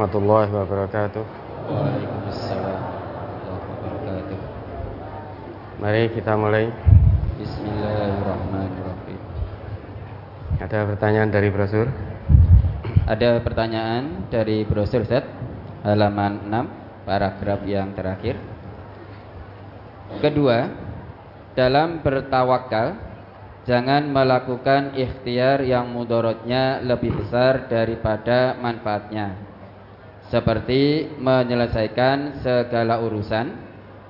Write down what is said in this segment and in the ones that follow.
Warahmatullahi wabarakatuh. Waalaikumsalam warahmatullahi wabarakatuh. Mari kita mulai. Bismillahirrahmanirrahim. Ada pertanyaan dari brosur? Ada pertanyaan dari brosur set halaman 6 paragraf yang terakhir. Kedua, dalam bertawakal jangan melakukan ikhtiar yang mudorotnya lebih besar daripada manfaatnya. Seperti menyelesaikan segala urusan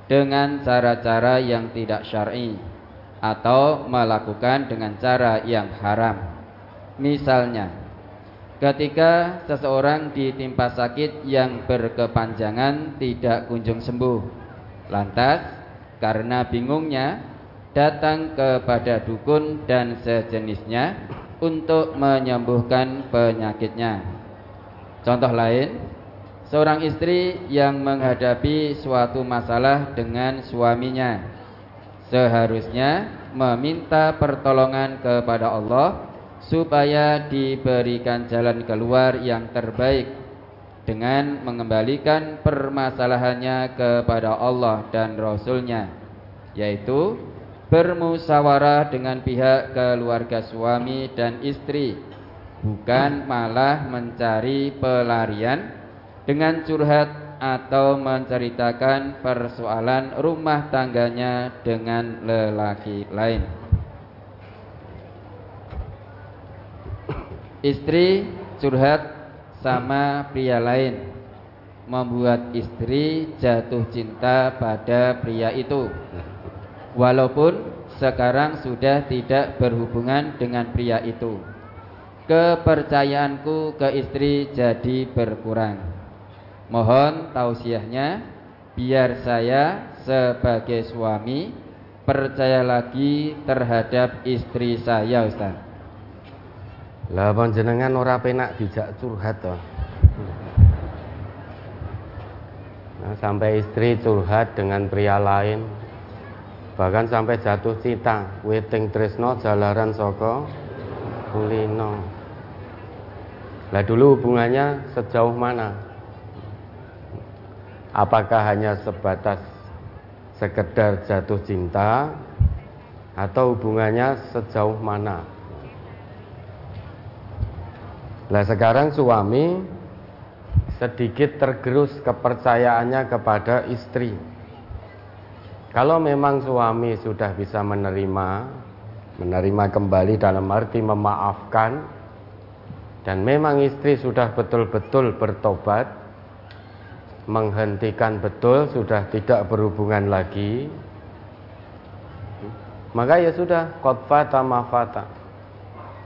dengan cara-cara yang tidak syar'i atau melakukan dengan cara yang haram. Misalnya, ketika seseorang ditimpa sakit yang berkepanjangan tidak kunjung sembuh, lantas karena bingungnya datang kepada dukun dan sejenisnya untuk menyembuhkan penyakitnya. Contoh lain, seorang istri yang menghadapi suatu masalah dengan suaminya. Seharusnya meminta pertolongan kepada Allah supaya diberikan jalan keluar yang terbaik dengan mengembalikan permasalahannya kepada Allah dan Rasulnya yaitu bermusyawarah dengan pihak keluarga suami dan istri bukan malah mencari pelarian dengan curhat atau menceritakan persoalan rumah tangganya dengan lelaki lain. Istri curhat sama pria lain membuat istri jatuh cinta pada pria itu walaupun sekarang sudah tidak berhubungan dengan pria itu. Kepercayaanku ke istri jadi berkurang. Mohon tausiahnya biar saya sebagai suami percaya lagi terhadap istri saya, Ustaz. Lah panjenengan ora penak dijak curhat toh. Nah, sampai istri curhat dengan pria lain, bahkan sampai jatuh cinta weting tresno jalaran soko kulino lah dulu hubungannya sejauh mana apakah hanya sebatas sekedar jatuh cinta atau hubungannya sejauh mana? Lah sekarang suami sedikit tergerus kepercayaannya kepada istri. Kalau memang suami sudah bisa menerima, menerima kembali dalam arti memaafkan, dan memang istri sudah betul-betul bertobat, menghentikan betul, sudah tidak berhubungan lagi, maka ya sudah, kotfata mafata.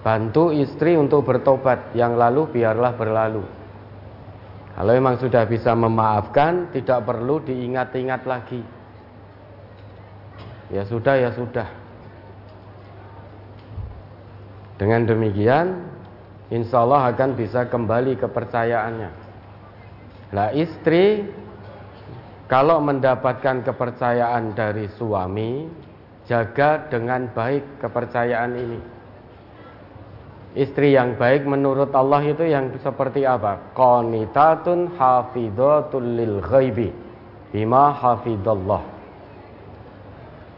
Bantu istri untuk bertobat, yang lalu biarlah berlalu. Kalau memang sudah bisa memaafkan, tidak perlu diingat-ingat lagi. Ya sudah, ya sudah. Dengan demikian, insya Allah akan bisa kembali kepercayaannya. Nah istri, kalau mendapatkan kepercayaan dari suami, jaga dengan baik kepercayaan ini. Istri yang baik menurut Allah itu yang seperti apa? Qanitatun hafidhatul lil ghaibi bima hafidallah.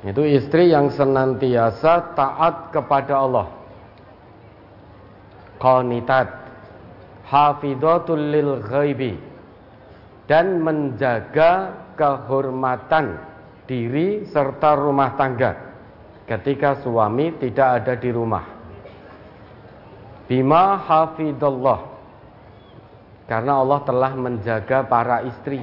Itu istri yang senantiasa taat kepada Allah. Qanitat hafidhatul lil ghaibi dan menjaga kehormatan diri serta rumah tangga ketika suami tidak ada di rumah. Bima hafidallah karena Allah telah menjaga para istri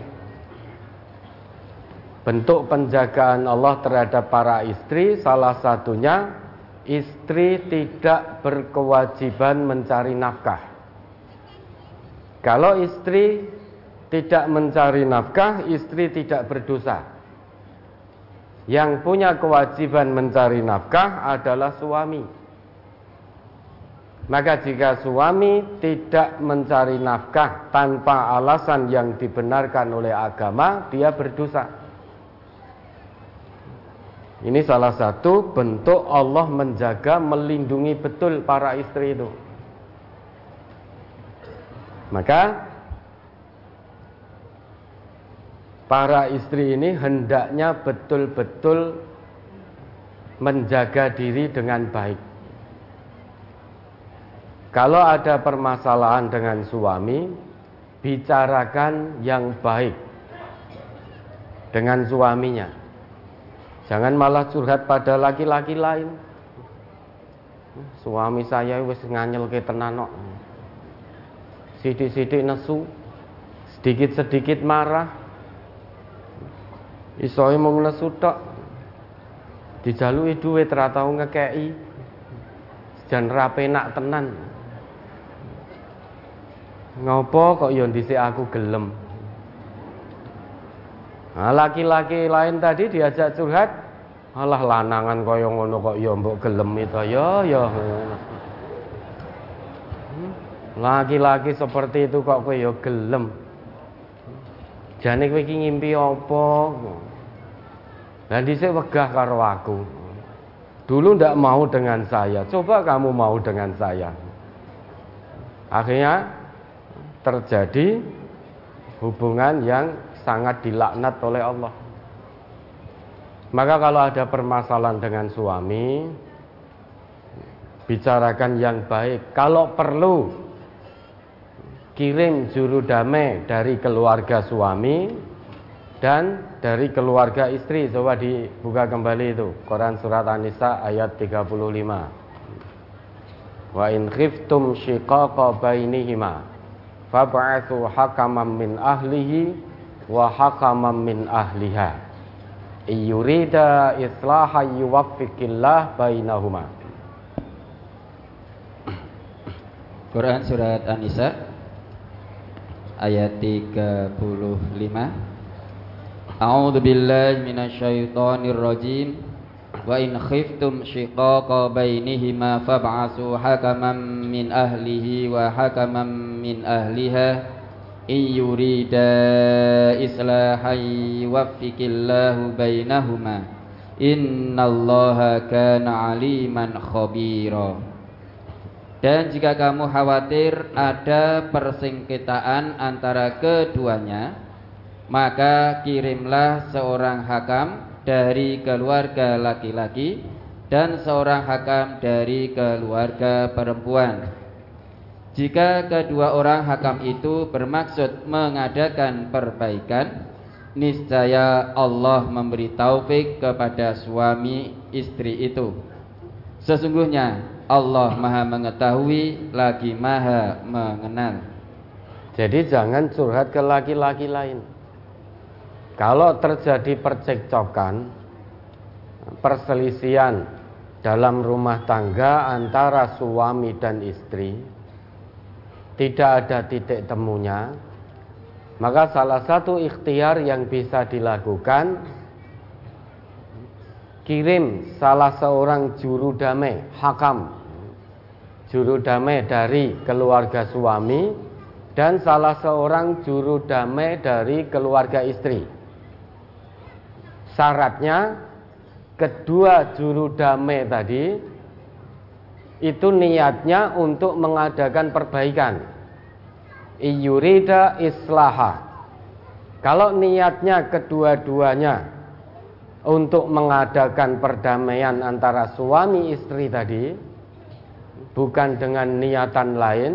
Bentuk penjagaan Allah terhadap para istri salah satunya istri tidak berkewajiban mencari nafkah. Kalau istri tidak mencari nafkah, istri tidak berdosa. Yang punya kewajiban mencari nafkah adalah suami. Maka jika suami tidak mencari nafkah tanpa alasan yang dibenarkan oleh agama, dia berdosa. Ini salah satu bentuk Allah menjaga, melindungi betul para istri itu. Maka para istri ini hendaknya betul-betul menjaga diri dengan baik. Kalau ada permasalahan dengan suami, bicarakan yang baik dengan suaminya. Jangan malah curhat pada laki-laki lain. Suami saya wis nganyel ke tenan Sidik-sidik nesu, sedikit-sedikit marah. Isoe mau nesu tok. Dijalui duit tau ngekeki. Jan rape nak tenan. Ngopo kok yo dhisik aku gelem. Nah, laki-laki lain tadi diajak curhat, alah lanangan kaya ngono kok ya mbok gelem itu ya ya. Laki-laki seperti itu kok kowe ya gelem. Jane kowe iki ngimpi apa? Lah dhisik wegah karo aku. Dulu ndak mau dengan saya, coba kamu mau dengan saya. Akhirnya terjadi hubungan yang sangat dilaknat oleh Allah. Maka kalau ada permasalahan dengan suami, bicarakan yang baik. Kalau perlu, kirim juru damai dari keluarga suami dan dari keluarga istri. Coba dibuka kembali itu, Quran surat An-Nisa ayat 35. Wa in khiftum shiqaqa bainihima fab'athu hakaman min ahlihi wa hakaman min ahliha iyurida islaha yuwaffiqillah bainahuma Quran surat An-Nisa ayat 35 A'udzu billahi minasyaitonir rajim wa in khiftum shiqaqa bainihima fab'asu hakaman min ahlihi wa hakaman min ahliha in yurida islahan yuwaffiqillahu bainahuma innallaha kana aliman khabira dan jika kamu khawatir ada persengketaan antara keduanya maka kirimlah seorang hakam dari keluarga laki-laki dan seorang hakam dari keluarga perempuan jika kedua orang hakam itu bermaksud mengadakan perbaikan, niscaya Allah memberi taufik kepada suami istri itu. Sesungguhnya Allah Maha mengetahui lagi Maha mengenal. Jadi jangan curhat ke laki-laki lain. Kalau terjadi percekcokan, perselisihan dalam rumah tangga antara suami dan istri, tidak ada titik temunya, maka salah satu ikhtiar yang bisa dilakukan kirim salah seorang juru damai, hakam, juru damai dari keluarga suami dan salah seorang juru damai dari keluarga istri. Syaratnya kedua juru damai tadi itu niatnya untuk mengadakan perbaikan. Iyurida islaha. Kalau niatnya kedua-duanya untuk mengadakan perdamaian antara suami istri tadi, bukan dengan niatan lain,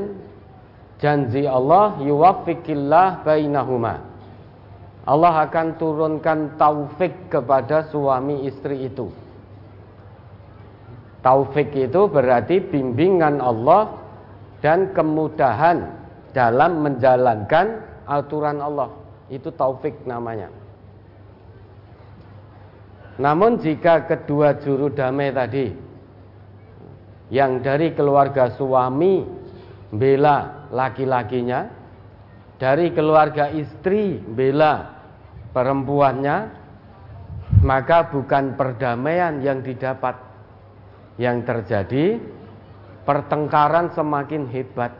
janji Allah yuwafikillah bainahuma. Allah akan turunkan taufik kepada suami istri itu. Taufik itu berarti bimbingan Allah dan kemudahan dalam menjalankan aturan Allah. Itu taufik namanya. Namun jika kedua juru damai tadi yang dari keluarga suami bela laki-lakinya, dari keluarga istri bela perempuannya, maka bukan perdamaian yang didapat yang terjadi pertengkaran semakin hebat.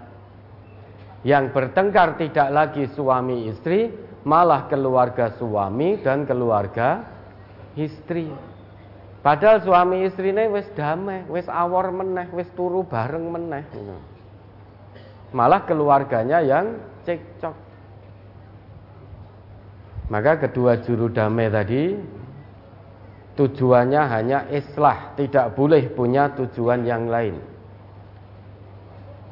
Yang bertengkar tidak lagi suami istri, malah keluarga suami dan keluarga istri. Padahal suami istri ini wis damai, wis awor meneh, wis turu bareng meneh. Malah keluarganya yang cekcok. Maka kedua juru damai tadi tujuannya hanya islah, tidak boleh punya tujuan yang lain.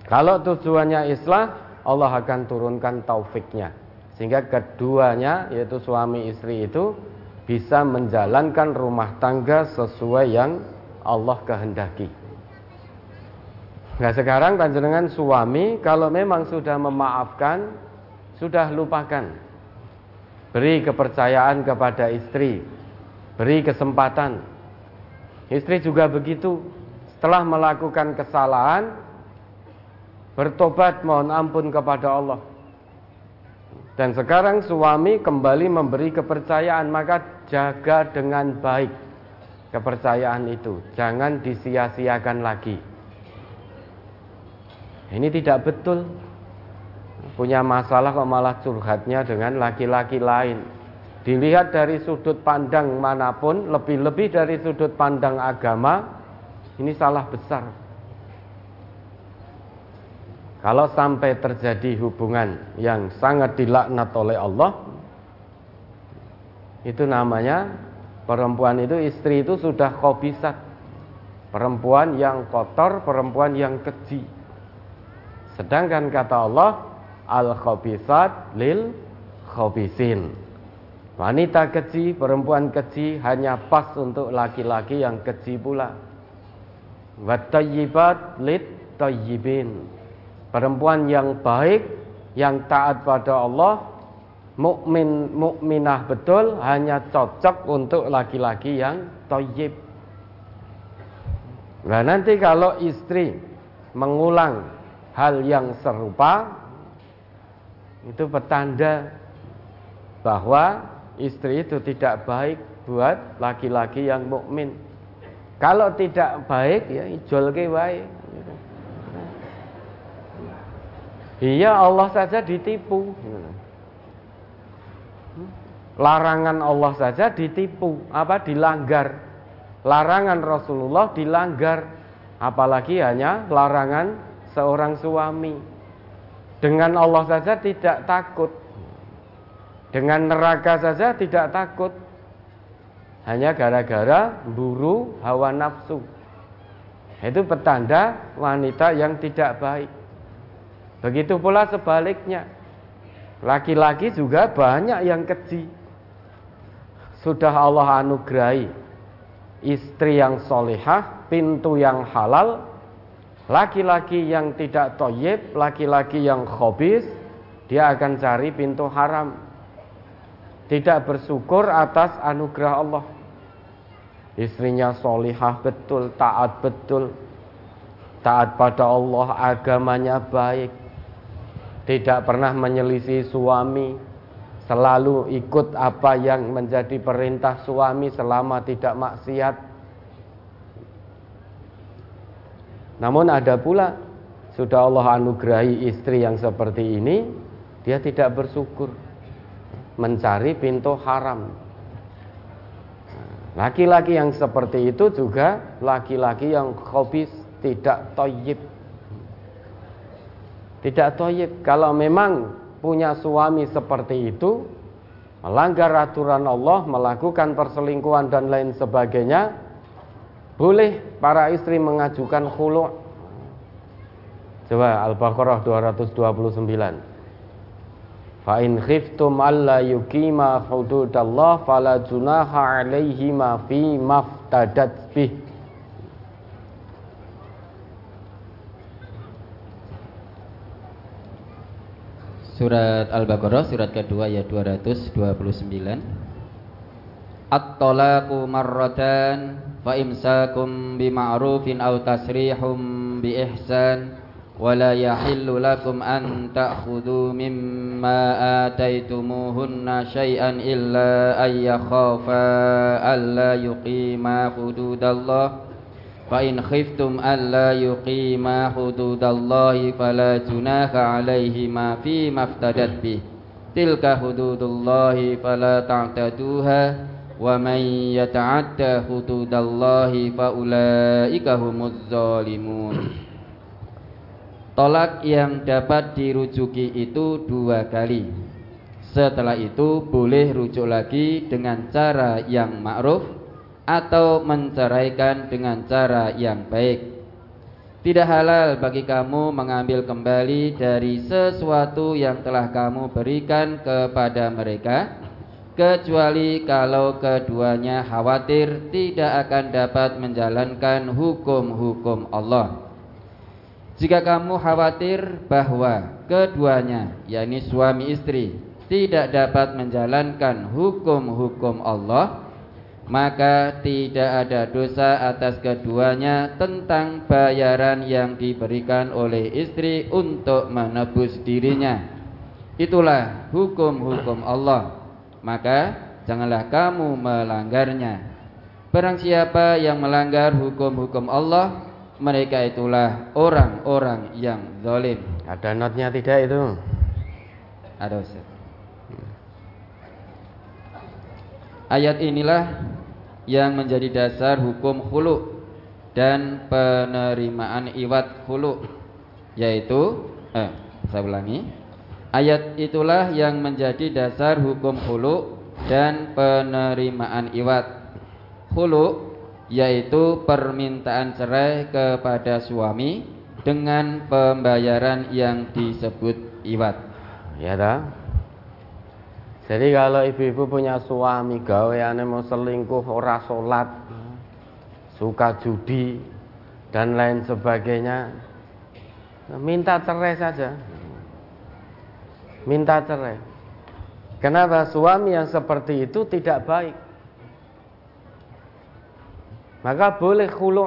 Kalau tujuannya islah, Allah akan turunkan taufiknya. Sehingga keduanya, yaitu suami istri itu, bisa menjalankan rumah tangga sesuai yang Allah kehendaki. Nah sekarang panjenengan suami kalau memang sudah memaafkan, sudah lupakan. Beri kepercayaan kepada istri, beri kesempatan. Istri juga begitu. Setelah melakukan kesalahan, bertobat mohon ampun kepada Allah. Dan sekarang suami kembali memberi kepercayaan, maka jaga dengan baik kepercayaan itu. Jangan disia-siakan lagi. Ini tidak betul. Punya masalah kok malah curhatnya dengan laki-laki lain. Dilihat dari sudut pandang mana pun, lebih-lebih dari sudut pandang agama, ini salah besar. Kalau sampai terjadi hubungan yang sangat dilaknat oleh Allah, itu namanya perempuan itu istri itu sudah kobisat. Perempuan yang kotor, perempuan yang keji. Sedangkan kata Allah, al-khabisat lil khabisin. Wanita keji, perempuan keji hanya pas untuk laki-laki yang keji pula. Wattayyibat lit tayyibin. Perempuan yang baik, yang taat pada Allah, mukmin mukminah betul hanya cocok untuk laki-laki yang toyib. Nah nanti kalau istri mengulang hal yang serupa, itu petanda bahwa istri itu tidak baik buat laki-laki yang mukmin. Kalau tidak baik ya ijol ke wae. Iya Allah saja ditipu. Larangan Allah saja ditipu, apa dilanggar. Larangan Rasulullah dilanggar, apalagi hanya larangan seorang suami. Dengan Allah saja tidak takut. Dengan neraka saja tidak takut. Hanya gara-gara buru hawa nafsu. Itu petanda wanita yang tidak baik. Begitu pula sebaliknya. Laki-laki juga banyak yang keji. Sudah Allah anugerahi istri yang solehah, pintu yang halal, laki-laki yang tidak toyib, laki-laki yang khobis, dia akan cari pintu haram tidak bersyukur atas anugerah Allah. Istrinya solihah betul, taat betul, taat pada Allah, agamanya baik, tidak pernah menyelisih suami, selalu ikut apa yang menjadi perintah suami selama tidak maksiat. Namun ada pula sudah Allah anugerahi istri yang seperti ini, dia tidak bersyukur mencari pintu haram. Laki-laki yang seperti itu juga laki-laki yang khobis tidak toyib. Tidak toyib. Kalau memang punya suami seperti itu, melanggar aturan Allah, melakukan perselingkuhan dan lain sebagainya, boleh para istri mengajukan khulu'. Coba Al-Baqarah 229. Fa in khiftum alla yuqima hududallah fala junaha alaihima fi maftadat bih. Surat Al-Baqarah surat kedua ya 229. At-talaqu marratan fa imsakum bima'rufin aw tasrihum bi ihsan wa la yahillu lakum an ta'khudhu mimma ataitumuhunna shay'an illa ay yakhafa alla yuqima hududallah فإن خفتم ألا يقيما حدود الله فلا جناح عليهما فيما افتدت به تلك حدود الله فلا تعتدوها ومن يتعدى حدود الله فأولئك هم الظالمون Tolak yang dapat dirujuki itu dua kali Setelah itu boleh rujuk lagi dengan cara yang ma'ruf atau menceraikan dengan cara yang baik. Tidak halal bagi kamu mengambil kembali dari sesuatu yang telah kamu berikan kepada mereka kecuali kalau keduanya khawatir tidak akan dapat menjalankan hukum-hukum Allah. Jika kamu khawatir bahwa keduanya, yakni suami istri, tidak dapat menjalankan hukum-hukum Allah, maka tidak ada dosa atas keduanya tentang bayaran yang diberikan oleh istri untuk menebus dirinya. Itulah hukum-hukum Allah. Maka janganlah kamu melanggarnya. Barang siapa yang melanggar hukum-hukum Allah, mereka itulah orang-orang yang zalim. Ada notnya tidak itu? Ada Ustaz. Ayat inilah yang menjadi dasar hukum khulu dan penerimaan iwat khulu yaitu eh saya ulangi ayat itulah yang menjadi dasar hukum khulu dan penerimaan iwat khulu yaitu permintaan cerai kepada suami dengan pembayaran yang disebut iwat. Ya dah. Jadi kalau ibu-ibu punya suami gaweane mau selingkuh, ora salat, suka judi dan lain sebagainya, minta cerai saja. Minta cerai. Kenapa suami yang seperti itu tidak baik? Maka boleh khulu.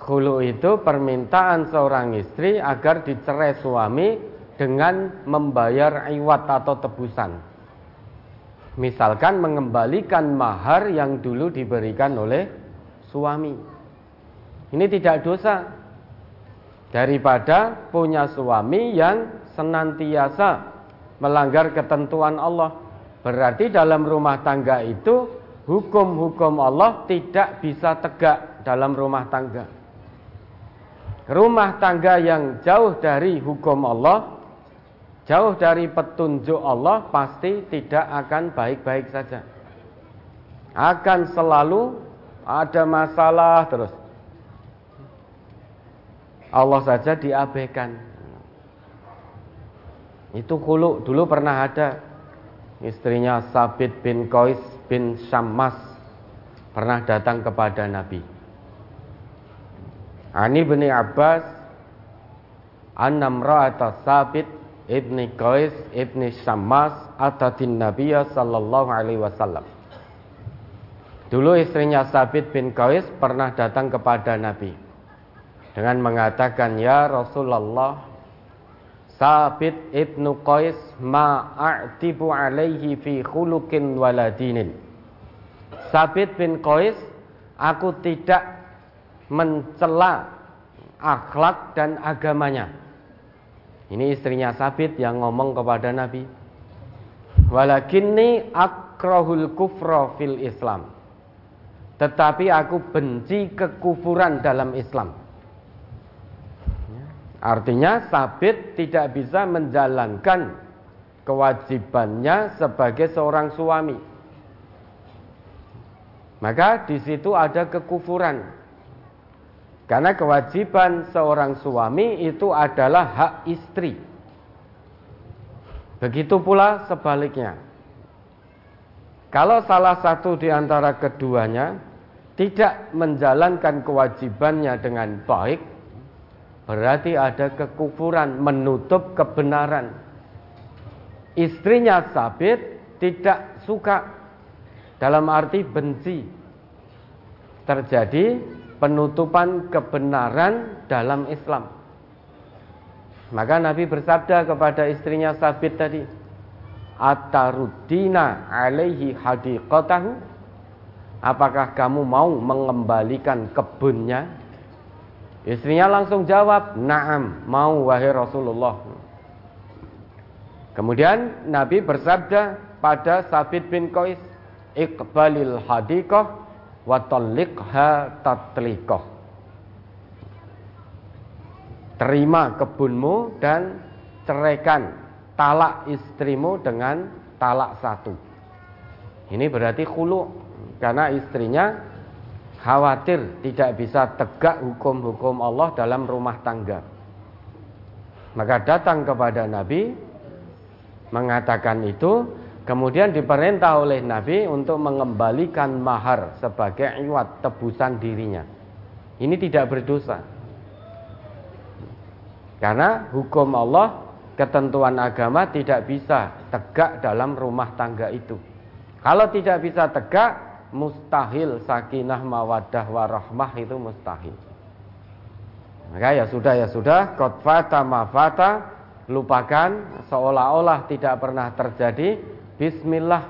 Khulu itu permintaan seorang istri agar dicerai suami dengan membayar iwat atau tebusan. Misalkan mengembalikan mahar yang dulu diberikan oleh suami. Ini tidak dosa. Daripada punya suami yang senantiasa melanggar ketentuan Allah. Berarti dalam rumah tangga itu hukum-hukum Allah tidak bisa tegak dalam rumah tangga. Rumah tangga yang jauh dari hukum Allah, jauh dari petunjuk Allah pasti tidak akan baik-baik saja. Akan selalu ada masalah terus. Allah saja diabaikan. Itu kulu dulu pernah ada istrinya Sabit bin Qais bin Syammas pernah datang kepada Nabi. Ani bin Abbas annam ra'ata Sabit ibni Qais ibni Syammas atatin Nabiya sallallahu alaihi wasallam. Dulu istrinya Sabit bin Qais pernah datang kepada Nabi dengan mengatakan, "Ya Rasulullah, Sabit ibnu Qais ma'atibu alaihi fi khulukin waladinin. Sabit bin Qais, aku tidak mencela akhlak dan agamanya. Ini istrinya Sabit yang ngomong kepada Nabi. Walakinni akrahul kufra fil Islam. Tetapi aku benci kekufuran dalam Islam. Artinya Sabit tidak bisa menjalankan kewajibannya sebagai seorang suami. Maka di situ ada kekufuran. Karena kewajiban seorang suami itu adalah hak istri. Begitu pula sebaliknya. Kalau salah satu di antara keduanya tidak menjalankan kewajibannya dengan baik, Berarti ada kekufuran menutup kebenaran. Istrinya Sabit tidak suka dalam arti benci. Terjadi penutupan kebenaran dalam Islam. Maka Nabi bersabda kepada istrinya Sabit tadi, Atarudina alaihi hadiqatahu Apakah kamu mau mengembalikan kebunnya Istrinya langsung jawab, "Na'am, mau wahai Rasulullah." Kemudian Nabi bersabda pada Sabit bin Qais, "Iqbalil hadiqah wa talliqha tatliqah." Terima kebunmu dan ceraikan talak istrimu dengan talak satu. Ini berarti khulu karena istrinya khawatir tidak bisa tegak hukum-hukum Allah dalam rumah tangga. Maka datang kepada Nabi mengatakan itu, kemudian diperintah oleh Nabi untuk mengembalikan mahar sebagai iwat tebusan dirinya. Ini tidak berdosa. Karena hukum Allah, ketentuan agama tidak bisa tegak dalam rumah tangga itu. Kalau tidak bisa tegak, mustahil sakinah mawadah warahmah itu mustahil. Maka ya sudah ya sudah, kot fata mafata, lupakan seolah-olah tidak pernah terjadi. Bismillah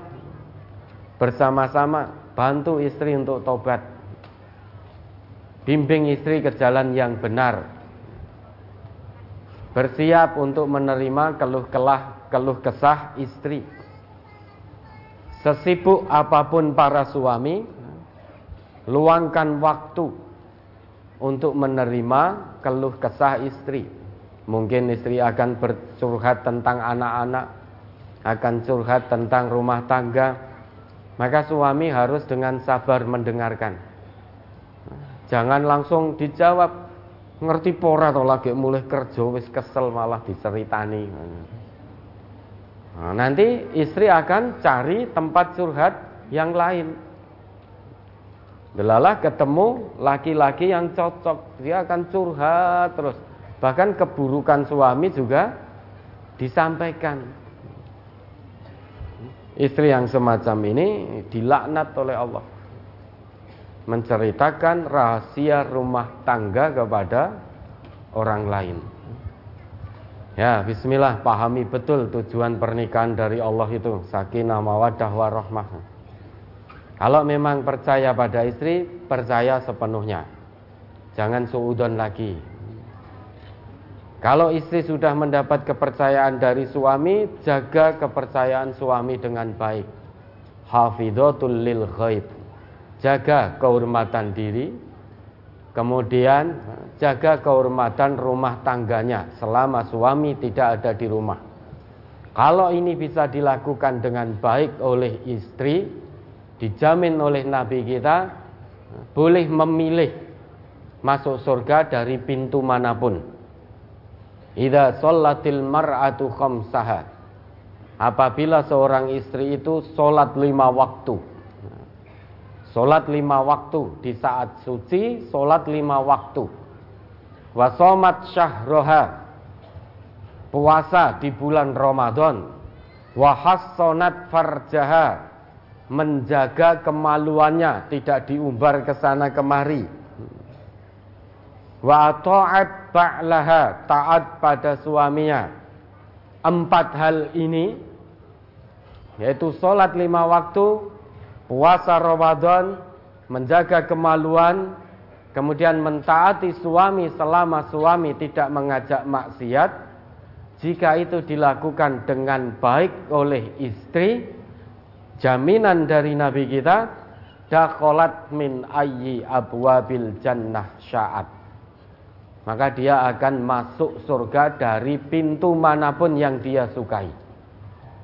bersama-sama bantu istri untuk tobat. Bimbing istri ke jalan yang benar. Bersiap untuk menerima keluh kelah keluh kesah istri. Sesibuk apa pun para suami, luangkan waktu untuk menerima keluh kesah istri. Mungkin istri akan bercurhat tentang anak-anak, akan curhat tentang rumah tangga. Maka suami harus dengan sabar mendengarkan. Jangan langsung dijawab ngerti pora atau lagi mulai kerja wis kesel malah diceritani. Nah, nanti istri akan cari tempat curhat yang lain. Delalah ketemu laki-laki yang cocok, dia akan curhat terus. Bahkan keburukan suami juga disampaikan. Istri yang semacam ini dilaknat oleh Allah. Menceritakan rahasia rumah tangga kepada orang lain. Ya, bismillah, pahami betul tujuan pernikahan dari Allah itu, sakinah mawaddah warahmah. Kalau memang percaya pada istri, percaya sepenuhnya. Jangan suudon lagi. Kalau istri sudah mendapat kepercayaan dari suami, jaga kepercayaan suami dengan baik. Hafidhatul lil ghaib. Jaga kehormatan diri, kemudian jaga kehormatan rumah tangganya selama suami tidak ada di rumah. Kalau ini bisa dilakukan dengan baik oleh istri, dijamin oleh Nabi kita boleh memilih masuk surga dari pintu mana pun. Idza shallatil mar'atu khamsaha. Apabila seorang istri itu sholat lima waktu. Sholat lima waktu di saat suci, sholat lima waktu. Wasomat syahroha. Puasa di bulan Ramadan. Wahassonat farjaha menjaga kemaluannya tidak diumbar ke sana kemari wa ta'at ba'laha taat pada suaminya. Empat hal ini yaitu sholat lima waktu puasa Ramadan menjaga kemaluan kemudian mentaati suami selama suami tidak mengajak maksiat. Jika itu dilakukan dengan baik oleh istri jaminan dari Nabi kita dakholat min ayyi abwabil jannah sya'at maka dia akan masuk surga dari pintu mana pun yang dia sukai.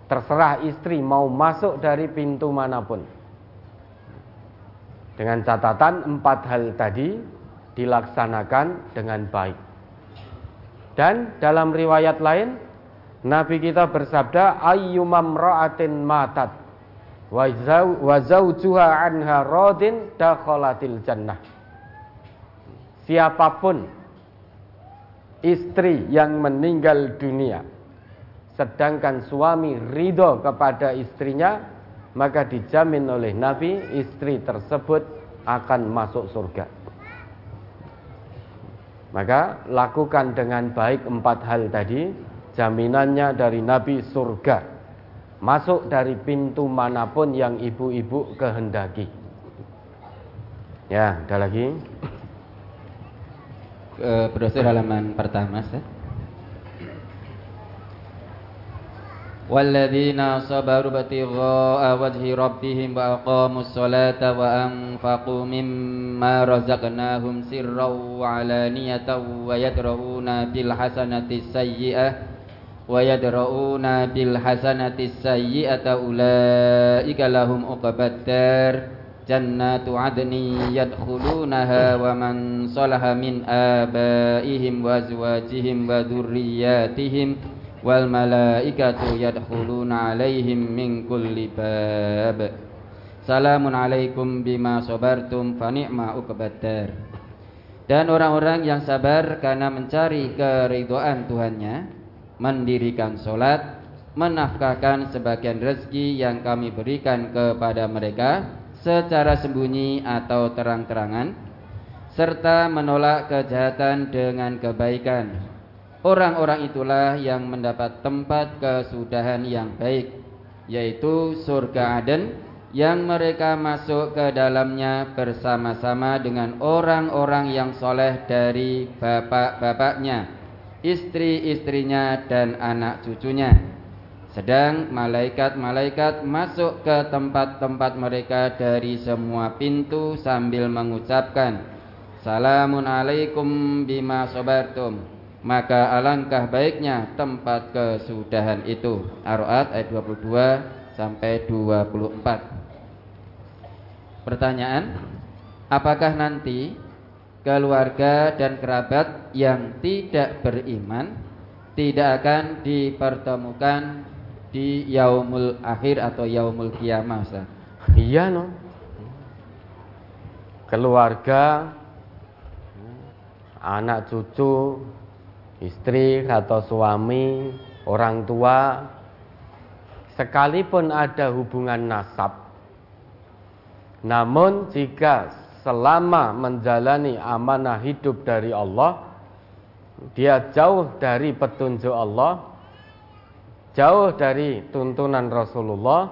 Terserah istri mau masuk dari pintu mana pun. Dengan catatan empat hal tadi dilaksanakan dengan baik. Dan dalam riwayat lain Nabi kita bersabda ayyumam ra'atin matat anha jannah siapa pun istri yang meninggal dunia sedangkan suami ridho kepada istrinya maka dijamin oleh Nabi istri tersebut akan masuk surga maka lakukan dengan baik empat hal tadi jaminannya dari Nabi surga masuk dari pintu mana pun yang ibu-ibu kehendaki. Ya, ada lagi. Eh, berdasar halaman pertama Ustaz. Walladzina sabaru wajhi rabbihim wa aqamus salata wa anfaqu mimma razaqnahum sirran wa alaniyatan wa yadra'una bil hasanati sayyi'ah man salaha min abaihim wa azwajihim wa dhurriyyatihim wal malaikatu yadkhuluna alaihim min kulli bab. Salamun alaikum bima sabartum fa ni'ma uqbadar Dan orang-orang yang sabar karena mencari keridhaan Tuhannya mendirikan solat menafkahkan sebagian rezeki yang kami berikan kepada mereka secara sembunyi atau terang-terangan serta menolak kejahatan dengan kebaikan. Orang-orang itulah yang mendapat tempat kesudahan yang baik, yaitu surga Aden yang mereka masuk ke dalamnya bersama-sama dengan orang-orang yang soleh dari bapak-bapaknya, istri-istrinya, dan anak cucunya. Sedang malaikat-malaikat masuk ke tempat-tempat mereka dari semua pintu sambil mengucapkan Salamun alaikum bima sobartum. Maka alangkah baiknya tempat kesudahan itu. Ar-Ra'ad ayat 22 sampai 24 Pertanyaan Apakah nanti keluarga dan kerabat yang tidak beriman Tidak akan dipertemukan di yaumul akhir atau yaumul kiamah Ustaz. Iya no. Keluarga anak cucu, istri atau suami, orang tua sekalipun ada hubungan nasab namun jika selama menjalani amanah hidup dari Allah dia jauh dari petunjuk Allah jauh dari tuntunan Rasulullah,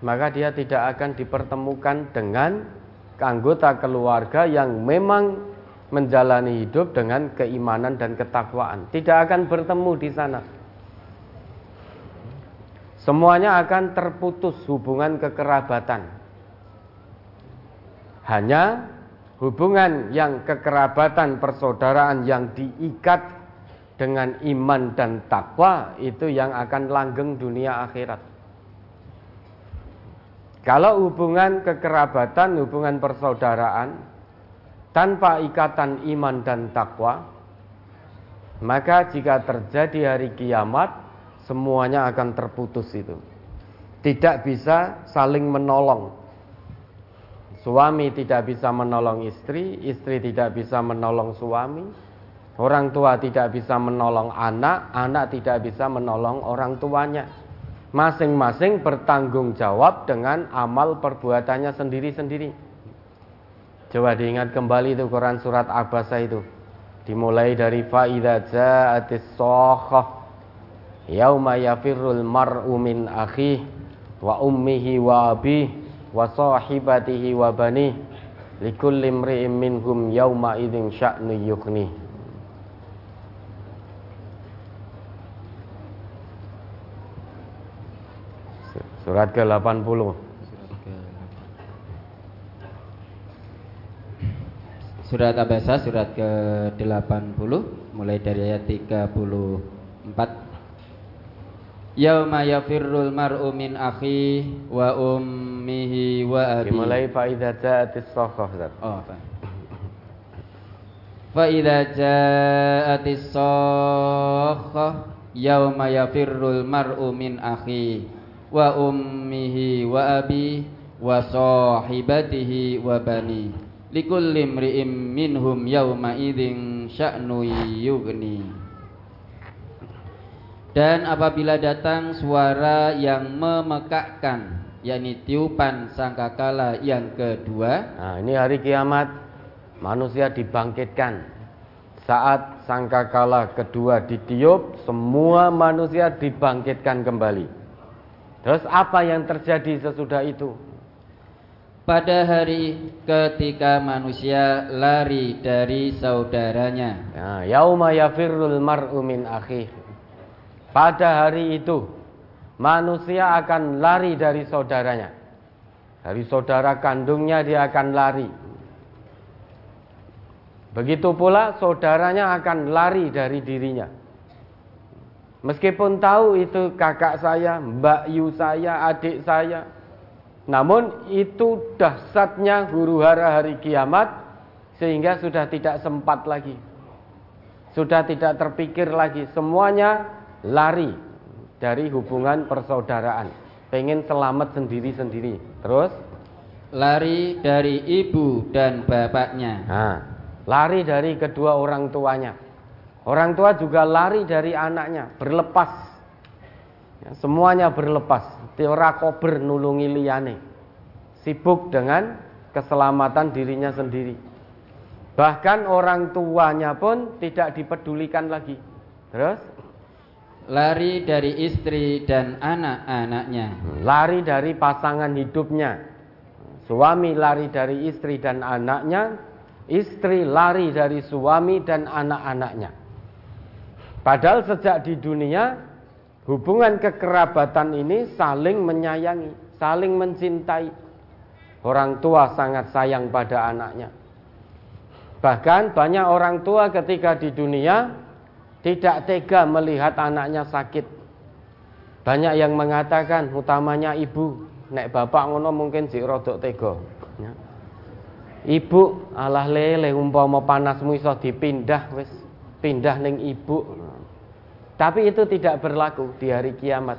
maka dia tidak akan dipertemukan dengan anggota keluarga yang memang menjalani hidup dengan keimanan dan ketakwaan. Tidak akan bertemu di sana. Semuanya akan terputus hubungan kekerabatan. Hanya hubungan yang kekerabatan persaudaraan yang diikat dengan iman dan takwa itu yang akan langgeng dunia akhirat. Kalau hubungan kekerabatan, hubungan persaudaraan tanpa ikatan iman dan takwa, maka jika terjadi hari kiamat, semuanya akan terputus itu. Tidak bisa saling menolong. Suami tidak bisa menolong istri, istri tidak bisa menolong suami, Orang tua tidak bisa menolong anak, anak tidak bisa menolong orang tuanya. Masing-masing bertanggung jawab dengan amal perbuatannya sendiri-sendiri. Coba diingat kembali itu Quran surat Abasa itu. Dimulai dari faida ja'atis sokhah yauma yafirrul mar'u min akhi wa ummihi wa abih wa sahibatihi wa bani likulli imri'in minhum yauma idzin sya'nu yughni Surat ke-80. Surat Abasa surat ke-80 mulai dari ayat 34. Yauma yafirrul mar'u min akhi wa ummihi wa abi. Dimulai fa idza ja'atis. Oh, apa? Fa idza ja'atis sakhah yauma yafirrul mar'u min akhi wa ummihi wa abi wa sahibatihi wa bani. Likulli imri'im minhum yawma idzin sya'nu yughni. Dan apabila datang suara yang memekakkan yakni tiupan sangkakala yang kedua nah ini hari kiamat manusia dibangkitkan. Saat sangkakala kedua ditiup semua manusia dibangkitkan kembali Terus apa yang terjadi sesudah itu? Pada hari ketika manusia lari dari saudaranya. Ya, yauma yafirrul mar'u min akhi. Pada hari itu manusia akan lari dari saudaranya. Dari saudara kandungnya dia akan lari. Begitu pula saudaranya akan lari dari dirinya. Meskipun tahu itu kakak saya, mbak yu saya, adik saya. Namun itu dahsyatnya huru hara hari kiamat sehingga sudah tidak sempat lagi. Sudah tidak terpikir lagi. Semuanya lari dari hubungan persaudaraan. Pengen selamat sendiri-sendiri. Terus lari dari ibu dan bapaknya. Nah, lari dari kedua orang tuanya. Orang tua juga lari dari anaknya, berlepas. Ya, semuanya berlepas. Tiora kober nulungi liyane. Sibuk dengan keselamatan dirinya sendiri. Bahkan orang tuanya pun tidak dipedulikan lagi. Terus? Lari dari istri dan anak-anaknya. Lari dari pasangan hidupnya. Suami lari dari istri dan anaknya. Istri lari dari suami dan anak-anaknya. Padahal sejak di dunia hubungan kekerabatan ini saling menyayangi, saling mencintai. Orang tua sangat sayang pada anaknya. Bahkan banyak orang tua ketika di dunia tidak tega melihat anaknya sakit. Banyak yang mengatakan utamanya ibu, nek bapak ngono mungkin si rodok tega. Ya. Ibu alah lele umpama panasmu iso dipindah wis pindah ning ibu. Tapi itu tidak berlaku di hari kiamat.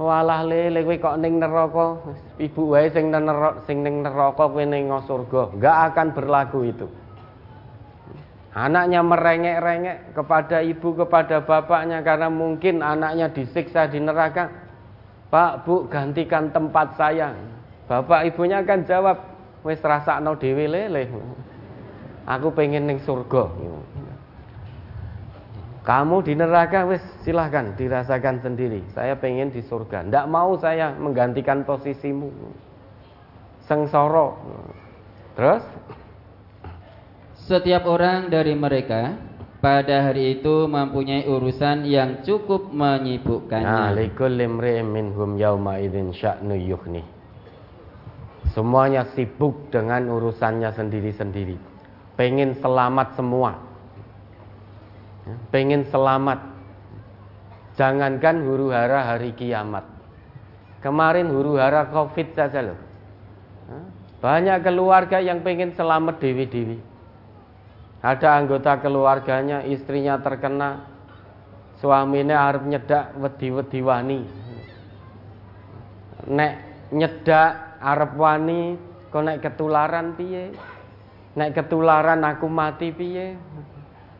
Walah lele kowe kok ning neraka, ibu wae sing neraka sing ning neraka kowe ning surga. Enggak akan berlaku itu. Anaknya merengek-rengek kepada ibu, kepada bapaknya karena mungkin anaknya disiksa di neraka. Pak, Bu, gantikan tempat saya. Bapak ibunya akan jawab, wis rasakno dhewe lele. Aku pengen ning surga. Kamu di neraka wis silahkan dirasakan sendiri. Saya pengen di surga. Tidak mau saya menggantikan posisimu. Sengsoro. Terus? Setiap orang dari mereka pada hari itu mempunyai urusan yang cukup menyibukkannya. Nah, likulli minhum yauma idzin sya'nu yukhni. Semuanya sibuk dengan urusannya sendiri-sendiri. Pengen selamat semua pengen selamat. Jangankan huru hara hari kiamat. Kemarin huru hara covid saja loh. Banyak keluarga yang pengen selamat dewi-dewi. Ada anggota keluarganya, istrinya terkena, suaminya harus nyedak wedi-wedi wani. Nek nyedak arep wani, kok nek ketularan piye? Nek ketularan aku mati piye?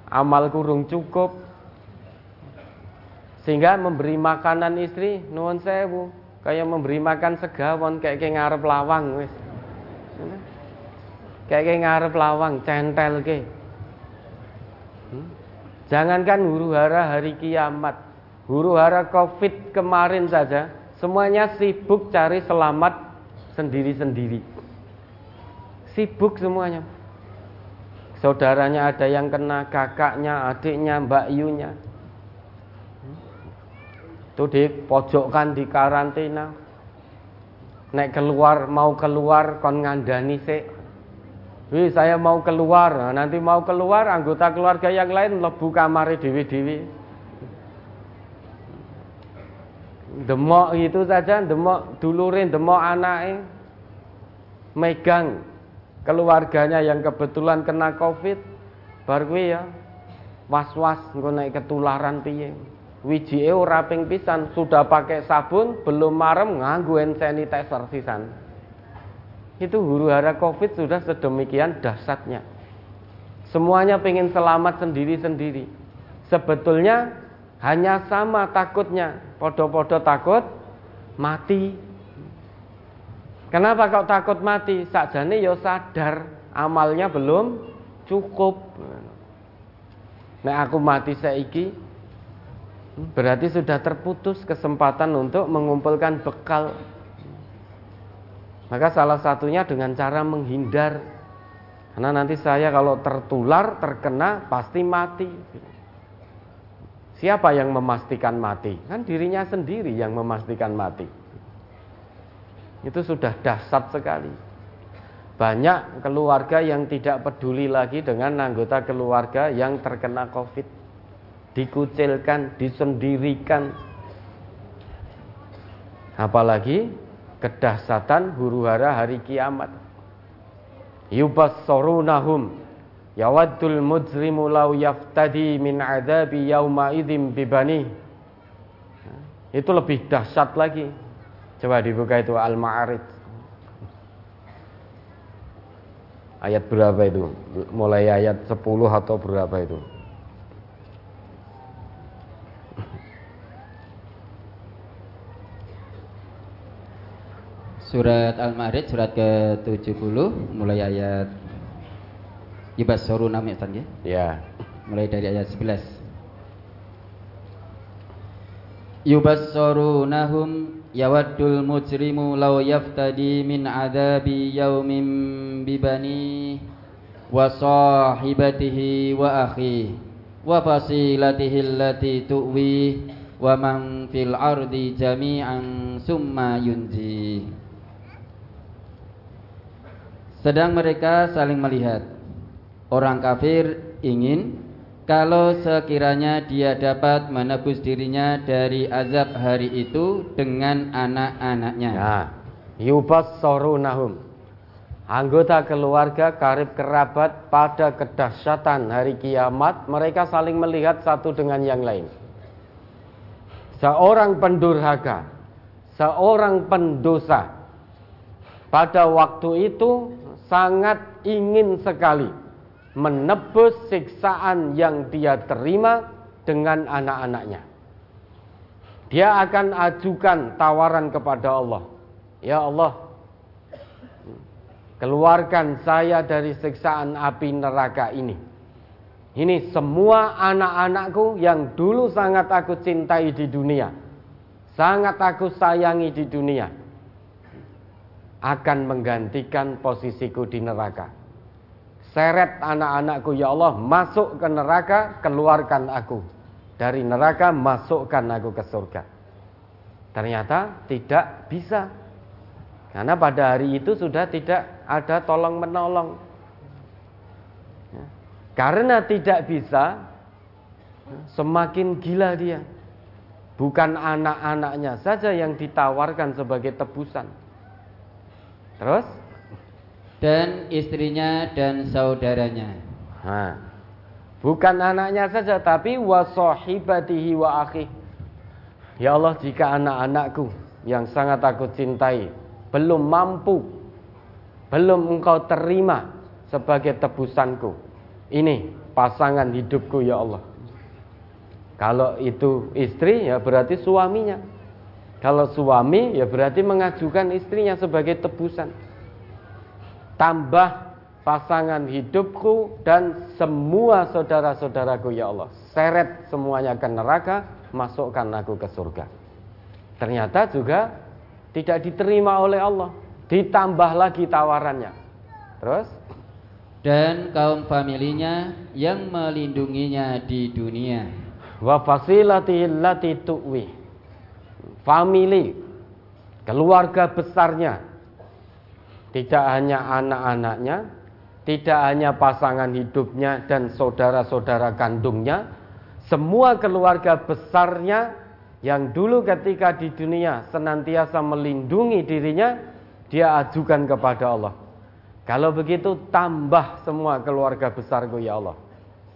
Amal kurung cukup. Sehingga memberi makanan istri nuwun sewu. Kayak memberi makan segawon kayak kayak ngarep lawang wis. Kayak kayak ngarep lawang centel ke. Hmm? jangankan huru hara hari kiamat. Huru hara covid kemarin saja semuanya sibuk cari selamat sendiri-sendiri. Sibuk semuanya Saudaranya ada yang kena, kakaknya, adiknya, mbak Yunya. Itu dipojokkan di karantina. Nek keluar mau keluar kon ngandani sih. Wih, saya mau keluar. Nah, nanti mau keluar anggota keluarga yang lain lebu kamar dewi-dewi. Demok itu saja, demok dulurin, demok anaknya megang keluarganya yang kebetulan kena covid bar kuwi ya was-was engko naik ketularan piye. Wijike ora ping pisan sudah pakai sabun belum marem nganggo hand sanitizer sisan. Itu huru hara covid sudah sedemikian dahsyatnya. Semuanya pengen selamat sendiri-sendiri. Sebetulnya hanya sama takutnya. Podo-podo takut mati Kenapa kau takut mati? Sakjane ya sadar amalnya belum cukup. Nah aku mati saiki berarti sudah terputus kesempatan untuk mengumpulkan bekal. Maka salah satunya dengan cara menghindar. Karena nanti saya kalau tertular, terkena pasti mati. Siapa yang memastikan mati? Kan dirinya sendiri yang memastikan mati. Itu sudah dahsyat sekali. Banyak keluarga yang tidak peduli lagi dengan anggota keluarga yang terkena Covid. dikucilkan, disendirikan. Apalagi kedahsatan huru hara hari kiamat. Yubassarunahum yawaddul mujrimu law yaftadi min adabi yauma idzim bibani. Itu lebih dahsyat lagi. Coba dibuka itu Al-Ma'arij. Ayat berapa itu? Mulai ayat 10 atau berapa itu? Surat Al-Ma'arij surat ke-70 mulai ayat Yubassaru namanya ya? Ya. Mulai dari ayat 11. Yubassarunahum yawaddul mujrimu law yaftadi min adabi yaumin bibani wa wa akhi wa fasilatihi allati tuwi wa man fil summa yunji. Sedang mereka saling melihat. Orang kafir ingin kalau sekiranya dia dapat menebus dirinya dari azab hari itu dengan anak-anaknya. Ya. Yubassarunahum. Anggota keluarga, karib kerabat pada kedahsyatan hari kiamat, mereka saling melihat satu dengan yang lain. Seorang pendurhaka, seorang pendosa, pada waktu itu sangat ingin sekali menebus siksaan yang dia terima dengan anak-anaknya. Dia akan ajukan tawaran kepada Allah. Ya Allah, keluarkan saya dari siksaan api neraka ini. Ini semua anak-anakku yang dulu sangat aku cintai di dunia. Sangat aku sayangi di dunia. Akan menggantikan posisiku di neraka. Seret anak-anakku ya Allah masuk ke neraka, keluarkan aku. Dari neraka masukkan aku ke surga. Ternyata tidak bisa. Karena pada hari itu sudah tidak ada tolong menolong. Ya. Karena tidak bisa, semakin gila dia. Bukan anak-anaknya saja yang ditawarkan sebagai tebusan. Terus dan istrinya dan saudaranya. Ha. Bukan anaknya saja tapi wasahibatihi wa akhi. Ya Allah jika anak-anakku yang sangat aku cintai belum mampu belum engkau terima sebagai tebusanku. Ini pasangan hidupku ya Allah. Kalau itu istri ya berarti suaminya. Kalau suami ya berarti mengajukan istrinya sebagai tebusan tambah pasangan hidupku dan semua saudara-saudaraku ya Allah. Seret semuanya ke neraka, masukkan aku ke surga. Ternyata juga tidak diterima oleh Allah. Ditambah lagi tawarannya. Terus dan kaum familinya yang melindunginya di dunia. Wa fasilati tuwi. Family keluarga besarnya tidak hanya anak-anaknya, tidak hanya pasangan hidupnya dan saudara-saudara kandungnya, semua keluarga besarnya yang dulu ketika di dunia senantiasa melindungi dirinya, dia ajukan kepada Allah. Kalau begitu tambah semua keluarga besarku ya Allah.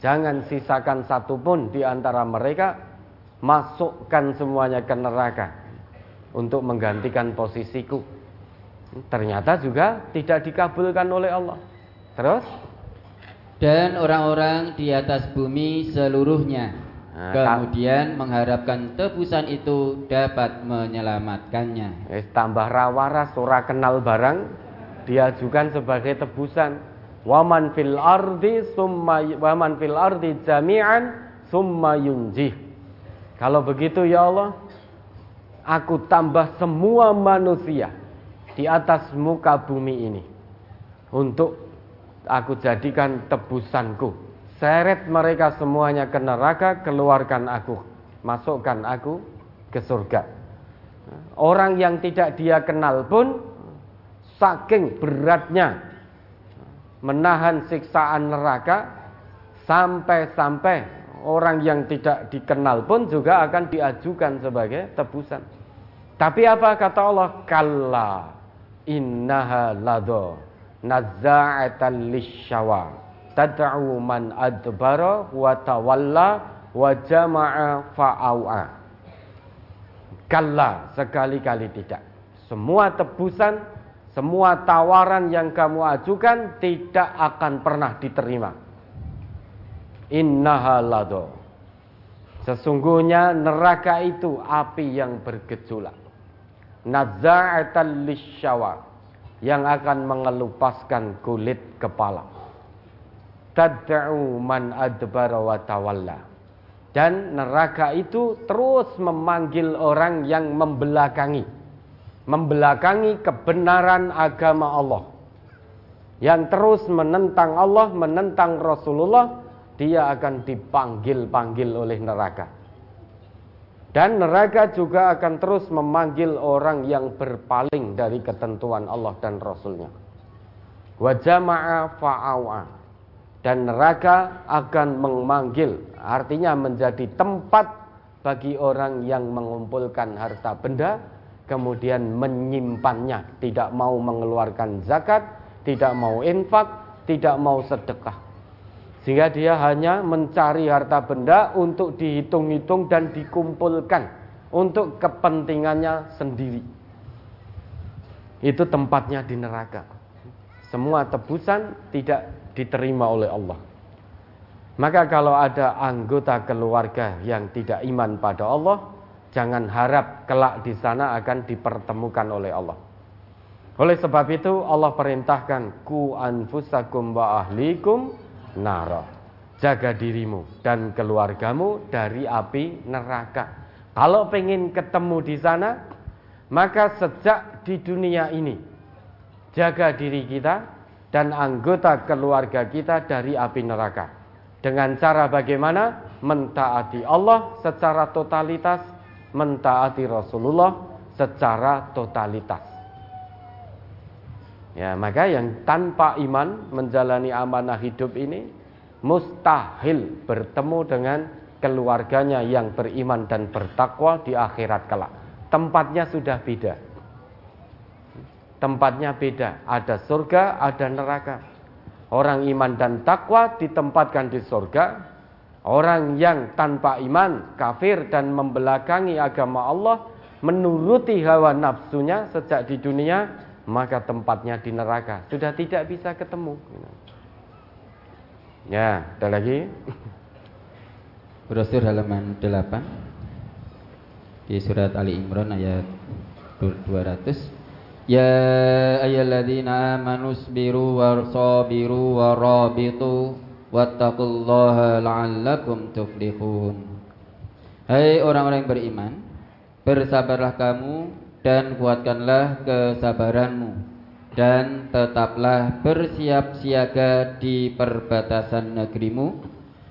Jangan sisakan satu pun di antara mereka, masukkan semuanya ke neraka untuk menggantikan posisiku ternyata juga tidak dikabulkan oleh Allah. Terus dan orang-orang di atas bumi seluruhnya nah, kemudian mengharapkan tebusan itu dapat menyelamatkannya. Eh, tambah rawaras ora kenal barang diajukan sebagai tebusan. Waman fil ardi summa waman fil ardi jami'an summa yunjih. Kalau begitu ya Allah, aku tambah semua manusia di atas muka bumi ini untuk aku jadikan tebusanku. Seret mereka semuanya ke neraka, keluarkan aku, masukkan aku ke surga. Orang yang tidak dia kenal pun saking beratnya menahan siksaan neraka sampai-sampai orang yang tidak dikenal pun juga akan diajukan sebagai tebusan. Tapi apa kata Allah? Kalla innaha lado nazza'atan lisyawa tad'u man adbara wa tawalla wa jama'a fa'awa. Kalla sekali-kali tidak. Semua tebusan, semua tawaran yang kamu ajukan tidak akan pernah diterima Innaha lado. Sesungguhnya neraka itu api yang bergejolak. Nazza'atan lisyawa yang akan mengelupaskan kulit kepala. Tad'u man adbara. Dan neraka itu terus memanggil orang yang membelakangi. Membelakangi kebenaran agama Allah. Yang terus menentang Allah, menentang Rasulullah, dia akan dipanggil-panggil oleh neraka. Dan neraka juga akan terus memanggil orang yang berpaling dari ketentuan Allah dan Rasulnya. Wajama'a fa'awa. Dan neraka akan memanggil, artinya menjadi tempat bagi orang yang mengumpulkan harta benda, kemudian menyimpannya, tidak mau mengeluarkan zakat, tidak mau infak, tidak mau sedekah. Sehingga dia hanya mencari harta benda untuk dihitung-hitung dan dikumpulkan untuk kepentingannya sendiri. Itu tempatnya di neraka. Semua tebusan tidak diterima oleh Allah. Maka kalau ada anggota keluarga yang tidak iman pada Allah, jangan harap kelak di sana akan dipertemukan oleh Allah. Oleh sebab itu Allah perintahkan ku anfusakum wa ahlikum nara. Jaga dirimu dan keluargamu dari api neraka. Kalau pengen ketemu di sana, maka sejak di dunia ini jaga diri kita dan anggota keluarga kita dari api neraka. Dengan cara bagaimana? Mentaati Allah secara totalitas, mentaati Rasulullah secara totalitas. Ya, maka yang tanpa iman menjalani amanah hidup ini mustahil bertemu dengan keluarganya yang beriman dan bertakwa di akhirat kelak. Tempatnya sudah beda. Tempatnya beda, ada surga, ada neraka. Orang iman dan takwa ditempatkan di surga. Orang yang tanpa iman, kafir dan membelakangi agama Allah, menuruti hawa nafsunya sejak di dunia, maka tempatnya di neraka. Sudah tidak bisa ketemu. Ya, ada lagi. Brosur halaman 8 di surat Ali Imran ayat 200. Ya ayyuhalladzina amanu sabiru warsabiru warabitu wattaqullaha la'allakum tuflihun. Hai orang-orang yang beriman, bersabarlah kamu dan kuatkanlah kesabaranmu dan tetaplah bersiap siaga di perbatasan negerimu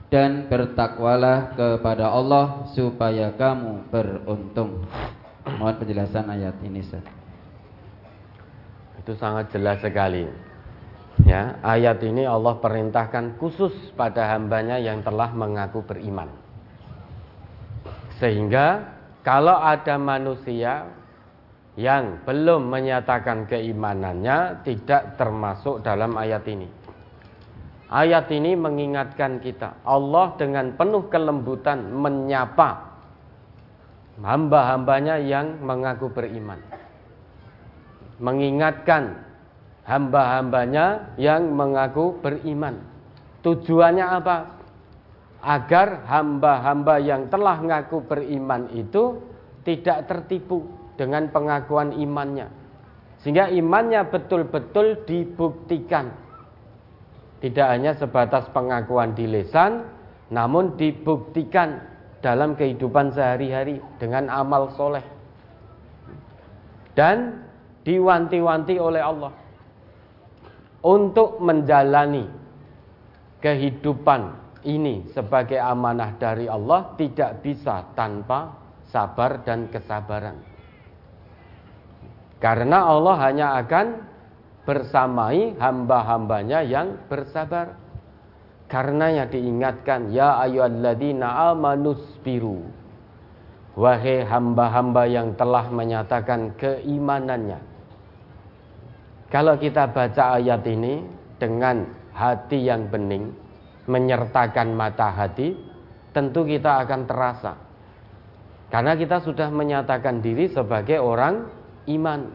dan bertakwalah kepada Allah supaya kamu beruntung. Mohon penjelasan ayat ini, Ustaz. Itu sangat jelas sekali. Ya, ayat ini Allah perintahkan khusus pada hambanya yang telah mengaku beriman. Sehingga kalau ada manusia yang belum menyatakan keimanannya tidak termasuk dalam ayat ini. Ayat ini mengingatkan kita, Allah dengan penuh kelembutan menyapa hamba-hambanya yang mengaku beriman. Mengingatkan hamba-hambanya yang mengaku beriman. Tujuannya apa? Agar hamba-hamba yang telah mengaku beriman itu tidak tertipu dengan pengakuan imannya. Sehingga imannya betul-betul dibuktikan. Tidak hanya sebatas pengakuan di lesan, namun dibuktikan dalam kehidupan sehari-hari dengan amal soleh. Dan diwanti-wanti oleh Allah untuk menjalani kehidupan ini sebagai amanah dari Allah tidak bisa tanpa sabar dan kesabaran. Karena Allah hanya akan bersamai hamba-hambanya yang bersabar. Karenanya diingatkan, ya ayyuhalladzina amanusbiru. Wahai hamba-hamba yang telah menyatakan keimanannya. Kalau kita baca ayat ini dengan hati yang bening, menyertakan mata hati, tentu kita akan terasa. Karena kita sudah menyatakan diri sebagai orang iman.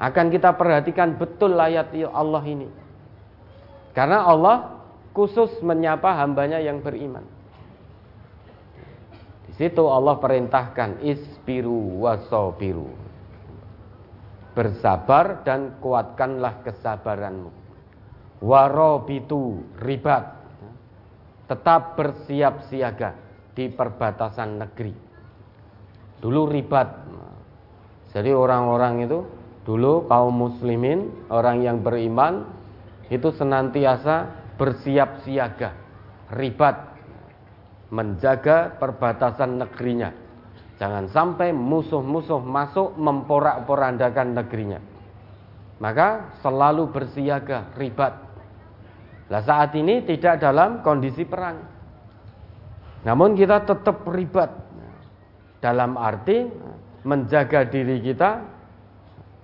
Akan kita perhatikan betul ayat Allah ini. Karena Allah khusus menyapa hambanya yang beriman. Di situ Allah perintahkan isbiru wasobiru. Bersabar dan kuatkanlah kesabaranmu. Warobitu ribat. Tetap bersiap siaga di perbatasan negeri. Dulu ribat. Jadi orang-orang itu dulu kaum muslimin, orang yang beriman itu senantiasa bersiap siaga, ribat, menjaga perbatasan negerinya. Jangan sampai musuh-musuh masuk memporak-porandakan negerinya. Maka selalu bersiaga, ribat. Nah saat ini tidak dalam kondisi perang. Namun kita tetap ribat. Dalam arti menjaga diri kita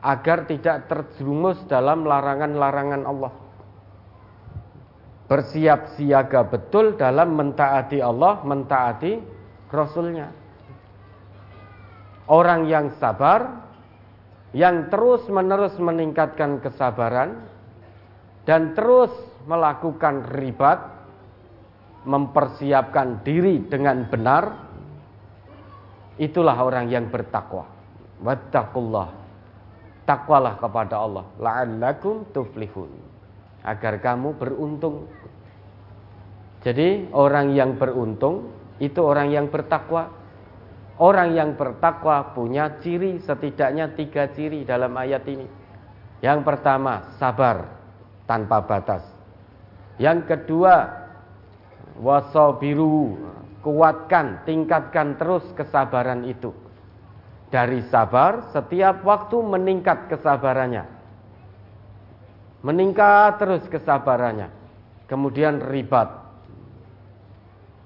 agar tidak terjerumus dalam larangan-larangan Allah bersiap siaga betul dalam mentaati Allah, mentaati Rasulnya. Orang yang sabar, yang terus menerus meningkatkan kesabaran, dan terus melakukan ribat, mempersiapkan diri dengan benar, itulah orang yang bertakwa. Wattaqullah. Takwalah kepada Allah. La'allakum tuflihun agar kamu beruntung. Jadi orang yang beruntung itu orang yang bertakwa. Orang yang bertakwa punya ciri setidaknya tiga ciri dalam ayat ini. Yang pertama sabar tanpa batas. Yang kedua wasobiru kuatkan tingkatkan terus kesabaran itu. Dari sabar setiap waktu meningkat kesabarannya meningkat terus kesabarannya. Kemudian ribat.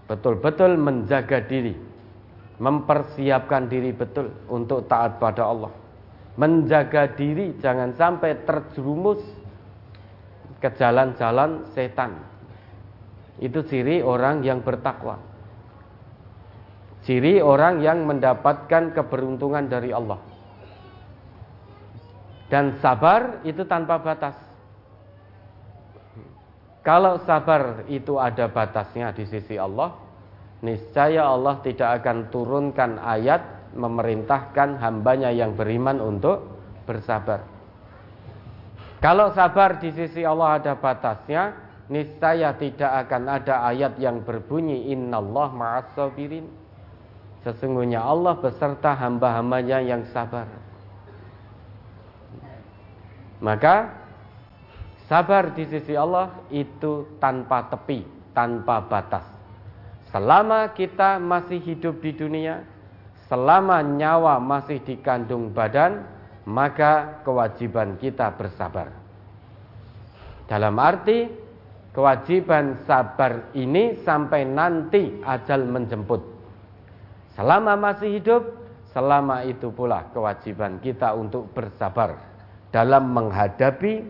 Betul-betul menjaga diri. Mempersiapkan diri betul untuk taat pada Allah. Menjaga diri jangan sampai terjerumus ke jalan-jalan setan. Itu ciri orang yang bertakwa. Ciri orang yang mendapatkan keberuntungan dari Allah. Dan sabar itu tanpa batas. Kalau sabar itu ada batasnya di sisi Allah, niscaya Allah tidak akan turunkan ayat memerintahkan hambanya yang beriman untuk bersabar. Kalau sabar di sisi Allah ada batasnya, niscaya tidak akan ada ayat yang berbunyi innallah ma'as sabirin. Sesungguhnya Allah beserta hamba-hambanya yang sabar. Maka Sabar di sisi Allah itu tanpa tepi, tanpa batas. Selama kita masih hidup di dunia, selama nyawa masih dikandung badan, maka kewajiban kita bersabar. Dalam arti kewajiban sabar ini sampai nanti ajal menjemput. Selama masih hidup, selama itu pula kewajiban kita untuk bersabar dalam menghadapi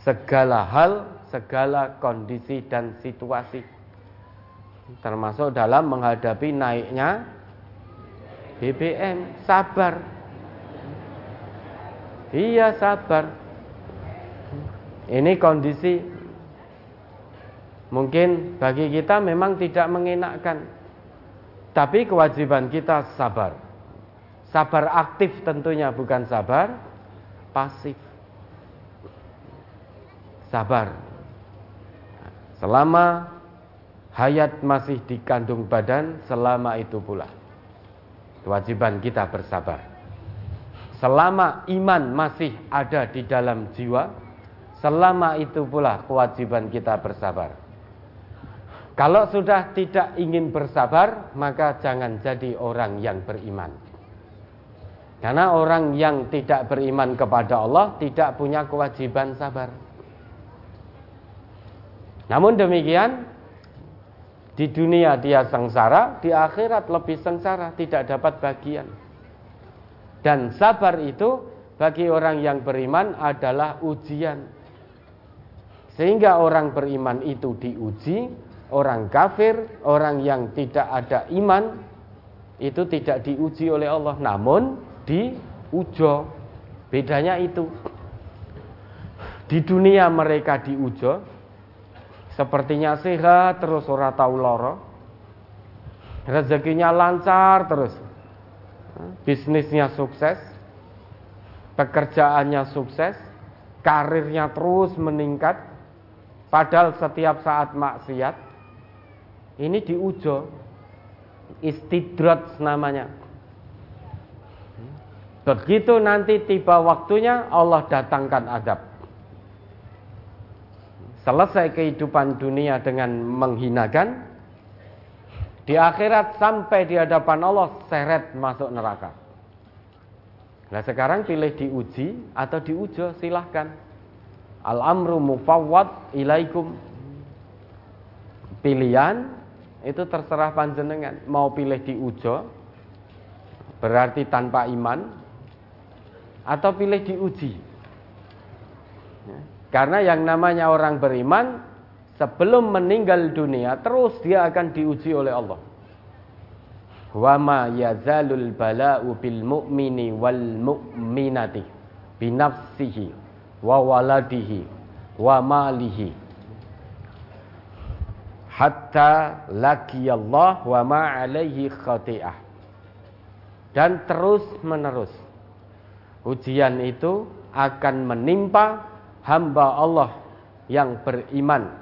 segala hal, segala kondisi dan situasi. Termasuk dalam menghadapi naiknya BBM, sabar. Iya, sabar. Ini kondisi mungkin bagi kita memang tidak mengenakkan. Tapi kewajiban kita sabar. Sabar aktif tentunya bukan sabar pasif sabar. Selama hayat masih dikandung badan, selama itu pula kewajiban kita bersabar. Selama iman masih ada di dalam jiwa, selama itu pula kewajiban kita bersabar. Kalau sudah tidak ingin bersabar, maka jangan jadi orang yang beriman. Karena orang yang tidak beriman kepada Allah tidak punya kewajiban sabar. Namun demikian di dunia dia sengsara, di akhirat lebih sengsara, tidak dapat bagian. Dan sabar itu bagi orang yang beriman adalah ujian. Sehingga orang beriman itu diuji, orang kafir, orang yang tidak ada iman itu tidak diuji oleh Allah, namun diujo. Bedanya itu. Di dunia mereka diujo, sepertinya sehat terus ora tahu loro. Rezekinya lancar terus. Bisnisnya sukses. Pekerjaannya sukses. Karirnya terus meningkat. Padahal setiap saat maksiat. Ini diujo. Istidrat namanya. Begitu nanti tiba waktunya Allah datangkan adab. Selesai kehidupan dunia dengan menghinakan, di akhirat sampai di hadapan Allah seret masuk neraka. Nah sekarang pilih diuji atau diujo silahkan. Al-amru mufawwad ilaikum. Pilihan itu terserah panjenengan. Mau pilih diujo berarti tanpa iman atau pilih diuji. Ya. Karena yang namanya orang beriman sebelum meninggal dunia terus dia akan diuji oleh Allah. Wa ma yazalul bala'u bil mu'mini wal mu'minati binafsihi wa waladihi wa malihi hatta Allah wa ma alaihi khati'ah dan terus menerus ujian itu akan menimpa hamba Allah yang beriman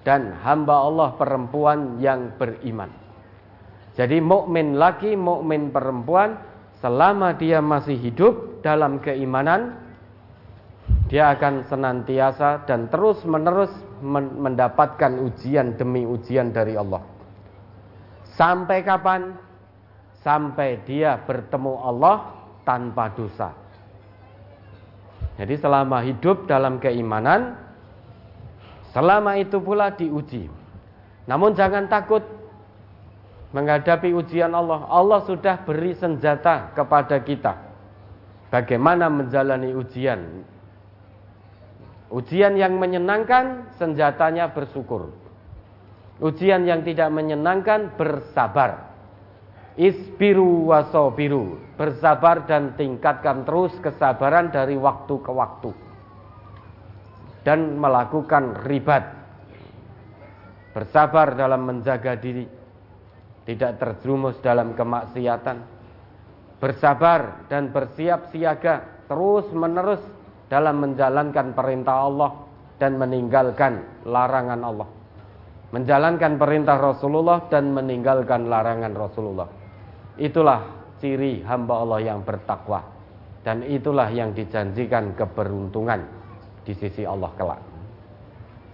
dan hamba Allah perempuan yang beriman. Jadi mukmin laki, mukmin perempuan selama dia masih hidup dalam keimanan dia akan senantiasa dan terus-menerus mendapatkan ujian demi ujian dari Allah. Sampai kapan? Sampai dia bertemu Allah tanpa dosa. Jadi selama hidup dalam keimanan, selama itu pula diuji. Namun jangan takut menghadapi ujian Allah. Allah sudah beri senjata kepada kita. Bagaimana menjalani ujian. Ujian yang menyenangkan, senjatanya bersyukur. Ujian yang tidak menyenangkan, bersabar. Isbiru wasobiru Bersabar dan tingkatkan terus kesabaran dari waktu ke waktu Dan melakukan ribat Bersabar dalam menjaga diri Tidak terjerumus dalam kemaksiatan Bersabar dan bersiap siaga Terus menerus dalam menjalankan perintah Allah Dan meninggalkan larangan Allah Menjalankan perintah Rasulullah dan meninggalkan larangan Rasulullah Itulah ciri hamba Allah yang bertakwa dan itulah yang dijanjikan keberuntungan di sisi Allah kelak.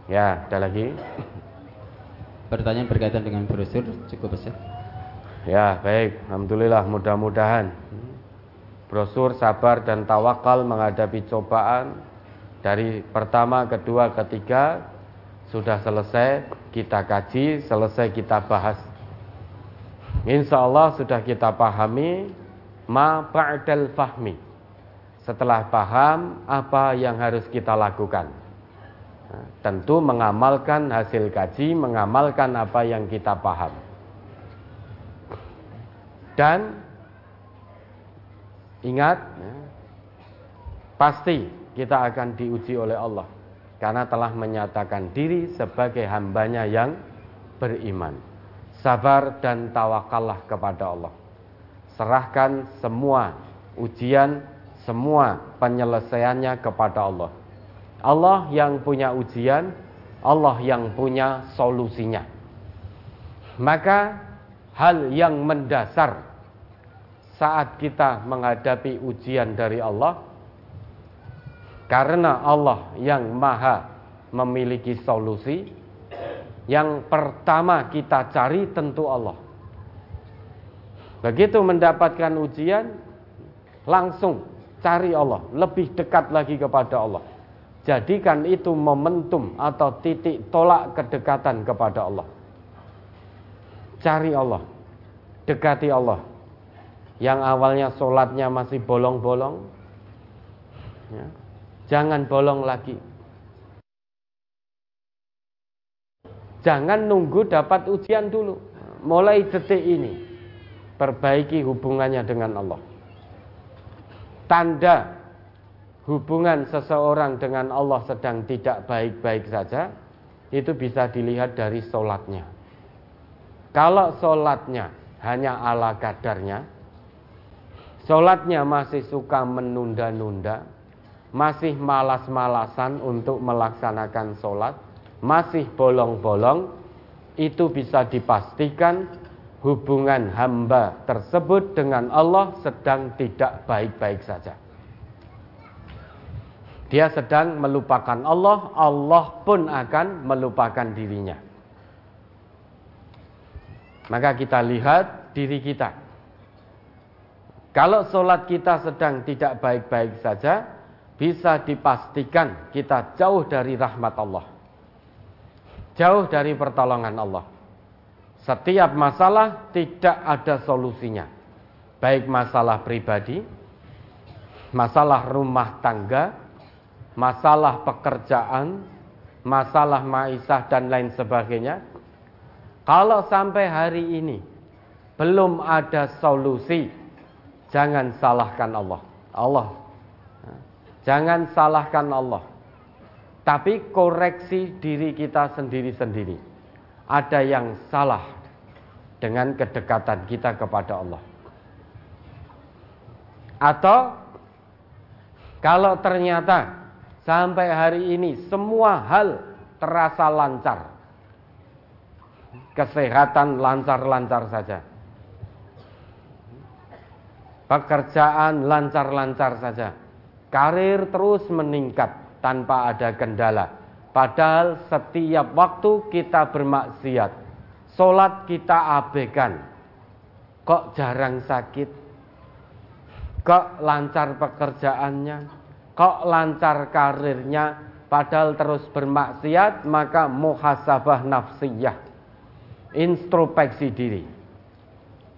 Ya, ada lagi? Pertanyaan berkaitan dengan brosur cukup besar. Ya, baik. Alhamdulillah mudah-mudahan brosur sabar dan tawakal menghadapi cobaan dari pertama, kedua, ketiga sudah selesai kita kaji, selesai kita bahas Insya Allah sudah kita pahami ma ba'dal fahmi. Setelah paham apa yang harus kita lakukan. Nah, tentu mengamalkan hasil kaji, mengamalkan apa yang kita paham. Dan ingat, ya, pasti kita akan diuji oleh Allah karena telah menyatakan diri sebagai hambanya yang beriman sabar dan tawakallah kepada Allah. Serahkan semua ujian, semua penyelesaiannya kepada Allah. Allah yang punya ujian, Allah yang punya solusinya. Maka hal yang mendasar saat kita menghadapi ujian dari Allah karena Allah yang maha memiliki solusi yang pertama kita cari tentu Allah. Begitu mendapatkan ujian, langsung cari Allah, lebih dekat lagi kepada Allah. Jadikan itu momentum atau titik tolak kedekatan kepada Allah. Cari Allah, dekati Allah. Yang awalnya sholatnya masih bolong-bolong, ya, jangan bolong lagi. Jangan nunggu dapat ujian dulu. Mulai detik ini, perbaiki hubungannya dengan Allah. Tanda hubungan seseorang dengan Allah sedang tidak baik-baik saja, itu bisa dilihat dari sholatnya. Kalau sholatnya hanya ala kadarnya, sholatnya masih suka menunda-nunda, masih malas-malasan untuk melaksanakan sholat, masih bolong-bolong, itu bisa dipastikan hubungan hamba tersebut dengan Allah sedang tidak baik-baik saja. Dia sedang melupakan Allah, Allah pun akan melupakan dirinya. Maka kita lihat diri kita. Kalau sholat kita sedang tidak baik-baik saja, bisa dipastikan kita jauh dari rahmat Allah. Jauh dari pertolongan Allah. Setiap masalah tidak ada solusinya. Baik masalah pribadi, masalah rumah tangga, masalah pekerjaan, masalah maisah dan lain sebagainya. Kalau sampai hari ini belum ada solusi, jangan salahkan Allah. Allah. Jangan salahkan Allah. Tapi koreksi diri kita sendiri-sendiri. Ada yang salah dengan kedekatan kita kepada Allah. Atau kalau ternyata Sampai hari ini semua hal terasa lancar. Kesehatan lancar-lancar saja. Pekerjaan lancar-lancar saja. Karir terus meningkat tanpa ada kendala. Padahal setiap waktu kita bermaksiat. Sholat kita abaikan. Kok jarang sakit? Kok lancar pekerjaannya? kok lancar karirnya padahal terus bermaksiat maka muhasabah nafsiyah introspeksi diri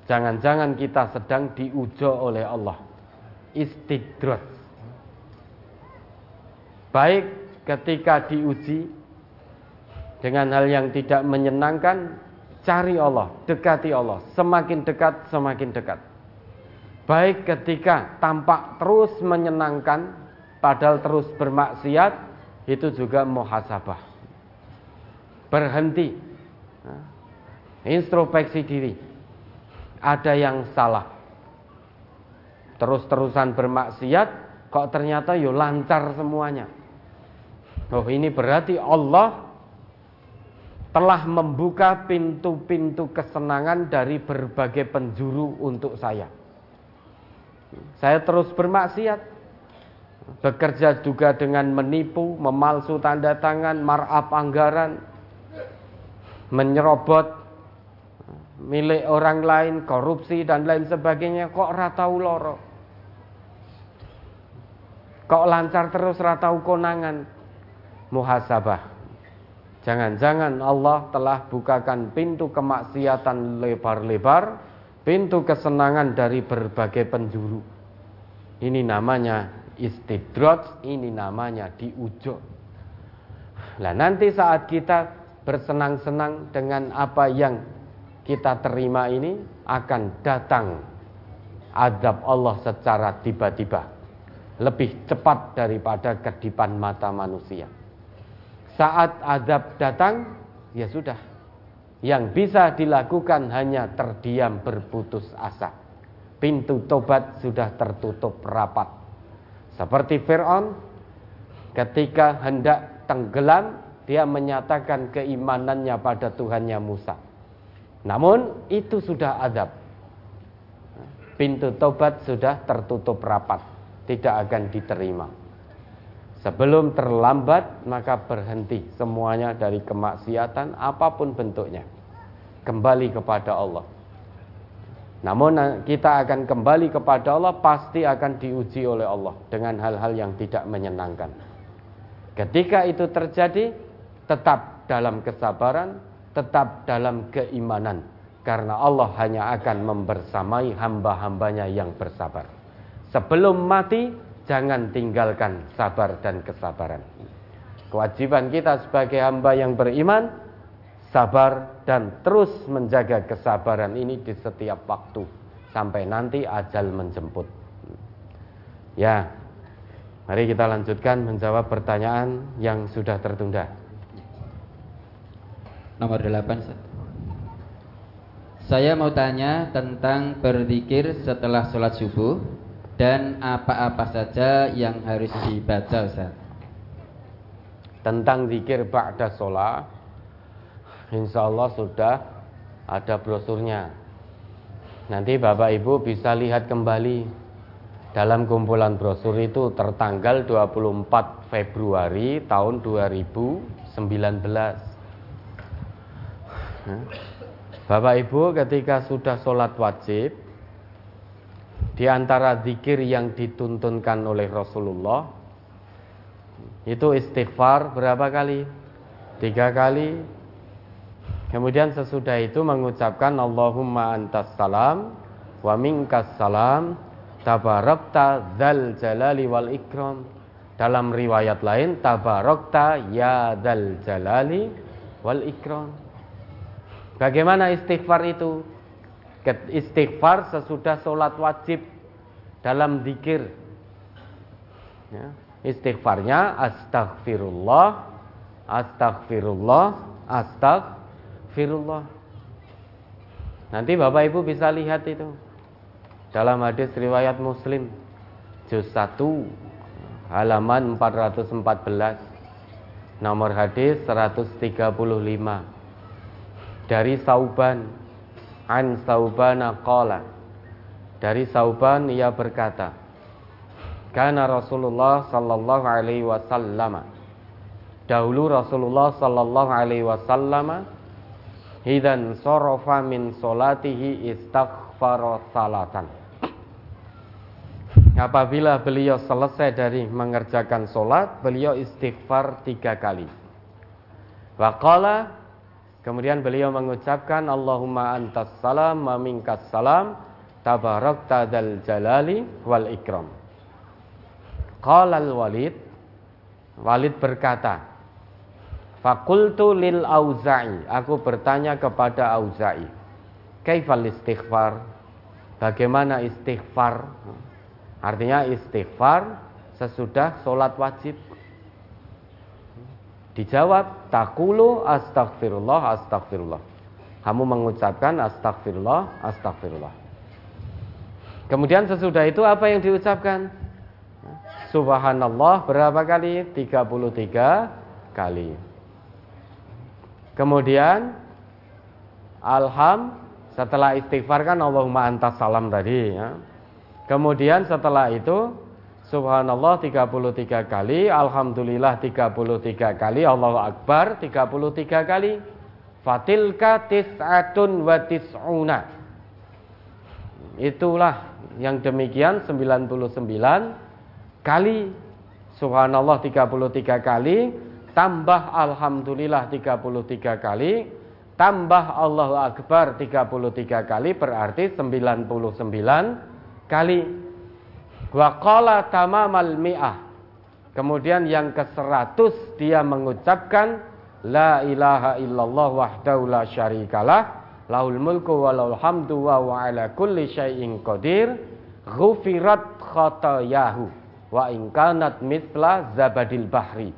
jangan-jangan kita sedang diujo oleh Allah istidrat baik ketika diuji dengan hal yang tidak menyenangkan cari Allah dekati Allah semakin dekat semakin dekat baik ketika tampak terus menyenangkan padahal terus bermaksiat itu juga muhasabah. Berhenti. Introspeksi diri. Ada yang salah. Terus-terusan bermaksiat kok ternyata yo lancar semuanya. Oh, ini berarti Allah telah membuka pintu-pintu kesenangan dari berbagai penjuru untuk saya. Saya terus bermaksiat, bekerja juga dengan menipu, memalsu tanda tangan, markup anggaran, menyerobot milik orang lain, korupsi dan lain sebagainya kok ratau loro. Kok lancar terus ratau konangan muhasabah. Jangan-jangan Allah telah bukakan pintu kemaksiatan lebar-lebar, pintu kesenangan dari berbagai penjuru. Ini namanya istidrot ini namanya diujo. Nah nanti saat kita bersenang-senang dengan apa yang kita terima ini akan datang azab Allah secara tiba-tiba lebih cepat daripada kedipan mata manusia. Saat azab datang, ya sudah. Yang bisa dilakukan hanya terdiam berputus asa. Pintu tobat sudah tertutup rapat. Seperti Fir'aun ketika hendak tenggelam dia menyatakan keimanannya pada Tuhannya Musa. Namun itu sudah adab. Pintu tobat sudah tertutup rapat, tidak akan diterima. Sebelum terlambat maka berhenti semuanya dari kemaksiatan apa pun bentuknya. Kembali kepada Allah. Namun kita akan kembali kepada Allah pasti akan diuji oleh Allah dengan hal-hal yang tidak menyenangkan. Ketika itu terjadi, tetap dalam kesabaran, tetap dalam keimanan. Karena Allah hanya akan membersamai hamba-hambanya yang bersabar. Sebelum mati, jangan tinggalkan sabar dan kesabaran. Kewajiban kita sebagai hamba yang beriman, sabar dan terus menjaga kesabaran ini di setiap waktu sampai nanti ajal menjemput. Ya, mari kita lanjutkan menjawab pertanyaan yang sudah tertunda. Nomor 8 Saya mau tanya tentang berzikir setelah sholat subuh dan apa-apa saja yang harus dibaca Ustaz. Tentang zikir ba'da sholat Insya Allah sudah ada brosurnya. Nanti Bapak Ibu bisa lihat kembali Dalam kumpulan brosur itu tertanggal 24 Februari tahun 2019 Bapak Ibu ketika sudah sholat wajib Di antara zikir yang dituntunkan oleh Rasulullah itu istighfar berapa kali? Tiga kali. Kemudian sesudah itu mengucapkan Allahumma antas salam wa minkas salam tabarakta dzal jalali wal ikram. Dalam riwayat lain tabarakta ya dzal jalali wal ikram. Bagaimana istighfar itu? Istighfar sesudah sholat wajib dalam zikir. Ya. Istighfarnya astaghfirullah, astaghfirullah, astaghfirullah. Nanti Bapak Ibu bisa lihat itu. Dalam hadis riwayat Muslim juz 1 halaman 414 nomor hadis 135 dari Sauban an Saubana qala dari Sauban ia berkata Karena Rasulullah sallallahu alaihi wasallam dahulu Rasulullah sallallahu alaihi wasallam hidan sorofa min solatihi istaghfara salatan. Apabila beliau selesai dari mengerjakan solat, beliau istighfar tiga kali. Waqala kemudian beliau mengucapkan Allahumma antas salam wa salam tabarakta dal jalali wal ikram. Qala al-Walid Walid berkata Fakultu lil Auza'i. Aku bertanya kepada Auza'i Kaifal istighfar? Bagaimana istighfar? Artinya istighfar Sesudah sholat wajib Dijawab Takulu astagfirullah astagfirullah Kamu mengucapkan astagfirullah astagfirullah Kemudian sesudah itu apa yang diucapkan? Subhanallah berapa kali? 33 kali. Kemudian Alham setelah istighfar kan Allahumma antas salam tadi ya. Kemudian setelah itu Subhanallah 33 kali, Alhamdulillah 33 kali, Allahu Akbar 33 kali. Fatilka tis'atun wa tis'una. Itulah yang demikian 99 kali. Subhanallah 33 kali. Tambah alhamdulillah 33 kali. Tambah Allahu akbar 33 kali. Berarti 99 kali wa qala tamamal mi'ah kemudian yang ke-100 dia mengucapkan la ilaha illallah wahdahu la syarikalah lahul mulku wa lahul hamdu wa ala kulli syai'in qadir ghufirat khatayahu wa ingkanat mitla zabadil bahri.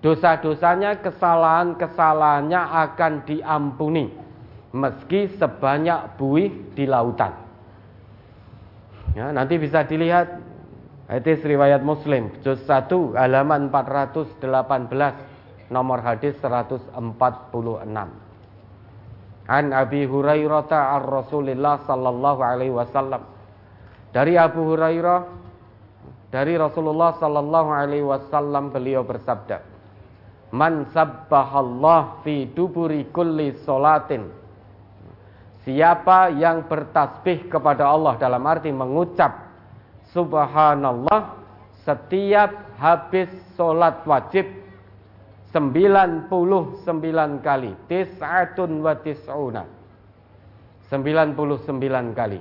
Dosa-dosanya, kesalahan-kesalahannya akan diampuni meski sebanyak buih di lautan. Ya, nanti bisa dilihat hadis riwayat Muslim juz 1 halaman 418 nomor hadis 146. An Abi Hurairah ar Rasulillah sallallahu alaihi wasallam. Dari Abu Hurairah dari Rasulullah sallallahu alaihi wasallam beliau bersabda, "Man sabbahallah fi duburi kulli salatin." Siapa yang bertasbih kepada Allah dalam arti mengucap subhanallah setiap habis sholat wajib 99 kali. Tis'atun wa tis'una. 99 kali.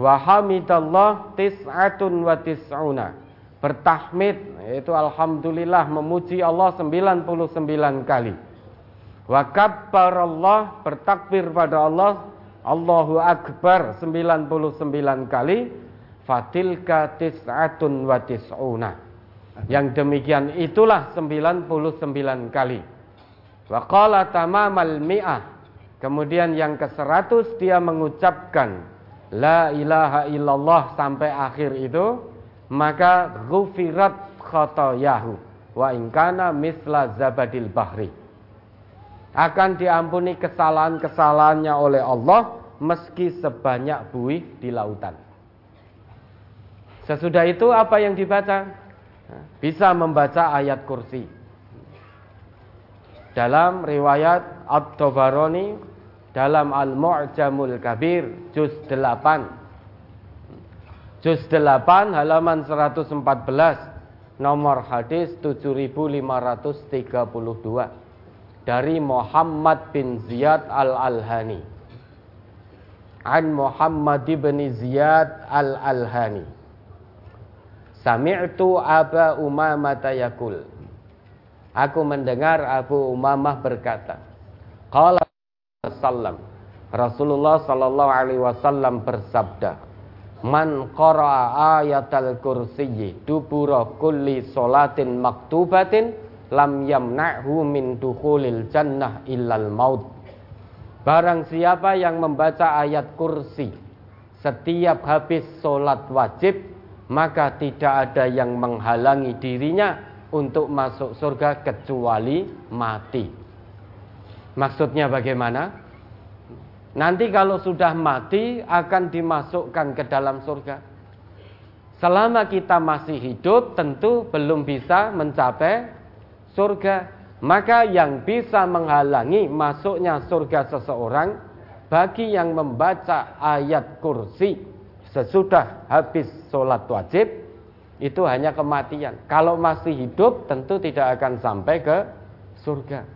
Wa hamidallah tis'atun wa tis'una. Bertahmid yaitu alhamdulillah memuji Allah 99 kali wa kabbarallah bertakbir pada Allah Allahu akbar 99 kali fatilka tis'atun wa tis'una. Yang demikian itulah 99 kali. Wa qala tamamal mi'ah. Kemudian yang ke-100 dia mengucapkan la ilaha illallah sampai akhir itu, maka ghufirat khotoyahu wa ingkana misla zabadil bahri. Akan diampuni kesalahan-kesalahannya oleh Allah meski sebanyak buih di lautan. Sesudah itu apa yang dibaca? Bisa membaca ayat kursi. Dalam riwayat At-Tabarani dalam Al-Mu'jamul Kabir juz 8 juz 8 halaman 114 nomor hadis 7532 dari Muhammad bin Ziyad Al-Alhani. An Muhammad bin Ziyad Al-Alhani. Sami'tu Aba Umamah yakul. Aku mendengar Abu Umamah berkata, Qala sallam. Rasulullah sallallahu alaihi wasallam bersabda, Man qara'a ayatal kursiyyi dubura kulli salatin maktubatin lam yamna'hu min dukhulil jannah illal maut. Barang siapa yang membaca ayat kursi setiap habis solat wajib maka tidak ada yang menghalangi dirinya untuk masuk surga kecuali mati. Maksudnya bagaimana? Nanti kalau sudah mati akan dimasukkan ke dalam surga. Selama kita masih hidup tentu belum bisa mencapai surga. Maka yang bisa menghalangi masuknya surga seseorang bagi yang membaca ayat kursi sesudah habis sholat wajib itu hanya kematian. Kalau masih hidup tentu tidak akan sampai ke surga.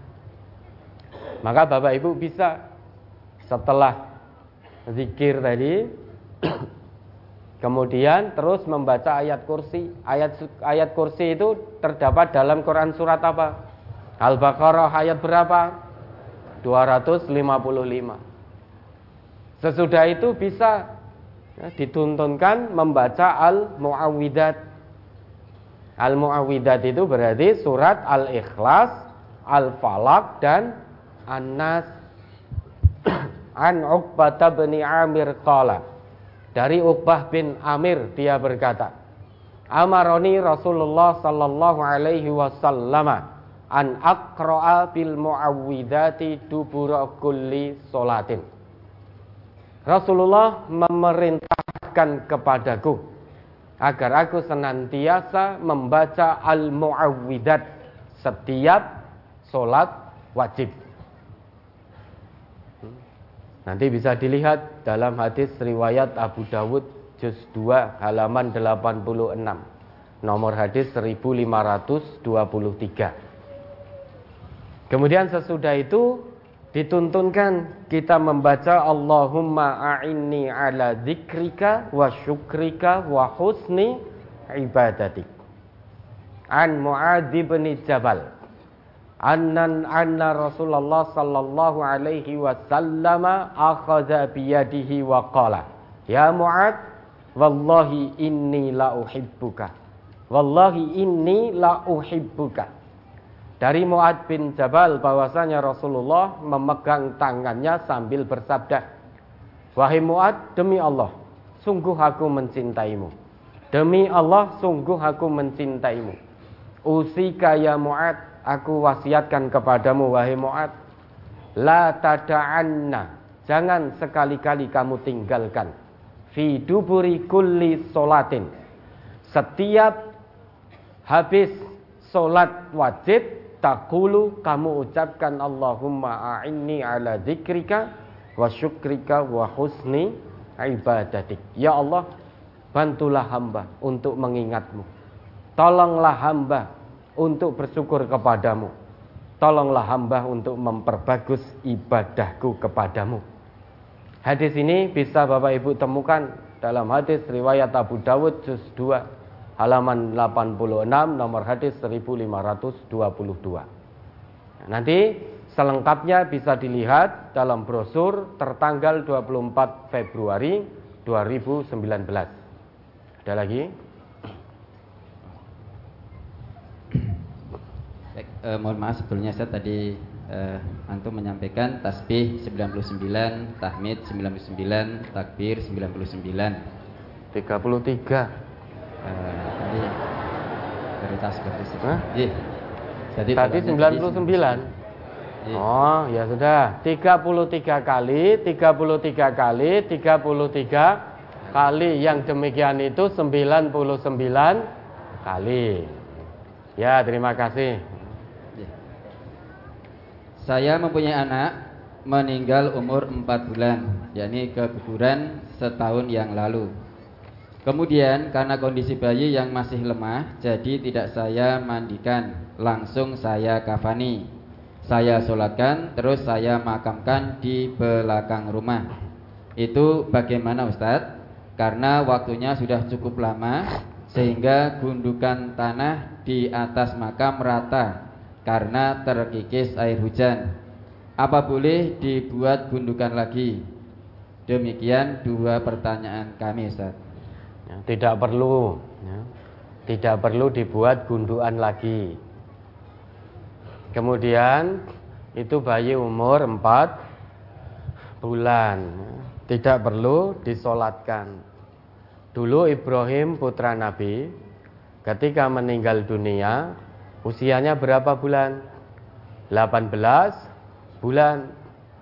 Maka Bapak Ibu bisa setelah zikir tadi kemudian terus membaca ayat kursi. Ayat ayat kursi itu terdapat dalam Quran surat apa? Al-Baqarah ayat berapa? 255. Sesudah itu bisa ya, dituntunkan membaca al-muawwidat. Al-muawwidat itu berarti surat al-ikhlas, al-falak dan an-nas. An Uqbah bin Amir qala. Dari Uqbah bin Amir dia berkata, Amaroni Rasulullah sallallahu alaihi wasallam an aqra'a bil muawwidati dubura kulli salatin. Rasulullah memerintahkan kepadaku agar aku senantiasa membaca al-muawwidat setiap solat wajib. Nanti bisa dilihat dalam hadis riwayat Abu Dawud juz 2 halaman 86. Nomor hadis 1523. Kemudian sesudah itu dituntunkan kita membaca Allahumma a'inni ala dzikrika wa syukrika wa husni ibadatik. An Muadz bin Jabal annan anna Rasulullah sallallahu alaihi wasallam akhadha biyadihi wa qala ya Muadz wallahi inni la uhibbuka wallahi inni la uhibbuka dari Muad bin Jabal bahwasanya Rasulullah memegang tangannya sambil bersabda, "Wahai Muad, demi Allah, sungguh aku mencintaimu. Demi Allah, sungguh aku mencintaimu. Usika ya Muad, aku wasiatkan kepadamu wahai Muad, la tada'anna, jangan sekali-kali kamu tinggalkan fi duburi kulli solatin. Setiap habis solat wajib Takulu kamu ucapkan Allahumma a'inni ala dzikrika wa syukrika wa husni ibadatik. Ya Allah, bantulah hamba untuk mengingatmu Tolonglah hamba untuk bersyukur kepadamu. Tolonglah hamba untuk memperbagus ibadahku kepadamu. Hadis ini bisa Bapak Ibu temukan dalam hadis riwayat Abu Dawud juz 2 halaman 86 nomor hadis 1522. Nanti selengkapnya bisa dilihat dalam brosur tertanggal 24 Februari 2019. Ada lagi? Eh, mohon maaf sebelumnya saya tadi eh, antum menyampaikan tasbih 99, tahmid 99, takbir 99. 33. Eh, tadi dari tasbih itu. Iya. Jadi tadi 99. Iya. Oh, ya sudah. 33 kali, 33 kali, 33 kali yang demikian itu 99 kali. Ya, terima kasih. Saya mempunyai anak meninggal umur 4 bulan, yakni keguguran setahun yang lalu. Kemudian karena kondisi bayi yang masih lemah, jadi tidak saya mandikan, langsung saya kafani. Saya sholatkan, terus saya makamkan di belakang rumah. Itu bagaimana Ustadz? Karena waktunya sudah cukup lama, sehingga gundukan tanah di atas makam rata karena terkikis air hujan. Apa boleh dibuat gundukan lagi? Demikian dua pertanyaan kami, Ustaz. Ya, tidak perlu, ya. tidak perlu dibuat gundukan lagi. Kemudian itu bayi umur empat bulan, tidak perlu disolatkan. Dulu Ibrahim putra Nabi ketika meninggal dunia Usianya berapa bulan? 18 bulan.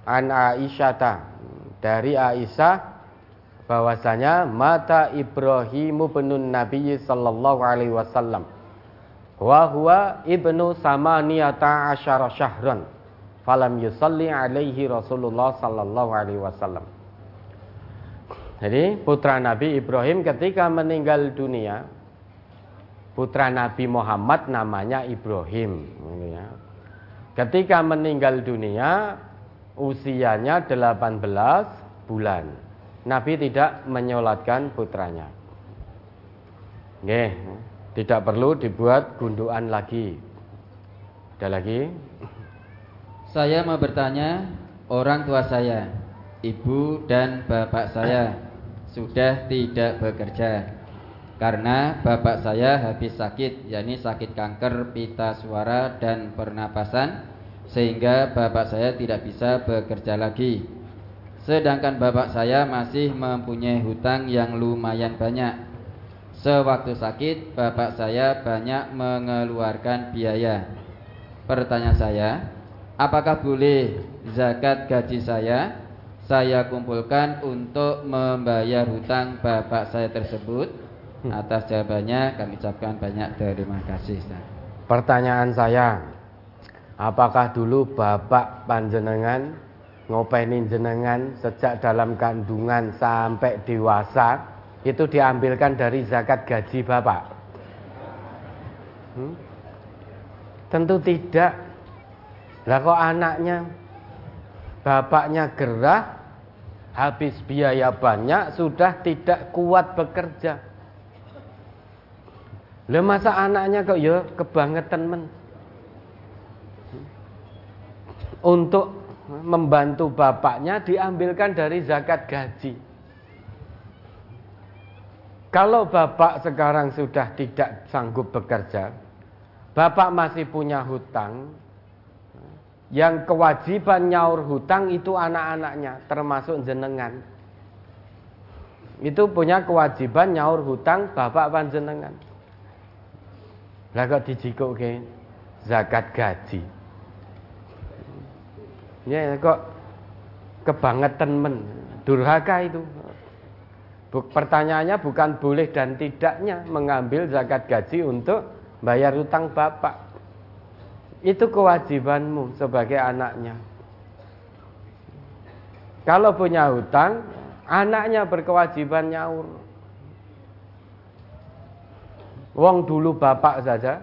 An Aisyata dari Aisyah bahwasanya mata Ibrahimu benun Nabi sallallahu alaihi wasallam wa huwa ibnu samaniyata asyara syahran falam yusalli alaihi Rasulullah sallallahu alaihi wasallam jadi putra Nabi Ibrahim ketika meninggal dunia putra Nabi Muhammad namanya Ibrahim. Ya. Ketika meninggal dunia usianya 18 bulan. Nabi tidak menyolatkan putranya. Oke, tidak perlu dibuat gundukan lagi. Ada lagi? Saya mau bertanya, orang tua saya, ibu dan bapak saya sudah tidak bekerja karena bapak saya habis sakit, yakni sakit kanker pita suara dan pernapasan, sehingga bapak saya tidak bisa bekerja lagi. Sedangkan bapak saya masih mempunyai hutang yang lumayan banyak. Sewaktu sakit, bapak saya banyak mengeluarkan biaya. Pertanyaan saya, apakah boleh zakat gaji saya saya kumpulkan untuk membayar hutang bapak saya tersebut? Hmm. Atas jawabannya kami ucapkan banyak terima kasih. Pertanyaan saya, apakah dulu Bapak panjenengan ngopeni jenengan sejak dalam kandungan sampai dewasa itu diambilkan dari zakat gaji Bapak? Hmm? Tentu tidak. Lah kok anaknya bapaknya gerah habis biaya banyak sudah tidak kuat bekerja lah masa anaknya kok ya kebangetan men. Untuk membantu bapaknya diambilkan dari zakat gaji. Kalau bapak sekarang sudah tidak sanggup bekerja, bapak masih punya hutang, yang kewajiban nyaur hutang itu anak-anaknya, termasuk jenengan. Itu punya kewajiban nyaur hutang bapak panjenengan. Lah kok ke zakat gaji. Ya kok kebangetan men, durhaka itu. Pertanyaannya bukan boleh dan tidaknya mengambil zakat gaji untuk bayar utang bapak. Itu kewajibanmu sebagai anaknya. Kalau punya hutang, anaknya berkewajiban nyaur. Wong dulu bapak saja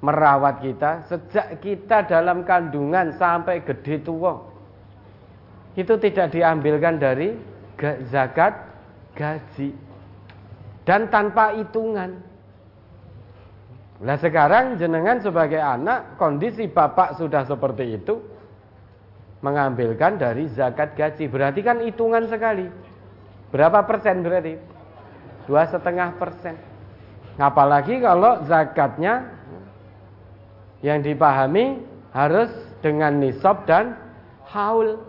merawat kita sejak kita dalam kandungan sampai gede tua. Itu tidak diambilkan dari zakat gaji dan tanpa hitungan. Nah sekarang jenengan sebagai anak kondisi bapak sudah seperti itu mengambilkan dari zakat gaji berarti kan hitungan sekali. Berapa persen berarti? Dua setengah persen. Apalagi kalau zakatnya yang dipahami harus dengan nisab dan haul.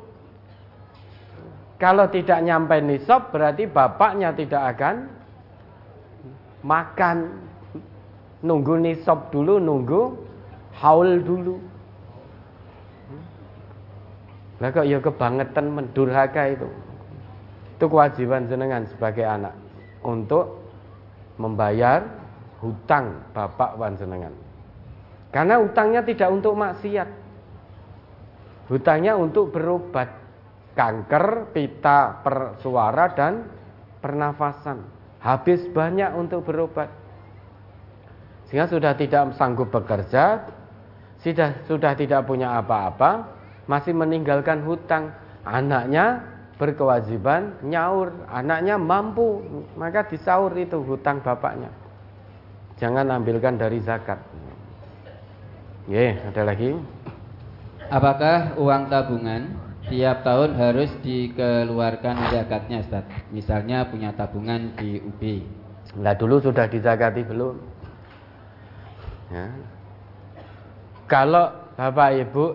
Kalau tidak nyampe nisab berarti bapaknya tidak akan makan. Nunggu nisab dulu, nunggu haul dulu. Lah kok ya kebangetan mendurhaka itu. Itu kewajiban jenengan sebagai anak untuk membayar hutang bapak wan jenengan. Karena hutangnya tidak untuk maksiat. Hutangnya untuk berobat kanker, pita, persuara dan pernafasan. Habis banyak untuk berobat. Sehingga sudah tidak sanggup bekerja, sudah sudah tidak punya apa-apa, masih meninggalkan hutang. Anaknya berkewajiban nyaur, anaknya mampu, maka disaur itu hutang bapaknya. Jangan ambilkan dari zakat. Ya, ada lagi. Apakah uang tabungan tiap tahun harus dikeluarkan zakatnya, Ustaz? Misalnya punya tabungan di UB. Nah, dulu sudah dizakati belum? Ya. Kalau Bapak Ibu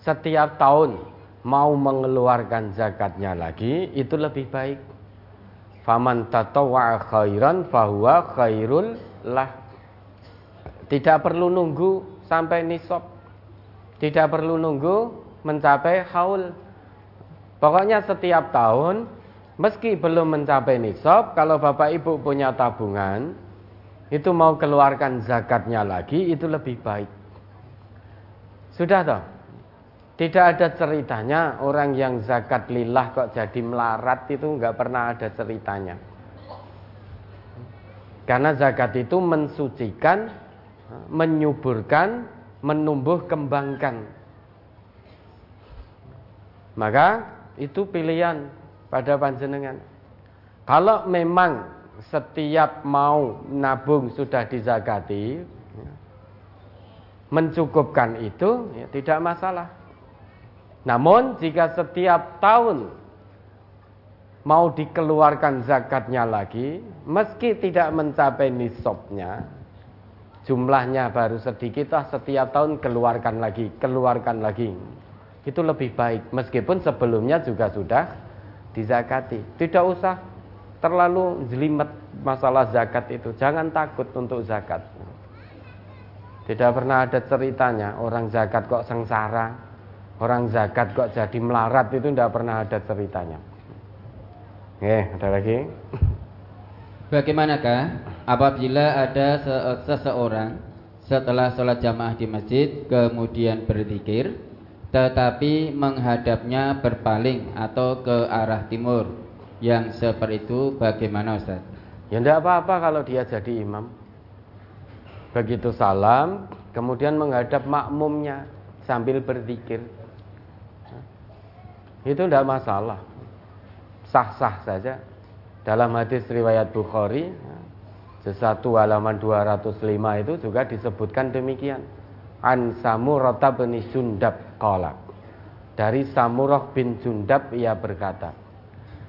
setiap tahun mau mengeluarkan zakatnya lagi, itu lebih baik. Faman tatawwa khairan fahuwa khairul lah. Tidak perlu nunggu sampai nisab. Tidak perlu nunggu mencapai haul. Pokoknya setiap tahun meski belum mencapai nisab, kalau Bapak Ibu punya tabungan, itu mau keluarkan zakatnya lagi itu lebih baik. Sudah toh? Tidak ada ceritanya orang yang zakat lillah kok jadi melarat itu nggak pernah ada ceritanya. Karena zakat itu mensucikan menyuburkan, menumbuh kembangkan. Maka itu pilihan pada panjenengan. Kalau memang setiap mau nabung sudah dizakati, mencukupkan itu ya tidak masalah. Namun jika setiap tahun mau dikeluarkan zakatnya lagi, meski tidak mencapai nisabnya, jumlahnya baru sedikit ah setiap tahun keluarkan lagi, keluarkan lagi. Itu lebih baik meskipun sebelumnya juga sudah dizakati. Tidak usah terlalu jelimet masalah zakat itu. Jangan takut untuk zakat. Tidak pernah ada ceritanya orang zakat kok sengsara, orang zakat kok jadi melarat itu tidak pernah ada ceritanya. Oke, ada lagi. Bagaimanakah apabila ada seseorang setelah sholat jamaah di masjid kemudian berzikir tetapi menghadapnya berpaling atau ke arah timur? Yang seperti itu bagaimana Ustaz? Ya tidak apa-apa kalau dia jadi imam. Begitu salam Kemudian menghadap makmumnya Sambil berzikir. Itu tidak masalah. Sah-sah saja dalam hadis riwayat Bukhari sesatu halaman 205 itu juga disebutkan demikian. An Samurah bin Jundab qala. Dari Samurah bin Jundab ia berkata,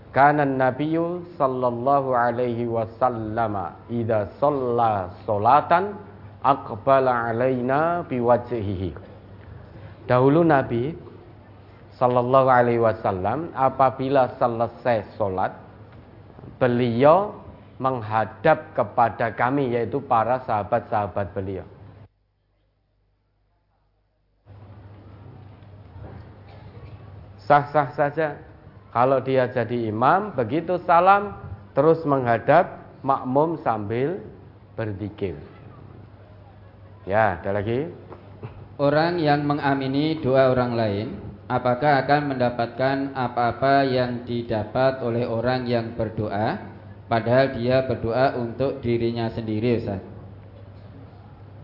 Kana Nabiyyu sallallahu alaihi wasallam idza shalla salatan aqbala alaina biwajhihi. Dahulu Nabi sallallahu alaihi wasallam apabila selesai salat beliau menghadap kepada kami yaitu para sahabat-sahabat beliau. Sah-sah saja kalau dia jadi imam begitu salam terus menghadap makmum sambil berzikir. Ya, ada lagi. Orang yang mengamini doa orang lain apakah akan mendapatkan apa-apa yang didapat oleh orang yang berdoa padahal dia berdoa untuk dirinya sendiri Ustaz.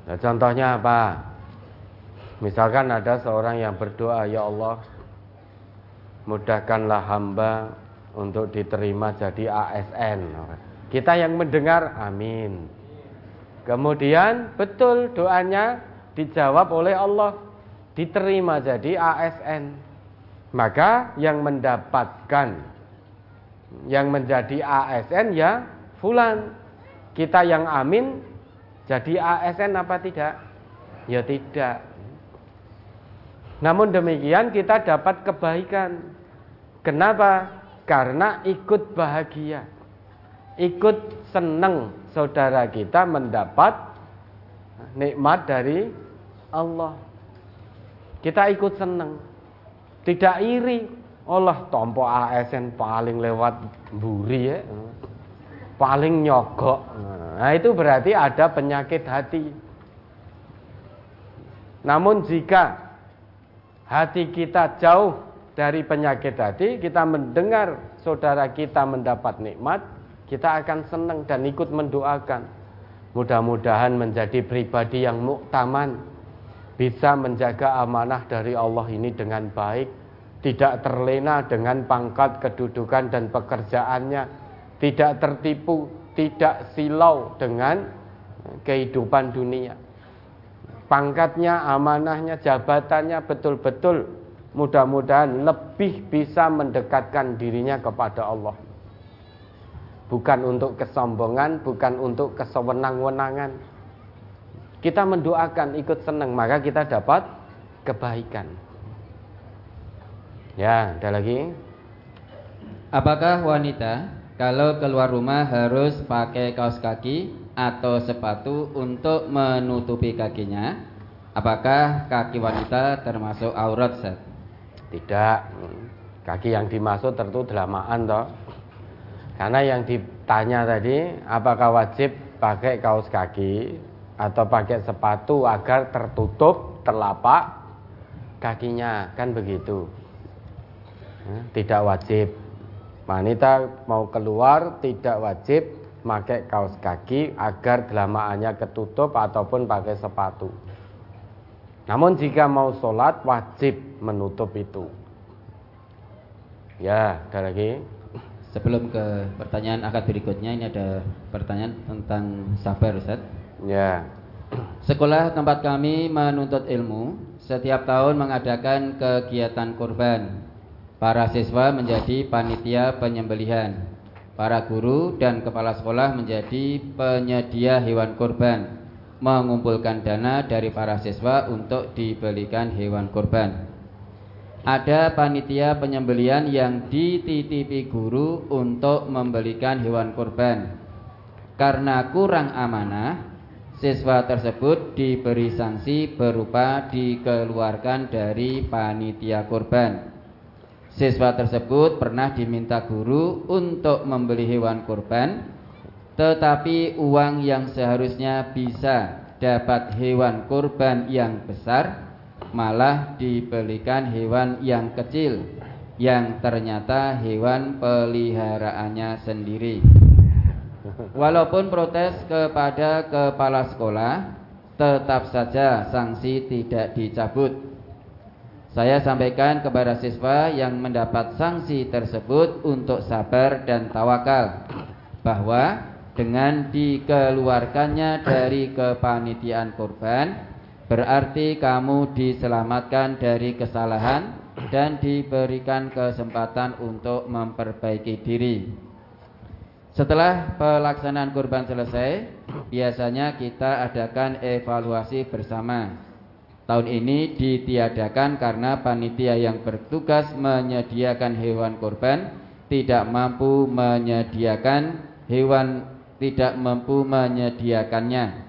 Nah, contohnya apa? Misalkan ada seorang yang berdoa, "Ya Allah, mudahkanlah hamba untuk diterima jadi ASN." Kita yang mendengar, amin. Kemudian betul doanya dijawab oleh Allah, diterima jadi ASN. Maka yang mendapatkan yang menjadi ASN ya fulan. Kita yang amin jadi ASN apa tidak? Ya tidak. Namun demikian kita dapat kebaikan. Kenapa? Karena ikut bahagia ikut senang saudara kita mendapat nikmat dari Allah. Kita ikut senang. Tidak iri. Allah tompo ASN paling lewat buri ya. Paling nyogok. Nah, itu berarti ada penyakit hati. Namun jika hati kita jauh dari penyakit hati, kita mendengar saudara kita mendapat nikmat, kita akan senang dan ikut mendoakan. Mudah-mudahan menjadi pribadi yang muktaman, bisa menjaga amanah dari Allah ini dengan baik, tidak terlena dengan pangkat, kedudukan dan pekerjaannya, tidak tertipu, tidak silau dengan kehidupan dunia. Pangkatnya, amanahnya, jabatannya betul-betul mudah-mudahan lebih bisa mendekatkan dirinya kepada Allah bukan untuk kesombongan, bukan untuk kesewenang-wenangan. Kita mendoakan ikut senang, maka kita dapat kebaikan. Ya, ada lagi. Apakah wanita kalau keluar rumah harus pakai kaos kaki atau sepatu untuk menutupi kakinya? Apakah kaki wanita termasuk aurat, Set? Tidak. Kaki yang dimaksud tentu delamaan toh. Karena yang ditanya tadi, apakah wajib pakai kaos kaki atau pakai sepatu agar tertutup telapak kakinya, kan begitu. Ya, tidak wajib. Wanita mau keluar tidak wajib pakai kaos kaki agar delamaannya ketutup ataupun pakai sepatu. Namun jika mau sholat wajib menutup itu. Ya, ada lagi. Sebelum ke pertanyaan akad berikutnya ini ada pertanyaan tentang sabar Ustaz. Ya. Sekolah tempat kami menuntut ilmu setiap tahun mengadakan kegiatan kurban. Para siswa menjadi panitia penyembelihan. Para guru dan kepala sekolah menjadi penyedia hewan kurban, mengumpulkan dana dari para siswa untuk dibelikan hewan kurban ada panitia penyembelian yang dititipi guru untuk membelikan hewan kurban. Karena kurang amanah, siswa tersebut diberi sanksi berupa dikeluarkan dari panitia kurban. Siswa tersebut pernah diminta guru untuk membeli hewan kurban, tetapi uang yang seharusnya bisa dapat hewan kurban yang besar malah dibelikan hewan yang kecil yang ternyata hewan peliharaannya sendiri. Walaupun protes kepada kepala sekolah, tetap saja sanksi tidak dicabut. Saya sampaikan kepada siswa yang mendapat sanksi tersebut untuk sabar dan tawakal bahwa dengan dikeluarkannya dari kepanitiaan korban Berarti kamu diselamatkan dari kesalahan dan diberikan kesempatan untuk memperbaiki diri. Setelah pelaksanaan kurban selesai, biasanya kita adakan evaluasi bersama. Tahun ini ditiadakan karena panitia yang bertugas menyediakan hewan kurban tidak mampu menyediakan hewan tidak mampu menyediakannya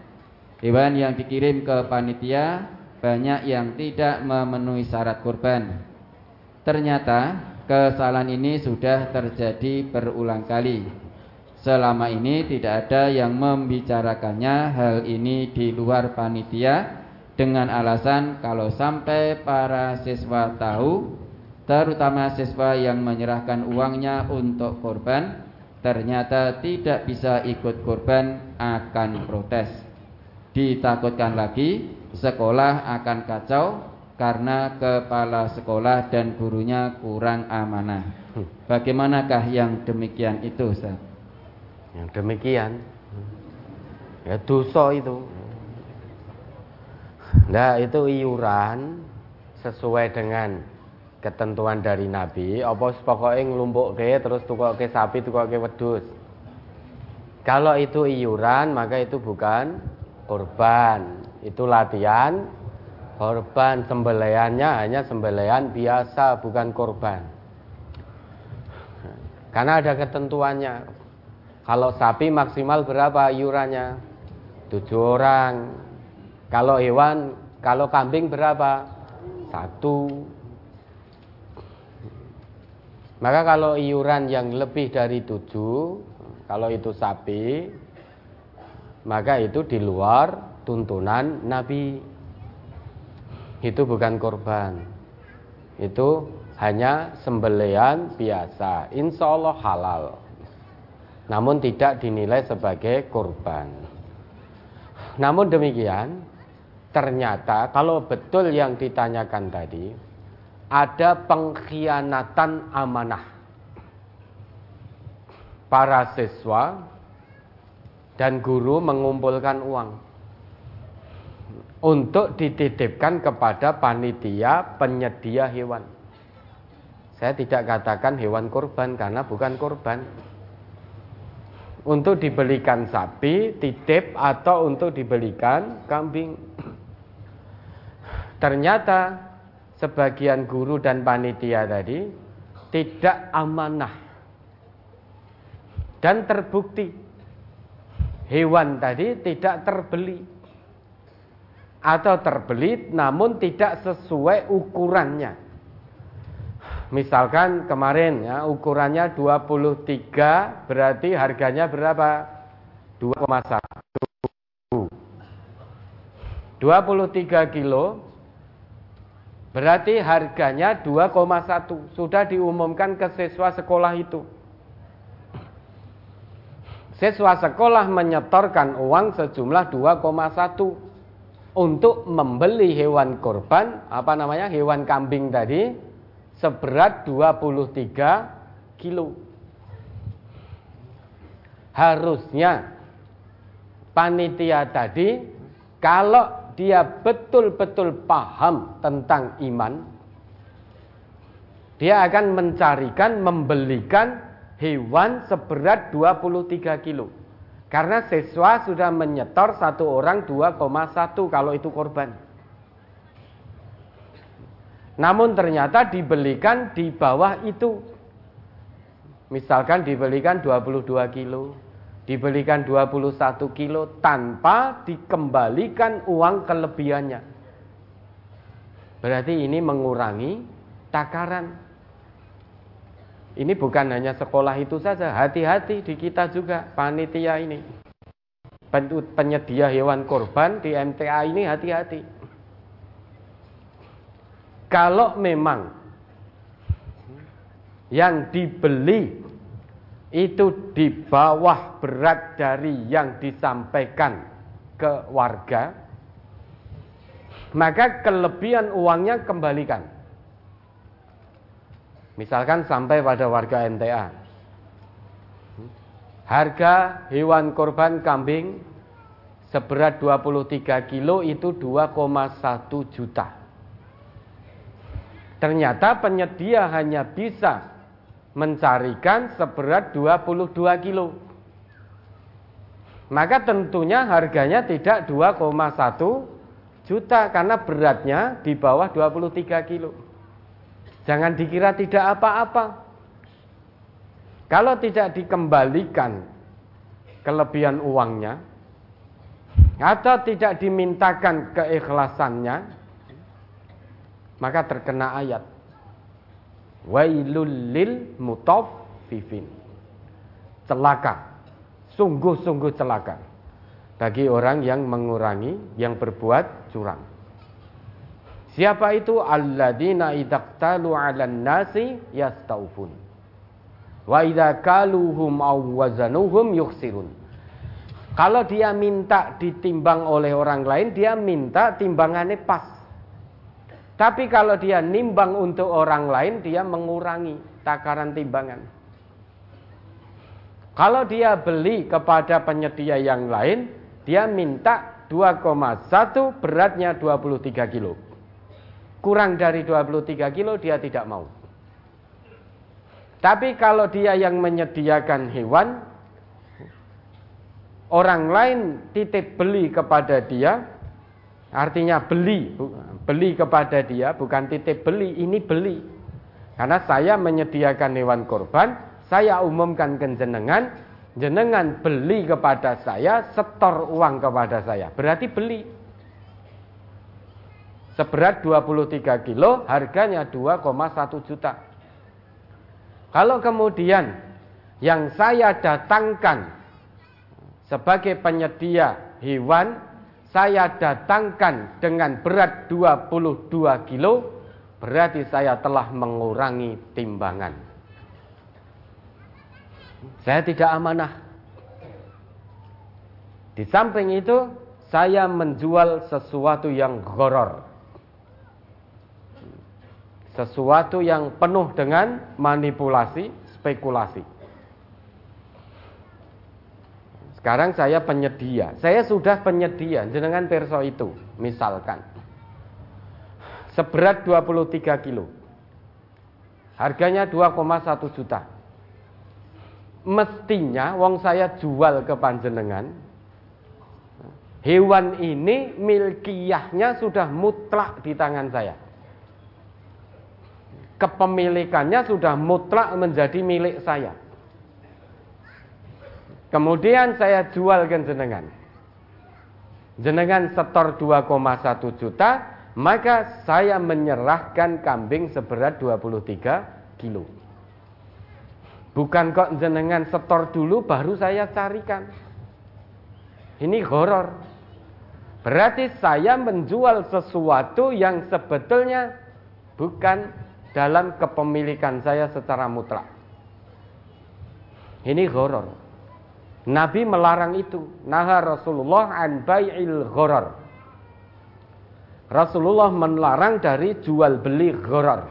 Hewan yang dikirim ke panitia banyak yang tidak memenuhi syarat kurban. Ternyata kesalahan ini sudah terjadi berulang kali. Selama ini tidak ada yang membicarakannya hal ini di luar panitia dengan alasan kalau sampai para siswa tahu, terutama siswa yang menyerahkan uangnya untuk korban, ternyata tidak bisa ikut kurban akan protes. Ditakutkan lagi sekolah akan kacau karena kepala sekolah dan gurunya kurang amanah. Bagaimanakah yang demikian itu, Ustaz? Yang demikian ya dosa itu. Nah, itu iuran sesuai dengan ketentuan dari Nabi apa pokoknya ngelumpukke terus tukokke sapi tukokke wedus. Kalau itu iuran maka itu bukan korban. Itu latihan korban sembelihannya hanya sembelihan biasa bukan korban. Karena ada ketentuannya. Kalau sapi maksimal berapa iurannya? Tujuh orang. Kalau hewan, kalau kambing berapa? Satu. Maka kalau iuran yang lebih dari tujuh, kalau itu sapi, maka itu di luar tuntunan Nabi. Itu bukan korban. Itu hanya sembelian biasa. Insya Allah halal. Namun tidak dinilai sebagai korban. Namun demikian, ternyata kalau betul yang ditanyakan tadi, ada pengkhianatan amanah. Para siswa dan guru mengumpulkan uang untuk dititipkan kepada panitia penyedia hewan. Saya tidak katakan hewan korban karena bukan korban. Untuk dibelikan sapi, titip atau untuk dibelikan kambing. Ternyata sebagian guru dan panitia tadi tidak amanah. Dan terbukti hewan tadi tidak terbeli atau terbeli namun tidak sesuai ukurannya. Misalkan kemarin ya ukurannya 23 berarti harganya berapa? 2,1. 23 kilo berarti harganya 2,1 sudah diumumkan ke siswa sekolah itu. Siswa sekolah menyetorkan uang sejumlah 2,1 untuk membeli hewan korban, apa namanya, hewan kambing tadi, seberat 23 kilo. Harusnya panitia tadi, kalau dia betul-betul paham tentang iman, dia akan mencarikan, membelikan hewan seberat 23 kilo. Karena siswa sudah menyetor satu orang 2,1 kalau itu korban. Namun ternyata dibelikan di bawah itu. Misalkan dibelikan 22 kilo, dibelikan 21 kilo tanpa dikembalikan uang kelebihannya. Berarti ini mengurangi takaran. Ini bukan hanya sekolah itu saja, hati-hati di kita juga panitia ini. Penyedia hewan korban di MTA ini hati-hati. Kalau memang yang dibeli itu di bawah berat dari yang disampaikan ke warga, maka kelebihan uangnya kembalikan. Misalkan sampai pada warga NTA. Harga hewan korban kambing seberat 23 kilo itu 2,1 juta. Ternyata penyedia hanya bisa mencarikan seberat 22 kilo. Maka tentunya harganya tidak 2,1 juta karena beratnya di bawah 23 kilo. Jangan dikira tidak apa-apa. Kalau tidak dikembalikan kelebihan uangnya atau tidak dimintakan keikhlasannya, maka terkena ayat wailul lil mutaffifin. Celaka, sungguh-sungguh celaka bagi orang yang mengurangi, yang berbuat curang. Siapa itu? Alladzina idaqtalu 'alan nasi yastaufun. Wa idza kaluhum aw wazanuhum yukhsirun. Kalau dia minta ditimbang oleh orang lain, dia minta timbangannya pas. Tapi kalau dia nimbang untuk orang lain, dia mengurangi takaran timbangan. Kalau dia beli kepada penyedia yang lain, dia minta 2,1 beratnya 23 kilo. Kurang dari 23 kilo dia tidak mau. Tapi kalau dia yang menyediakan hewan, orang lain titip beli kepada dia, artinya beli, beli kepada dia, bukan titip beli, ini beli. Karena saya menyediakan hewan korban, saya umumkan ke jenengan, jenengan beli kepada saya, setor uang kepada saya. Berarti beli. Seberat 23 kilo, harganya 2,1 juta. Kalau kemudian yang saya datangkan sebagai penyedia hewan, saya datangkan dengan berat 22 kilo, berarti saya telah mengurangi timbangan. Saya tidak amanah. Di samping itu, saya menjual sesuatu yang goror. Sesuatu yang penuh dengan manipulasi, spekulasi. Sekarang saya penyedia. Saya sudah penyedia, jenengan perso itu, misalkan. Seberat 23 kilo. Harganya 2,1 juta mestinya wong saya jual ke panjenengan hewan ini milkiyahnya sudah mutlak di tangan saya kepemilikannya sudah mutlak menjadi milik saya kemudian saya jual ke jenengan jenengan setor 2,1 juta maka saya menyerahkan kambing seberat 23 kilo Bukan kok jenengan setor dulu baru saya carikan. Ini horor. Berarti saya menjual sesuatu yang sebetulnya bukan dalam kepemilikan saya secara mutlak. Ini horor. Nabi melarang itu. Naha Rasulullah an bai'il horor. Rasulullah melarang dari jual beli horor.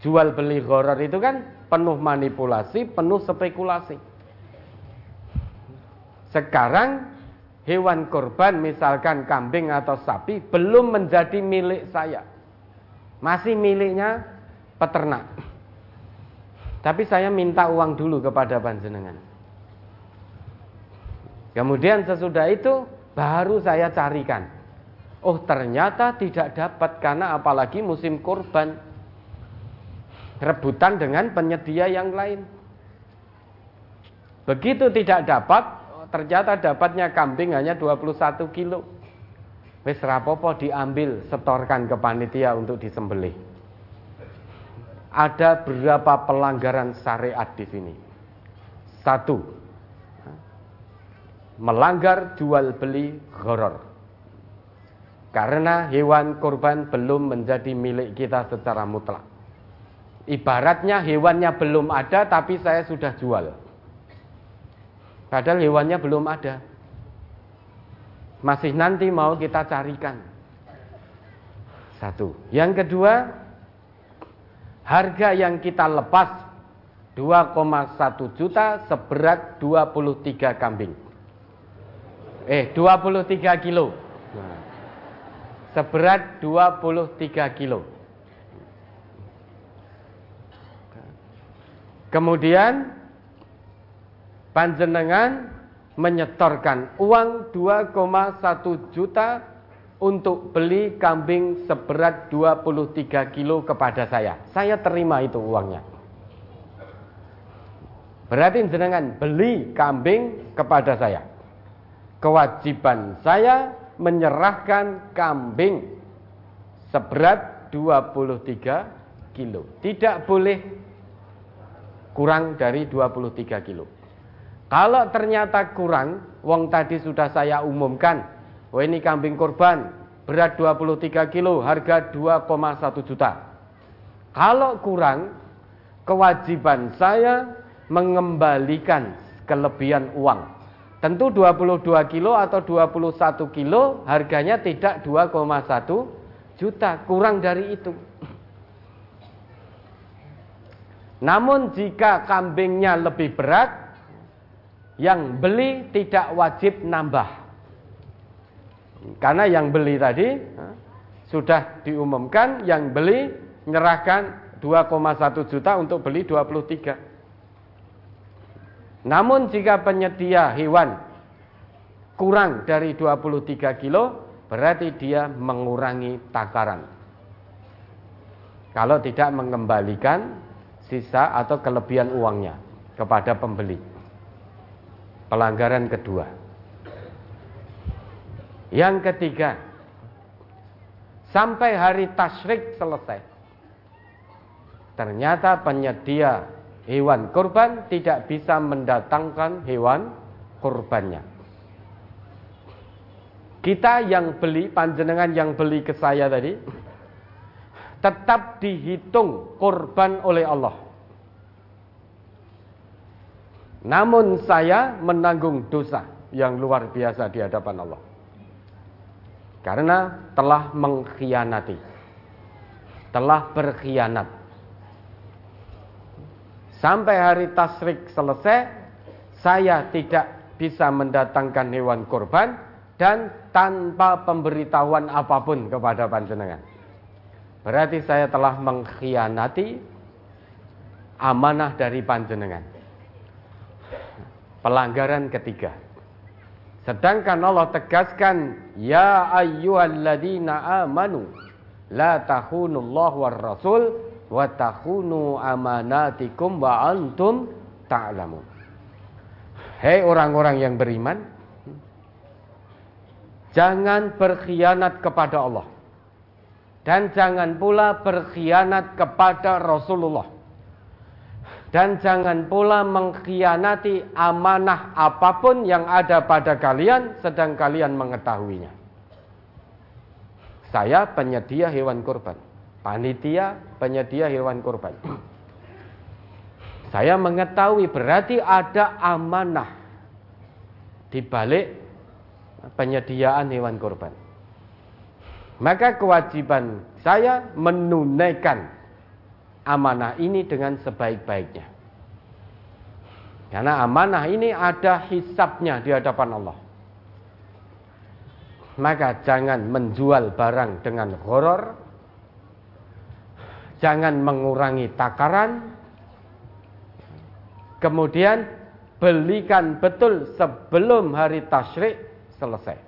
Jual beli horor itu kan penuh manipulasi, penuh spekulasi. Sekarang hewan korban misalkan kambing atau sapi belum menjadi milik saya. Masih miliknya peternak. Tapi saya minta uang dulu kepada panjenengan. Kemudian sesudah itu baru saya carikan. Oh ternyata tidak dapat karena apalagi musim korban rebutan dengan penyedia yang lain. Begitu tidak dapat, ternyata dapatnya kambing hanya 21 kilo. Wis rapopo diambil, setorkan ke panitia untuk disembelih. Ada berapa pelanggaran syariat di sini? Satu, melanggar jual beli goror. Karena hewan kurban belum menjadi milik kita secara mutlak. Ibaratnya hewannya belum ada tapi saya sudah jual. Padahal hewannya belum ada. Masih nanti mau kita carikan. Satu. Yang kedua, harga yang kita lepas 2,1 juta seberat 23 kambing. Eh, 23 kilo. Nah, seberat 23 kilo. Kemudian panjenengan menyetorkan uang 2,1 juta untuk beli kambing seberat 23 kilo kepada saya. Saya terima itu uangnya. Berarti jenengan beli kambing kepada saya. Kewajiban saya menyerahkan kambing seberat 23 kilo. Tidak boleh kurang dari 23 kilo. Kalau ternyata kurang, wong tadi sudah saya umumkan, oh ini kambing korban, berat 23 kilo, harga 2,1 juta. Kalau kurang, kewajiban saya mengembalikan kelebihan uang. Tentu 22 kilo atau 21 kilo harganya tidak 2,1 juta, kurang dari itu. Namun jika kambingnya lebih berat, yang beli tidak wajib nambah. Karena yang beli tadi sudah diumumkan, yang beli menyerahkan 2,1 juta untuk beli 23. Namun jika penyedia hewan kurang dari 23 kilo, berarti dia mengurangi takaran. Kalau tidak mengembalikan sisa atau kelebihan uangnya kepada pembeli. Pelanggaran kedua. Yang ketiga, sampai hari tasyrik selesai. Ternyata penyedia hewan kurban tidak bisa mendatangkan hewan kurbannya. Kita yang beli, panjenengan yang beli ke saya tadi, tetap dihitung kurban oleh Allah. Namun saya menanggung dosa yang luar biasa di hadapan Allah. Karena telah mengkhianati. Telah berkhianat Sampai hari tasrik selesai, saya tidak bisa mendatangkan hewan kurban dan tanpa pemberitahuan apa pun kepada panjenengan. Berarti saya telah mengkhianati amanah dari panjenengan. Pelanggaran ketiga. Sedangkan Allah tegaskan, Ya ayyuhalladzina amanu, la tahunullah war rasul, wa takhunu amanatikum wa antum ta'lamun. Hei orang-orang yang beriman, jangan berkhianat kepada Allah. Dan jangan pula berkhianat kepada Rasulullah. Dan jangan pula mengkhianati amanah apa pun yang ada pada kalian sedang kalian mengetahuinya. Saya penyedia hewan kurban panitia penyedia hewan kurban. Saya mengetahui berarti ada amanah di balik penyediaan hewan kurban. Maka kewajiban saya menunaikan amanah ini dengan sebaik-baiknya. Karena amanah ini ada hisapnya di hadapan Allah. Maka jangan menjual barang dengan horor, jangan mengurangi takaran. Kemudian belikan betul sebelum hari tasyrik selesai.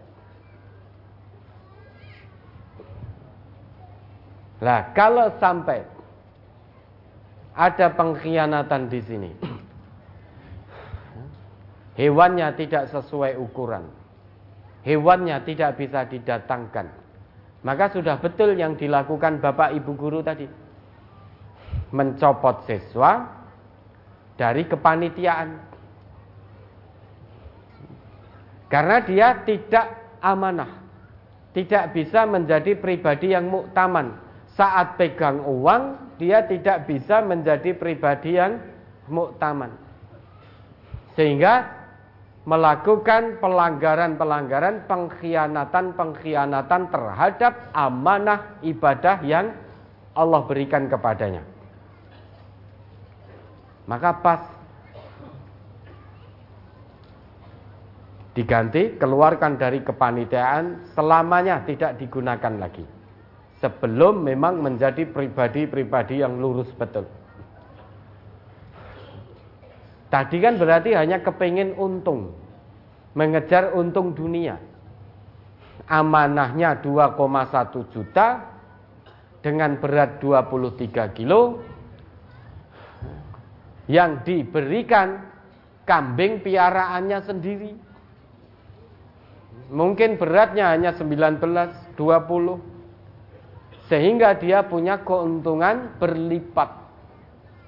Nah, kalau sampai ada pengkhianatan di sini, hewannya tidak sesuai ukuran, hewannya tidak bisa didatangkan, maka sudah betul yang dilakukan Bapak Ibu guru tadi mencopot siswa dari kepanitiaan. Karena dia tidak amanah. Tidak bisa menjadi pribadi yang muktaman. Saat pegang uang, dia tidak bisa menjadi pribadi yang muktaman. Sehingga melakukan pelanggaran-pelanggaran, pengkhianatan-pengkhianatan terhadap amanah ibadah yang Allah berikan kepadanya. Maka pas diganti, keluarkan dari kepanitiaan, selamanya tidak digunakan lagi. Sebelum memang menjadi pribadi-pribadi yang lurus betul. Tadi kan berarti hanya kepingin untung, mengejar untung dunia. Amanahnya 2,1 juta dengan berat 23 kilo, yang diberikan kambing piaraannya sendiri. Mungkin beratnya hanya 19, 20. Sehingga dia punya keuntungan berlipat.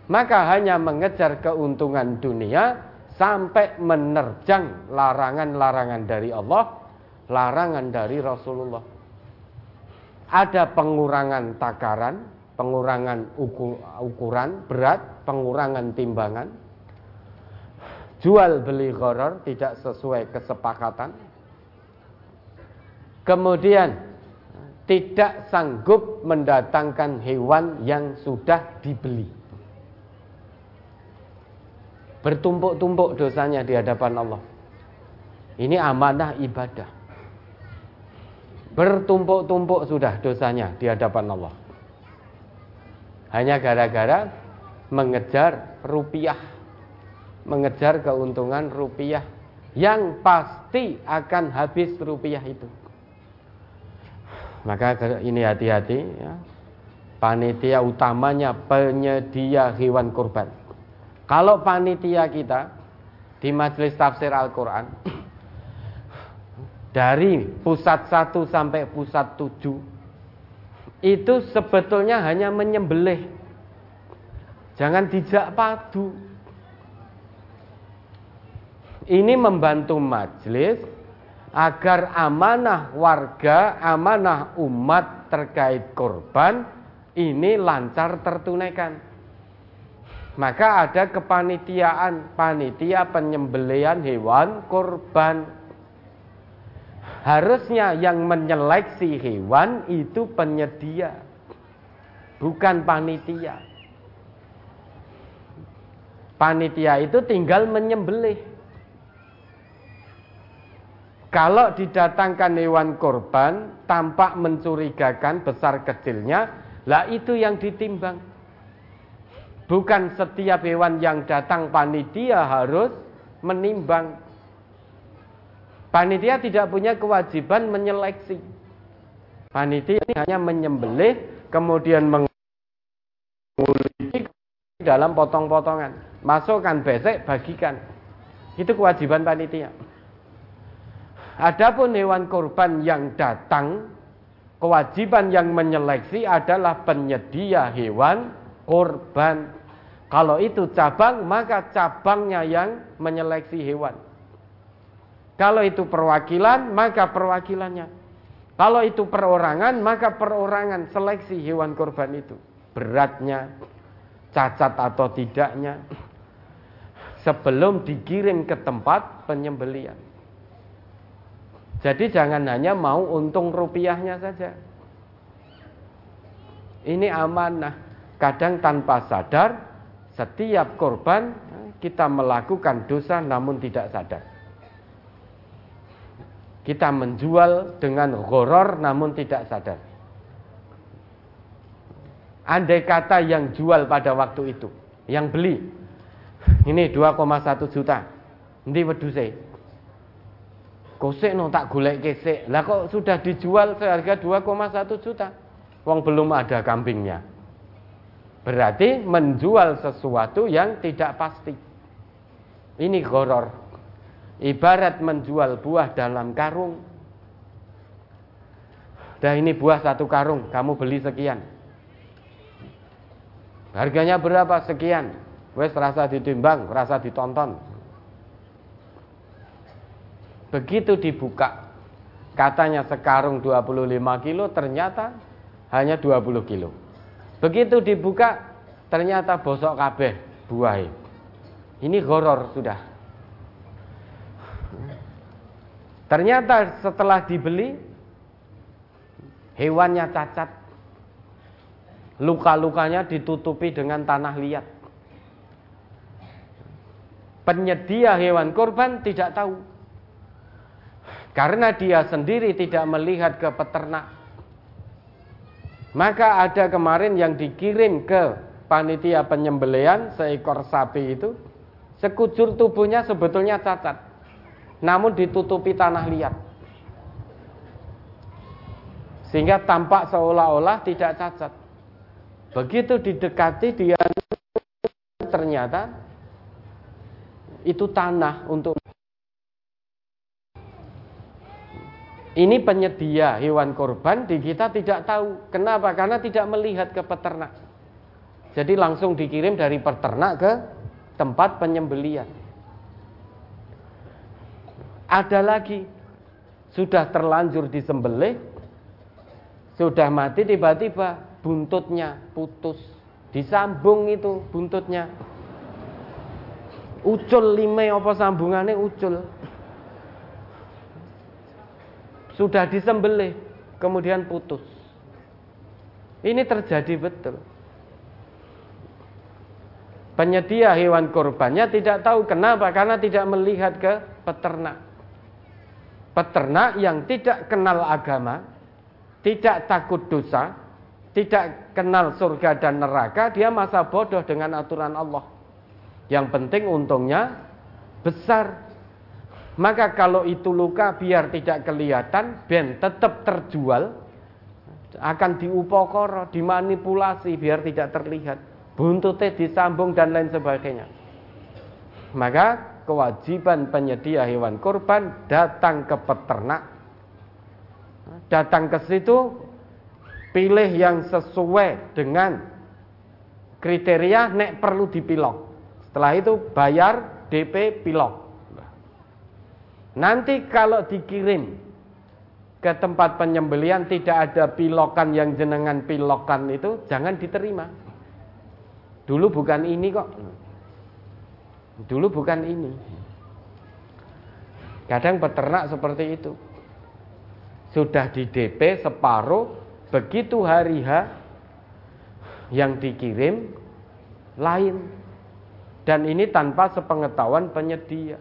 Maka hanya mengejar keuntungan dunia sampai menerjang larangan-larangan dari Allah, larangan dari Rasulullah. Ada pengurangan takaran, pengurangan ukuran berat, pengurangan timbangan. jual beli gharar tidak sesuai kesepakatan. Kemudian tidak sanggup mendatangkan hewan yang sudah dibeli. Bertumpuk-tumpuk dosanya di hadapan Allah. Ini amanah ibadah. Bertumpuk-tumpuk sudah dosanya di hadapan Allah. Hanya gara-gara mengejar rupiah. Mengejar keuntungan rupiah. Yang pasti akan habis rupiah itu. Maka ini hati-hati ya. Panitia utamanya penyedia hewan kurban. Kalau panitia kita di majelis tafsir Al-Quran dari pusat satu sampai pusat tujuh itu sebetulnya hanya menyembelih. Jangan dijak padu. Ini membantu majelis agar amanah warga, amanah umat terkait korban ini lancar tertunaikan. Maka ada kepanitiaan, panitia penyembelian hewan korban. Harusnya yang menyeleksi hewan itu penyedia, bukan panitia. Panitia itu tinggal menyembelih. Kalau didatangkan hewan korban tampak mencurigakan besar kecilnya, lah itu yang ditimbang. Bukan setiap hewan yang datang panitia harus menimbang. Panitia tidak punya kewajiban menyeleksi. Panitia ini hanya menyembelih, kemudian menguliti dalam potong-potongan. Masukkan besek, bagikan. Itu kewajiban panitia. Adapun hewan korban yang datang, kewajiban yang menyeleksi adalah penyedia hewan korban. Kalau itu cabang, maka cabangnya yang menyeleksi hewan. Kalau itu perwakilan, maka perwakilannya. Kalau itu perorangan, maka perorangan seleksi hewan korban itu. Beratnya, cacat atau tidaknya. Sebelum dikirim ke tempat penyembelian. Jadi jangan hanya mau untung rupiahnya saja. Ini amanah. Kadang tanpa sadar, setiap korban kita melakukan dosa namun tidak sadar. Kita menjual dengan horor namun tidak sadar. Andai kata yang jual pada waktu itu, yang beli, ini 2,1 juta, ini weduse, Kosek no tak golek kesek. Lah kok sudah dijual seharga 2,1 juta. Wong belum ada kambingnya. Berarti menjual sesuatu yang tidak pasti. Ini goror. Ibarat menjual buah dalam karung. Dah ini buah satu karung, kamu beli sekian. Harganya berapa? Sekian. Wes rasa ditimbang, rasa ditonton. Begitu dibuka, katanya sekarung 25 kilo, ternyata hanya 20 kilo. Begitu dibuka, ternyata bosok kabeh buah. Ini horor sudah. Ternyata setelah dibeli, hewannya cacat. Luka-lukanya ditutupi dengan tanah liat. Penyedia hewan korban tidak tahu karena dia sendiri tidak melihat ke peternak. Maka ada kemarin yang dikirim ke panitia penyembelian seekor sapi itu. Sekujur tubuhnya sebetulnya cacat. Namun ditutupi tanah liat. Sehingga tampak seolah-olah tidak cacat. Begitu didekati dia ternyata itu tanah untuk Ini penyedia hewan korban di kita tidak tahu. Kenapa? Karena tidak melihat ke peternak. Jadi langsung dikirim dari peternak ke tempat penyembelian. Ada lagi sudah terlanjur disembelih, sudah mati tiba-tiba buntutnya putus, disambung itu buntutnya. Ucul lime apa sambungannya ucul. Sudah disembelih, kemudian putus. Ini terjadi betul. Penyedia hewan kurbannya tidak tahu kenapa karena tidak melihat ke peternak. Peternak yang tidak kenal agama, tidak takut dosa, tidak kenal surga dan neraka, dia masa bodoh dengan aturan Allah. Yang penting untungnya besar. Maka kalau itu luka biar tidak kelihatan, ben tetap terjual, akan diupokoro, dimanipulasi biar tidak terlihat buntutnya disambung dan lain sebagainya. Maka kewajiban penyedia hewan kurban datang ke peternak, datang ke situ, pilih yang sesuai dengan kriteria nek perlu dipilok. Setelah itu bayar DP pilok. Nanti kalau dikirim ke tempat penyembelian tidak ada pilokan yang jenengan pilokan itu jangan diterima. Dulu bukan ini kok. Dulu bukan ini. Kadang peternak seperti itu. Sudah di DP separuh, begitu hari H yang dikirim lain. Dan ini tanpa sepengetahuan penyedia.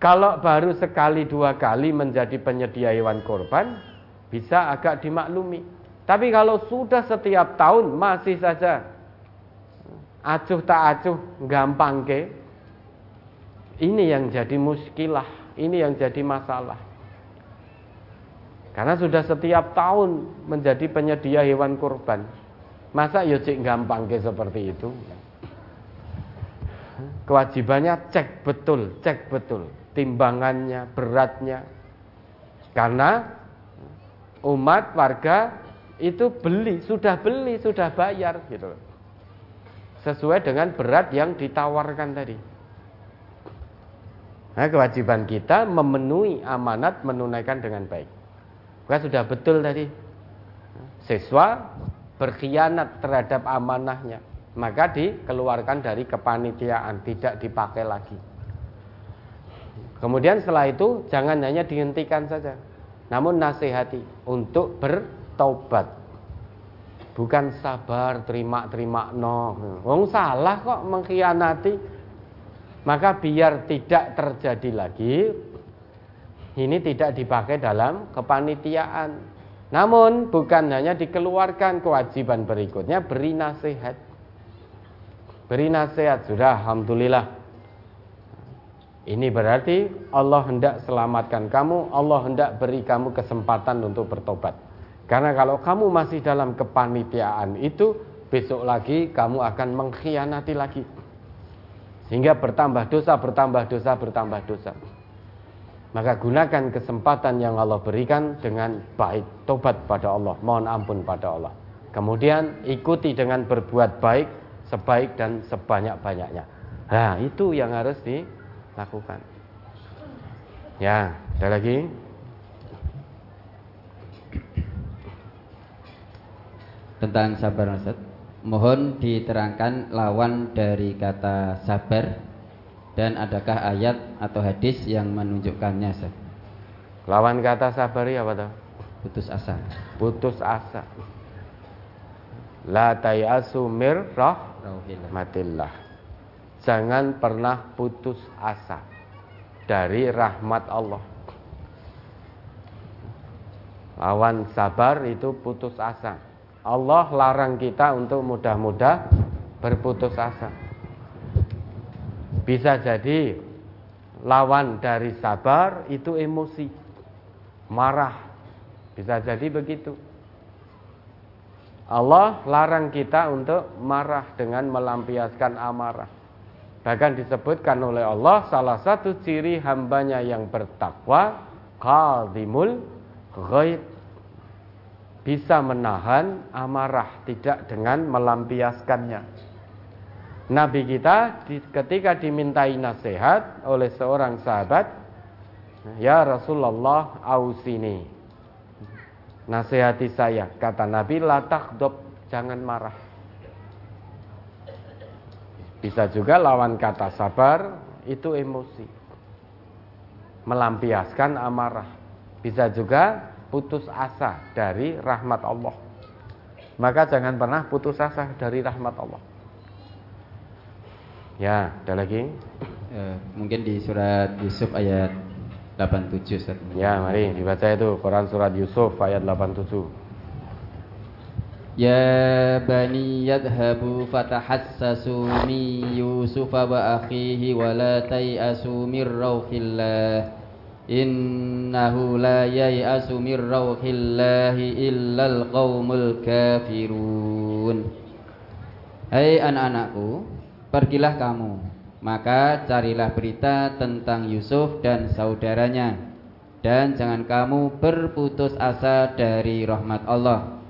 Kalau baru sekali dua kali menjadi penyedia hewan korban, bisa agak dimaklumi. Tapi kalau sudah setiap tahun masih saja acuh tak acuh gampang ke, ini yang jadi muskilah, ini yang jadi masalah. Karena sudah setiap tahun menjadi penyedia hewan kurban. Masa ya cik gampang ke seperti itu? Kewajibannya cek betul, cek betul timbangannya, beratnya. Karena umat warga itu beli, sudah beli, sudah bayar gitu Sesuai dengan berat yang ditawarkan tadi. Nah, kewajiban kita memenuhi amanat menunaikan dengan baik. Bukan sudah betul tadi. Siswa berkhianat terhadap amanahnya, maka dikeluarkan dari kepanitiaan, tidak dipakai lagi. Kemudian setelah itu jangan hanya dihentikan saja, namun nasihati untuk ber taubat. Bukan sabar terima-terima no. Wong salah kok mengkhianati. Maka biar tidak terjadi lagi ini tidak dipakai dalam kepanitiaan. Namun bukan hanya dikeluarkan kewajiban berikutnya beri nasihat. Beri nasihat sudah alhamdulillah. Ini berarti Allah hendak selamatkan kamu, Allah hendak beri kamu kesempatan untuk bertobat. Karena kalau kamu masih dalam kepanitiaan itu, besok lagi kamu akan mengkhianati lagi. Sehingga bertambah dosa, bertambah dosa, bertambah dosa. Maka gunakan kesempatan yang Allah berikan dengan baik, tobat pada Allah, mohon ampun pada Allah. Kemudian ikuti dengan berbuat baik, sebaik dan sebanyak-banyaknya. Nah, itu yang harus dilakukan. Ya, ada lagi? tentang sabar Ustaz. Mohon diterangkan lawan dari kata sabar dan adakah ayat atau hadis yang menunjukkannya Ustaz? Lawan kata sabar ya apa tuh? Putus asa. Putus asa. La tayasu mir rahmatillah. Jangan pernah putus asa dari rahmat Allah. Lawan sabar itu putus asa. Allah larang kita untuk mudah-mudah berputus asa. Bisa jadi lawan dari sabar itu emosi, marah. Bisa jadi begitu. Allah larang kita untuk marah dengan melampiaskan amarah. Bahkan disebutkan oleh Allah salah satu ciri hambanya yang bertakwa qadimul ghaib bisa menahan amarah tidak dengan melampiaskannya. Nabi kita ketika dimintai nasihat oleh seorang sahabat, "Ya Rasulullah, ausini." Nasihati saya, kata Nabi, "La takdob, jangan marah." Bisa juga lawan kata sabar itu emosi. Melampiaskan amarah. Bisa juga putus asa dari rahmat Allah. Maka jangan pernah putus asa dari rahmat Allah. Ya, ada lagi? Eh, mungkin di surat Yusuf ayat 87 Ustaz. Ya, mari dibaca itu Quran surat Yusuf ayat 87. Ya bani yadhabu fatahassasu min Yusuf wa akhihi wa la tay'asu min rauhillah innahu la yay'asu min rauhillahi illal qaumul kafirun Hai anak-anakku pergilah kamu. Maka carilah berita tentang Yusuf dan saudaranya. Dan jangan kamu berputus asa dari rahmat Allah.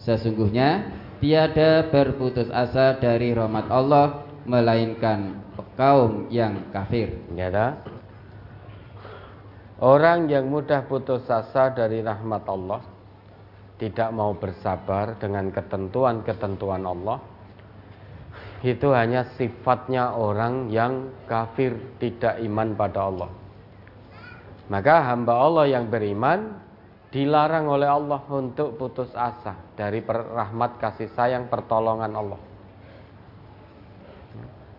Sesungguhnya tiada berputus asa dari rahmat Allah melainkan kaum yang kafir. Orang yang mudah putus asa dari rahmat Allah tidak mau bersabar dengan ketentuan-ketentuan Allah itu hanya sifatnya orang yang kafir tidak iman pada Allah. Maka hamba Allah yang beriman dilarang oleh Allah untuk putus asa dari rahmat kasih sayang pertolongan Allah.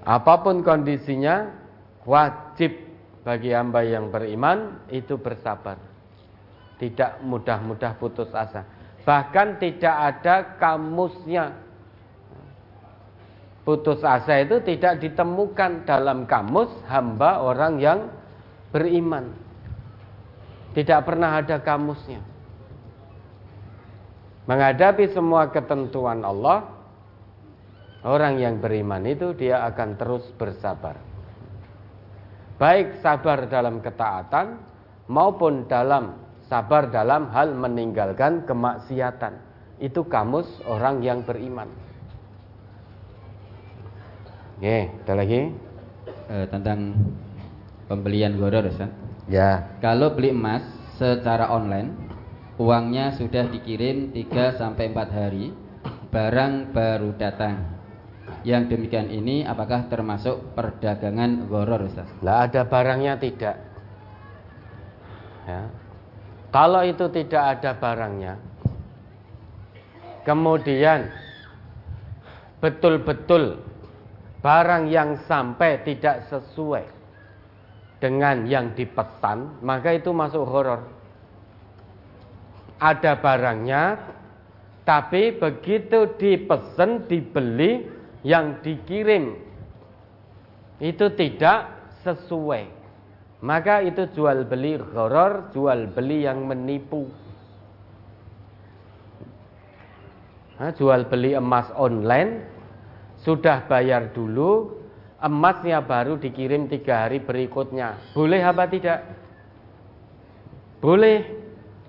Apa pun kondisinya wajib bagi hamba yang beriman itu bersabar. Tidak mudah-mudah putus asa. Bahkan tidak ada kamusnya. Putus asa itu tidak ditemukan dalam kamus hamba orang yang beriman. Tidak pernah ada kamusnya. Menghadapi semua ketentuan Allah, orang yang beriman itu dia akan terus bersabar. Baik sabar dalam ketaatan maupun dalam sabar dalam hal meninggalkan kemaksiatan. Itu kamus orang yang beriman. Oke, ada lagi? E, tentang pembelian goror, Ustaz. Ya. Kalau beli emas secara online, uangnya sudah dikirim 3 sampai 4 hari, barang baru datang. Yang demikian ini apakah termasuk perdagangan goror Ustaz? Lah ada barangnya tidak. Ya. Kalau itu tidak ada barangnya, kemudian betul-betul barang yang sampai tidak sesuai dengan yang dipesan, maka itu masuk horor. Ada barangnya, tapi begitu dipesan, dibeli, yang dikirim itu tidak sesuai. Maka itu jual beli horor, jual beli yang menipu. Jual beli emas online sudah bayar dulu, emasnya baru dikirim tiga hari berikutnya. Boleh apa tidak? Boleh.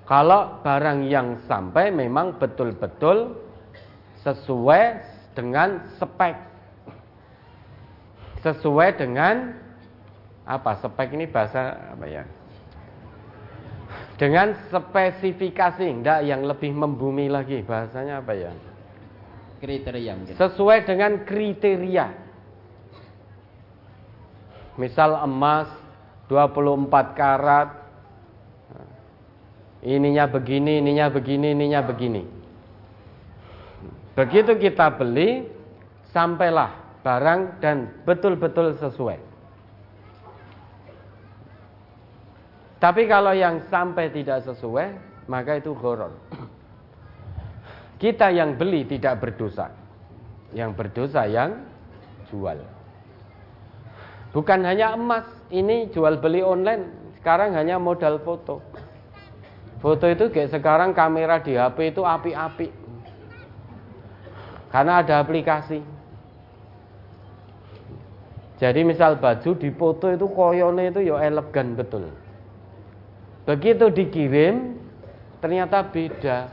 Kalau barang yang sampai memang betul-betul sesuai dengan spek. Sesuai dengan apa? Spek ini bahasa apa ya? Dengan spesifikasi, enggak yang lebih membumi lagi. Bahasanya apa ya? Kriteria Sesuai dengan kriteria. Misal emas 24 karat. Ininya begini, ininya begini, ininya begini. Begitu kita beli, sampailah barang dan betul-betul sesuai. Tapi kalau yang sampai tidak sesuai, maka itu horor. Kita yang beli tidak berdosa. Yang berdosa yang jual. Bukan hanya emas, ini jual beli online. Sekarang hanya modal foto. Foto itu kayak sekarang kamera di HP itu api-api. Karena ada aplikasi. Jadi misal baju di foto itu koyone itu ya elegan betul. Begitu dikirim ternyata beda.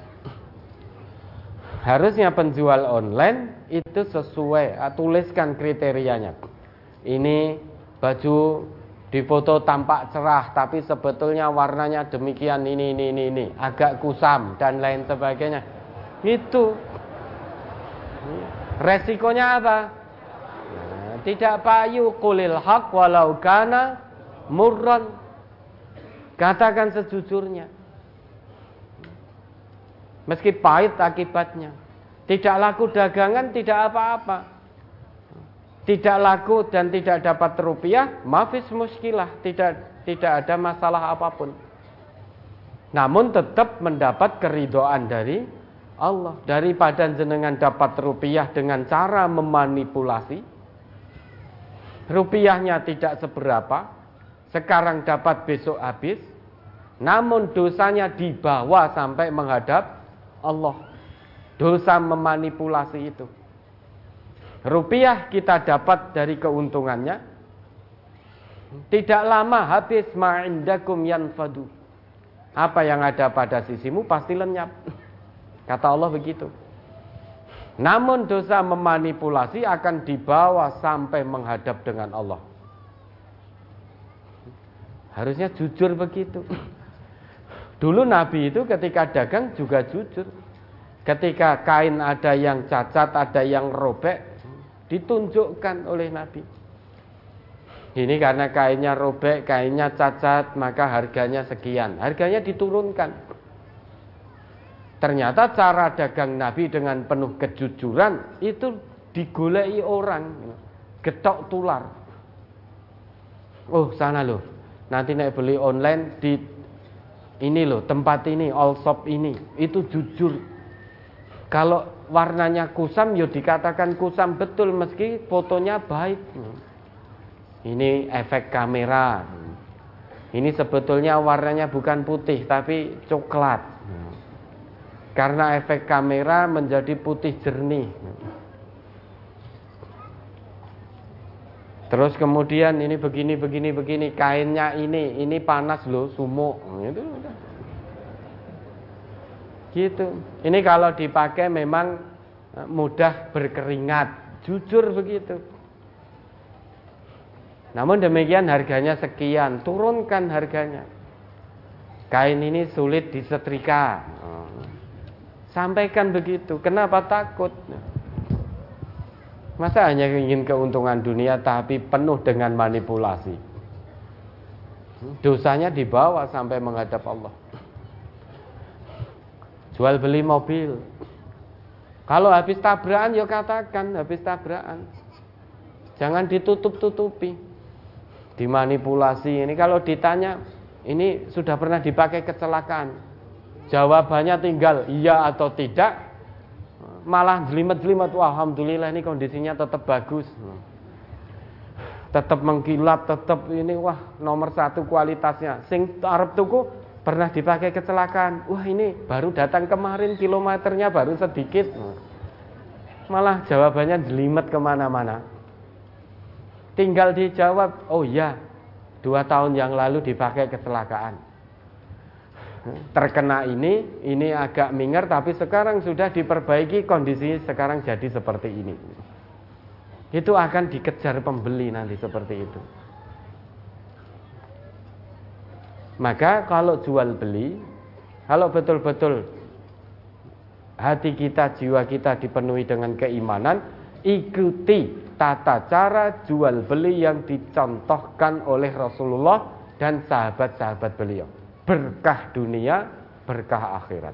Harusnya penjual online itu sesuai, tuliskan kriterianya. Ini baju di foto tampak cerah tapi sebetulnya warnanya demikian ini ini ini ini agak kusam dan lain sebagainya itu resikonya apa nah, tidak payu kulil haq walau kana murran. Katakan sejujurnya. Meski pahit akibatnya. Tidak laku dagangan, tidak apa-apa. Tidak laku dan tidak dapat rupiah, mafis muskilah, tidak tidak ada masalah apa pun. Namun tetap mendapat keridoan dari Allah daripada jenengan dapat rupiah dengan cara memanipulasi rupiahnya tidak seberapa sekarang dapat besok habis namun dosanya dibawa sampai menghadap Allah dosa memanipulasi itu rupiah kita dapat dari keuntungannya tidak lama habis ma'indakum yanfadu apa yang ada pada sisimu pasti lenyap Kata Allah begitu. Namun dosa memanipulasi akan dibawa sampai menghadap dengan Allah. Harusnya jujur begitu. Dulu Nabi itu ketika dagang juga jujur. Ketika kain ada yang cacat, ada yang robek, ditunjukkan oleh Nabi. Ini karena kainnya robek, kainnya cacat, maka harganya sekian. Harganya diturunkan. Ternyata cara dagang Nabi dengan penuh kejujuran itu digolei orang, getok tular. Oh sana loh, nanti naik beli online di ini loh tempat ini all shop ini itu jujur. Kalau warnanya kusam, ya dikatakan kusam betul meski fotonya baik. Ini efek kamera. Ini sebetulnya warnanya bukan putih tapi coklat. Karena efek kamera menjadi putih jernih. Terus kemudian ini begini begini begini kainnya ini ini panas loh sumuk itu gitu. Ini kalau dipakai memang eh, mudah berkeringat, jujur begitu. Namun demikian harganya sekian, turunkan harganya. Kain ini sulit disetrika. Sampaikan begitu. Kenapa takut? Masa hanya ingin keuntungan dunia tapi penuh dengan manipulasi. Dosanya dibawa sampai menghadap Allah. Jual beli mobil. Kalau habis tabrakan ya katakan habis tabrakan. Jangan ditutup-tutupi. Dimanipulasi. Ini kalau ditanya, ini sudah pernah dipakai kecelakaan Jawabannya tinggal iya atau tidak. Malah jelimet-jelimet, wah alhamdulillah ini kondisinya tetap bagus. Tetap mengkilap, tetap ini wah nomor satu kualitasnya. Sing Arab tuku pernah dipakai kecelakaan. Wah ini baru datang kemarin kilometernya baru sedikit. Malah jawabannya jelimet ke mana-mana. Tinggal dijawab, oh iya dua tahun yang lalu dipakai kecelakaan terkena ini, ini agak minger tapi sekarang sudah diperbaiki kondisi sekarang jadi seperti ini. Itu akan dikejar pembeli nanti seperti itu. Maka kalau jual beli, kalau betul-betul hati kita, jiwa kita dipenuhi dengan keimanan, ikuti tata cara jual beli yang dicontohkan oleh Rasulullah dan sahabat-sahabat beliau berkah dunia, berkah akhirat.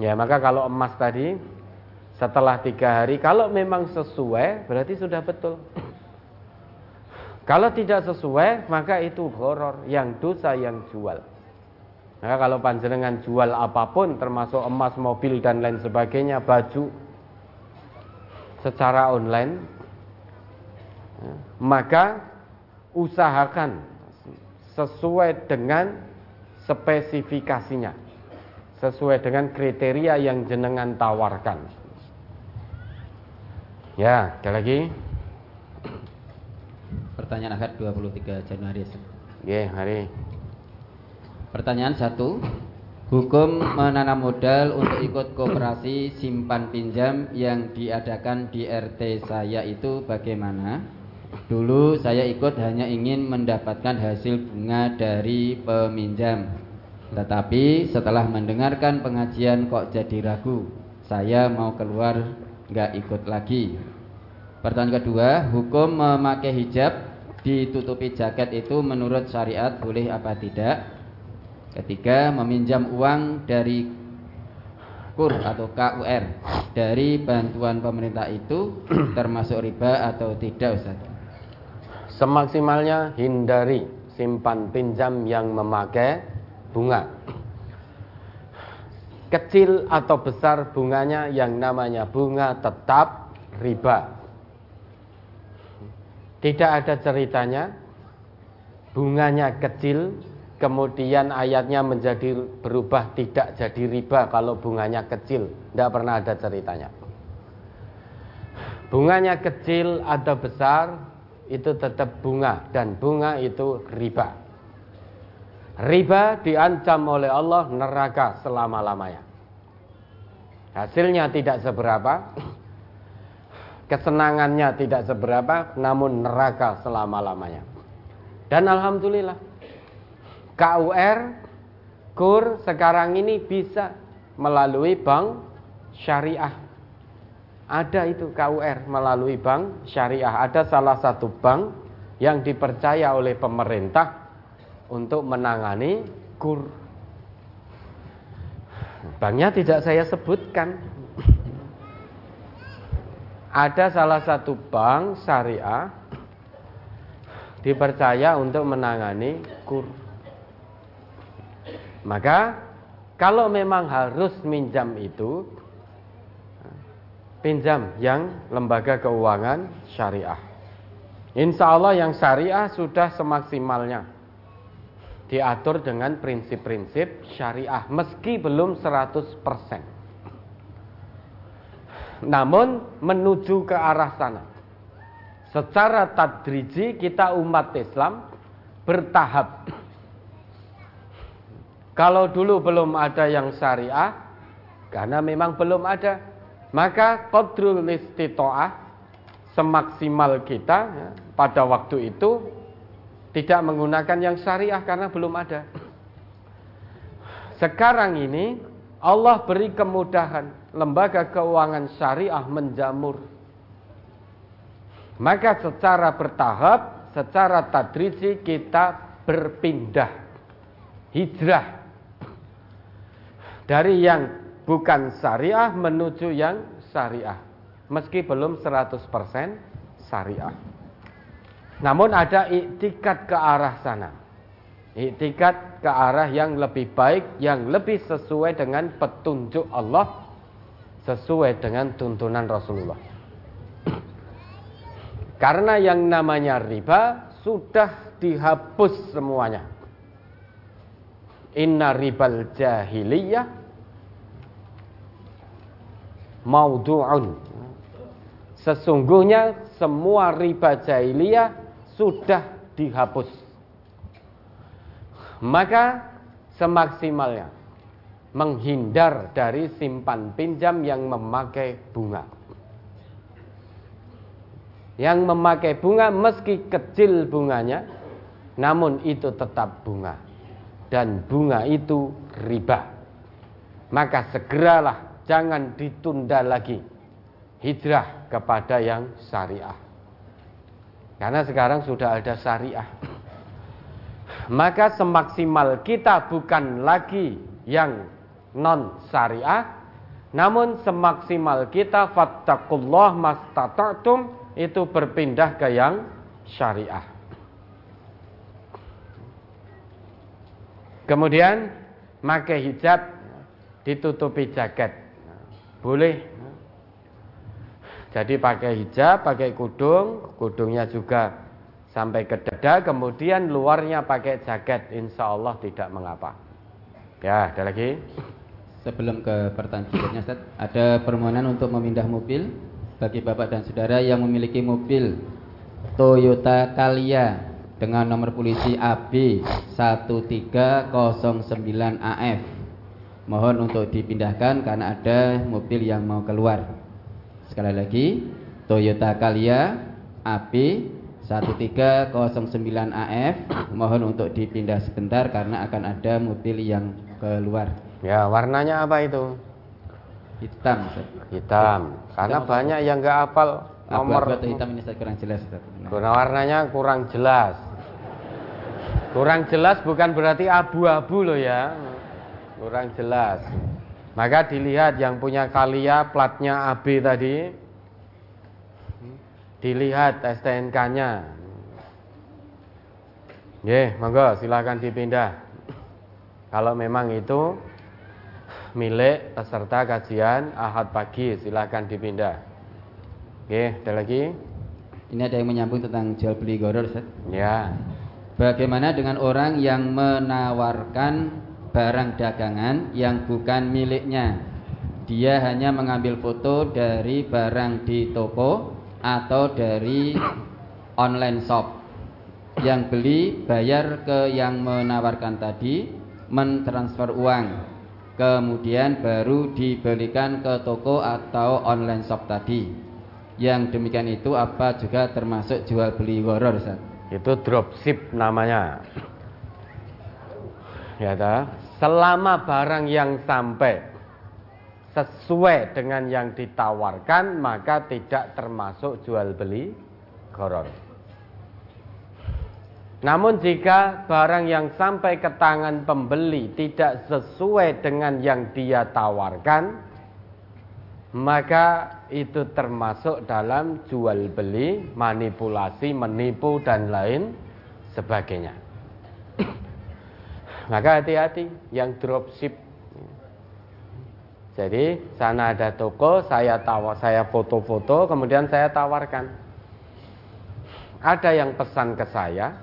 Ya, maka kalau emas tadi setelah tiga hari, kalau memang sesuai, berarti sudah betul. Kalau tidak sesuai, maka itu horor, yang dosa yang jual. Maka kalau panjenengan jual apa pun, termasuk emas, mobil dan lain sebagainya, baju, secara online, ya, maka usahakan sesuai dengan spesifikasinya sesuai dengan kriteria yang jenengan tawarkan. Ya ada lagi? Pertanyaan akad 23 Januari ya hari pertanyaan satu Hukum menanam modal untuk ikut kooperasi simpan pinjam yang diadakan di RT saya itu bagaimana? Dulu saya ikut hanya ingin mendapatkan hasil bunga dari peminjam. Tetapi setelah mendengarkan pengajian kok jadi ragu. Saya mau keluar nggak ikut lagi. Pertanyaan kedua, hukum memakai hijab ditutupi jaket itu menurut syariat boleh apa tidak? Ketiga, meminjam uang dari KUR atau KUR dari bantuan pemerintah itu termasuk riba atau tidak Ustaz? Semaksimalnya hindari simpan pinjam yang memakai bunga. Kecil atau besar bunganya yang namanya bunga tetap riba. Tidak ada ceritanya bunganya kecil kemudian ayatnya menjadi berubah tidak jadi riba kalau bunganya kecil. Tidak pernah ada ceritanya. Bunganya kecil atau besar itu tetap bunga dan bunga itu riba. Riba diancam oleh Allah neraka selama-lamanya. Hasilnya tidak seberapa, kesenangannya tidak seberapa, namun neraka selama-lamanya. Dan alhamdulillah, KUR, KUR sekarang ini bisa melalui bank syariah. Ada itu KUR melalui bank syariah. Ada salah satu bank yang dipercaya oleh pemerintah untuk menangani KUR. Banknya tidak saya sebutkan, ada salah satu bank syariah dipercaya untuk menangani kur. Maka kalau memang harus minjam itu pinjam yang lembaga keuangan syariah. Insya Allah yang syariah sudah semaksimalnya diatur dengan prinsip-prinsip syariah meski belum 100% namun menuju ke arah sana. Secara tadriji kita umat Islam bertahap. Kalau dulu belum ada yang syariah, karena memang belum ada, maka qadrul istitoah semaksimal kita ya, pada waktu itu tidak menggunakan yang syariah karena belum ada. Sekarang ini Allah beri kemudahan lembaga keuangan syariah menjamur. Maka secara bertahap, secara tadriji kita berpindah hijrah dari yang bukan syariah menuju yang syariah. Meski belum 100% syariah. Namun ada iktikat ke arah sana. Iktikat ke arah yang lebih baik, yang lebih sesuai dengan petunjuk Allah, sesuai dengan tuntunan Rasulullah. Karena yang namanya riba sudah dihapus semuanya. Inna ribal jahiliyah maudu'un. Sesungguhnya semua riba jahiliyah sudah dihapus maka semaksimalnya menghindar dari simpan pinjam yang memakai bunga. Yang memakai bunga meski kecil bunganya, namun itu tetap bunga. Dan bunga itu riba. Maka segeralah jangan ditunda lagi hijrah kepada yang syariah. Karena sekarang sudah ada syariah. Maka semaksimal kita bukan lagi yang non syariah namun semaksimal kita fattakullah mastata'tum itu berpindah ke yang syariah. Kemudian pakai hijab ditutupi jaket boleh jadi pakai hijab pakai kudung kudungnya juga sampai ke dada, kemudian luarnya pakai jaket, insya Allah tidak mengapa. Ya, ada lagi? Sebelum ke pertanyaan Ustaz, ada permohonan untuk memindah mobil bagi bapak dan saudara yang memiliki mobil Toyota Calya dengan nomor polisi AB 1309AF. Mohon untuk dipindahkan karena ada mobil yang mau keluar. Sekali lagi, Toyota Calya AB 1309 AF mohon untuk dipindah sebentar karena akan ada mobil yang keluar. Ya, warnanya apa itu? Hitam. Hitam. Karena Hitam banyak yang nggak hafal nomor atau hitam ini saya kurang jelas. Warna warnanya kurang jelas. Kurang jelas bukan berarti abu-abu loh ya. Kurang jelas. Maka dilihat yang punya kalia platnya AB tadi. Dilihat STNK-nya. Ye, monggo silakan dipindah. Kalau memang itu milik peserta kajian Ahad pagi, silakan dipindah. Oke, ada lagi? Ini ada yang menyambung tentang jual beli goror Ustaz. Ya. Bagaimana dengan orang yang menawarkan barang dagangan yang bukan miliknya? Dia hanya mengambil foto dari barang di toko atau dari online shop. Yang beli bayar ke yang menawarkan tadi, mentransfer uang. Kemudian baru dibelikan ke toko atau online shop tadi. Yang demikian itu apa juga termasuk jual beli goror? Itu dropship namanya. Ya ta? Selama barang yang sampai sesuai dengan yang ditawarkan maka tidak termasuk jual beli goror. Namun jika barang yang sampai ke tangan pembeli tidak sesuai dengan yang dia tawarkan, maka itu termasuk dalam jual beli, manipulasi, menipu dan lain sebagainya. Maka hati-hati yang dropship. Jadi sana ada toko, saya tawar, saya foto-foto, kemudian saya tawarkan. Ada yang pesan ke saya,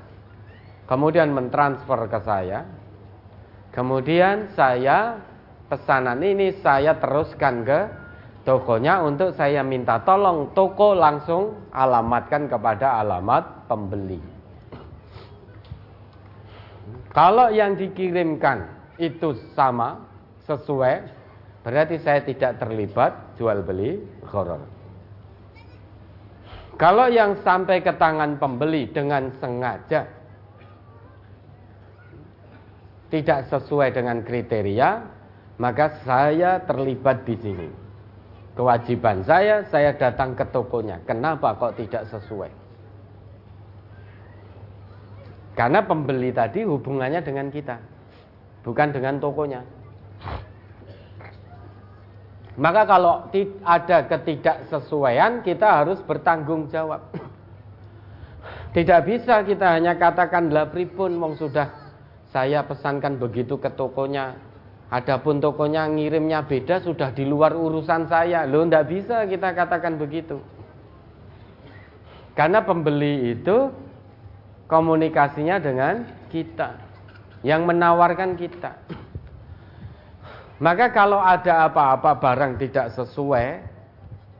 kemudian mentransfer ke saya, kemudian saya pesanan ini saya teruskan ke tokonya untuk saya minta tolong toko langsung alamatkan kepada alamat pembeli. Kalau yang dikirimkan itu sama, sesuai, berarti saya tidak terlibat jual beli horor. Kalau yang sampai ke tangan pembeli dengan sengaja tidak sesuai dengan kriteria, maka saya terlibat di sini. Kewajiban saya, saya datang ke tokonya. Kenapa kok tidak sesuai? Karena pembeli tadi hubungannya dengan kita, bukan dengan tokonya. Maka kalau ada ketidaksesuaian, kita harus bertanggung jawab. Tidak bisa kita hanya katakan lah pripun mong sudah saya pesankan begitu ke tokonya. Adapun tokonya ngirimnya beda sudah di luar urusan saya. Loh ndak bisa kita katakan begitu. Karena pembeli itu komunikasinya dengan kita. Yang menawarkan kita. Maka kalau ada apa-apa barang tidak sesuai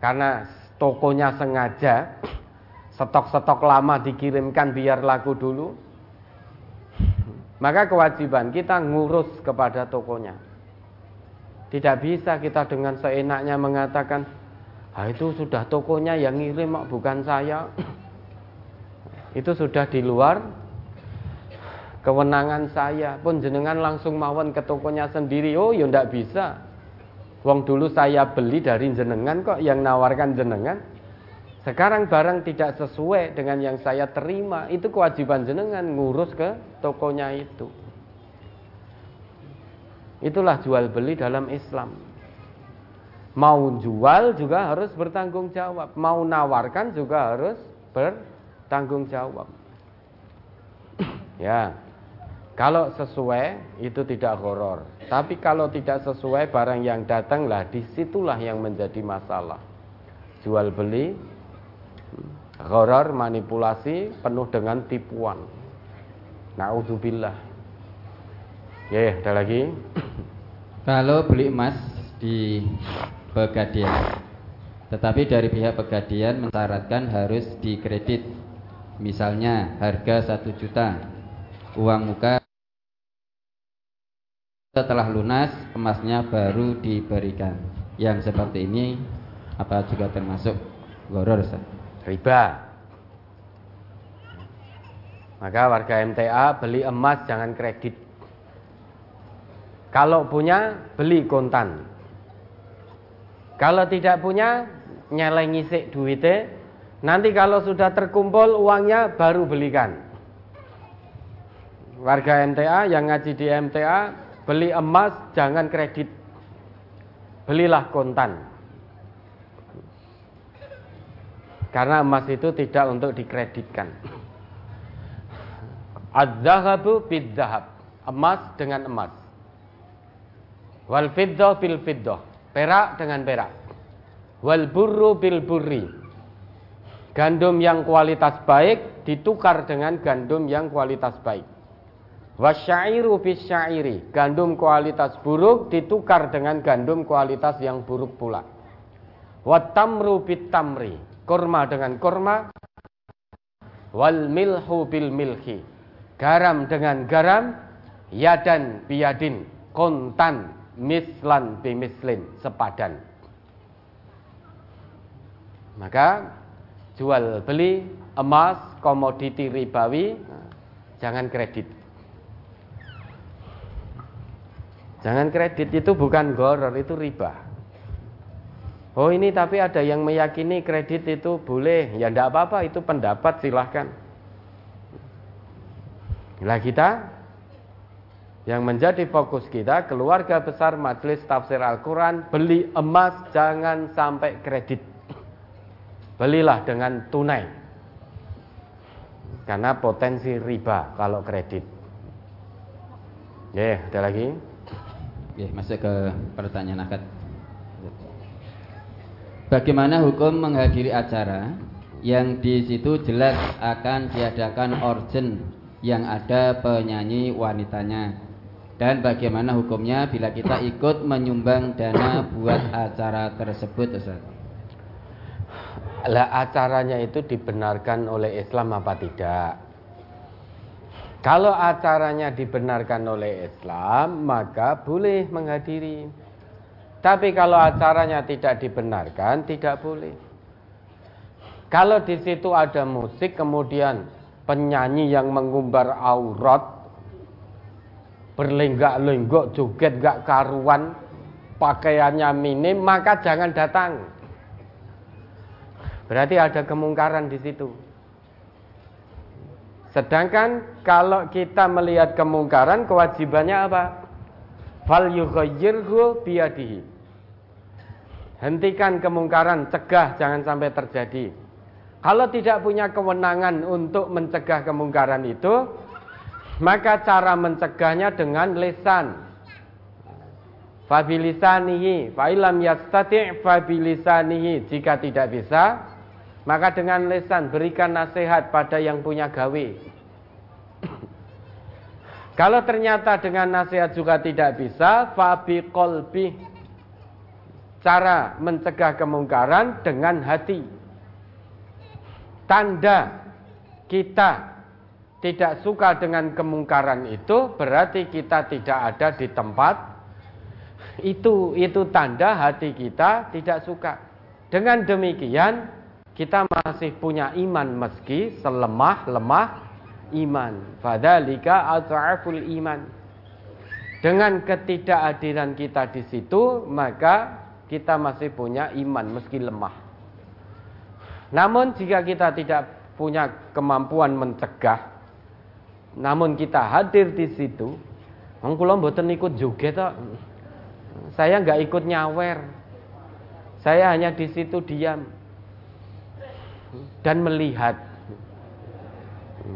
karena tokonya sengaja stok-stok lama dikirimkan biar laku dulu, maka kewajiban kita ngurus kepada tokonya. Tidak bisa kita dengan seenaknya mengatakan, ah itu sudah tokonya yang ngirim bukan saya. Itu sudah di luar. Kewenangan saya pun jenengan langsung mawon ke tokonya sendiri. Oh ya ndak bisa. Wong dulu saya beli dari jenengan kok yang nawarkan jenengan. Sekarang barang tidak sesuai dengan yang saya terima. Itu kewajiban jenengan ngurus ke tokonya itu. Itulah jual beli dalam Islam. Mau jual juga harus bertanggung jawab. Mau nawarkan juga harus bertanggung jawab ya kalau sesuai itu tidak horor. Tapi kalau tidak sesuai barang yang datanglah di situlah yang menjadi masalah. Jual beli, horor, manipulasi penuh dengan tipuan. Naudzubillah. Ya, ya, ada lagi. Kalau beli emas di Pegadian, tetapi dari pihak Pegadian mensyaratkan harus dikredit. Misalnya harga satu juta, uang muka setelah lunas emasnya baru diberikan. Yang seperti ini apa juga termasuk goror? Riba. Maka warga MTA beli emas jangan kredit. Kalau punya beli kontan. Kalau tidak punya nyeleng ngisi duitnya Nanti kalau sudah terkumpul uangnya baru belikan. Warga MTA yang ngaji di MTA beli emas jangan kredit. Belilah kontan. Karena emas itu tidak untuk dikreditkan. Az-zahabu bid-zahab. Emas dengan emas. Wal fiddah bil fiddah. Perak dengan perak. Wal burru bil burri Gandum yang kualitas baik ditukar dengan gandum yang kualitas baik. Wasyairu bisyairi, gandum kualitas buruk ditukar dengan gandum kualitas yang buruk pula. Watamru bitamri, kurma dengan kurma. Wal milhu bil milhi, garam dengan garam. Yadan biyadin, kontan mislan bimislin, sepadan. Maka jual beli emas, komoditi ribawi, jangan kredit. Jangan kredit itu bukan goror, itu riba. Oh ini tapi ada yang meyakini kredit itu boleh, ya tidak apa-apa, itu pendapat silahkan. Lah kita yang menjadi fokus kita keluarga besar majelis tafsir Al-Quran beli emas jangan sampai kredit belilah dengan tunai. Karena potensi riba kalau kredit. Ya ada lagi? Ya masuk ke pertanyaan akad. Bagaimana hukum menghadiri acara yang di situ jelas akan diadakan organ yang ada penyanyi wanitanya? Dan bagaimana hukumnya bila kita ikut menyumbang dana buat acara tersebut Ustaz? Lah acaranya itu dibenarkan oleh Islam apa tidak? Kalau acaranya dibenarkan oleh Islam, maka boleh menghadiri. Tapi kalau acaranya tidak dibenarkan, tidak boleh. Kalau di situ ada musik, kemudian penyanyi yang mengumbar aurat, berlenggak-lenggok, joget gak karuan, pakaiannya minim, maka jangan datang. Berarti ada kemungkaran di situ. Sedangkan kalau kita melihat kemungkaran, kewajibannya apa? Fal yughayyirhu biyadihi. Hentikan kemungkaran, cegah jangan sampai terjadi. Kalau tidak punya kewenangan untuk mencegah kemungkaran itu, maka cara mencegahnya dengan lesan. Fabilisanihi, fa'ilam yastati' fabilisanihi. Jika tidak bisa, maka dengan lesan berikan nasihat pada yang punya gawe. Kalau ternyata dengan nasihat juga tidak bisa, fabi kolbi. Cara mencegah kemungkaran dengan hati. Tanda kita tidak suka dengan kemungkaran itu berarti kita tidak ada di tempat itu itu tanda hati kita tidak suka. Dengan demikian kita masih punya iman meski selemah-lemah iman. Fadalika at'aful iman. Dengan ketidakhadiran kita di situ, maka kita masih punya iman meski lemah. Namun jika kita tidak punya kemampuan mencegah, namun kita hadir di situ, kula mboten ikut juga Saya nggak ikut nyawer. Saya hanya di situ diam dan melihat.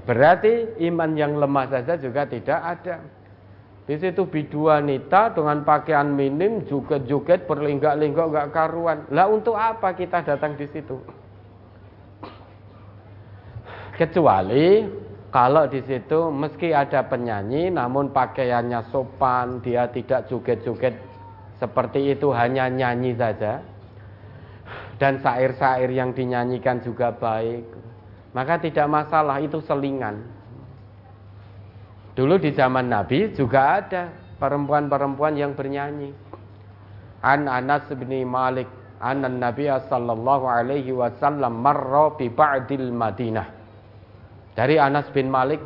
Berarti iman yang lemah saja juga tidak ada. Di situ biduanita dengan pakaian minim joget-joget berlinggak-linggak gak karuan. Lah untuk apa kita datang di situ? Kecuali kalau di situ meski ada penyanyi namun pakaiannya sopan, dia tidak joget-joget seperti itu hanya nyanyi saja dan sair-sair yang dinyanyikan juga baik, maka tidak masalah itu selingan. Dulu di zaman Nabi juga ada perempuan-perempuan yang bernyanyi. An Anas bin Malik an Nabi sallallahu alaihi wasallam marra bi ba'dil Madinah. Dari Anas bin Malik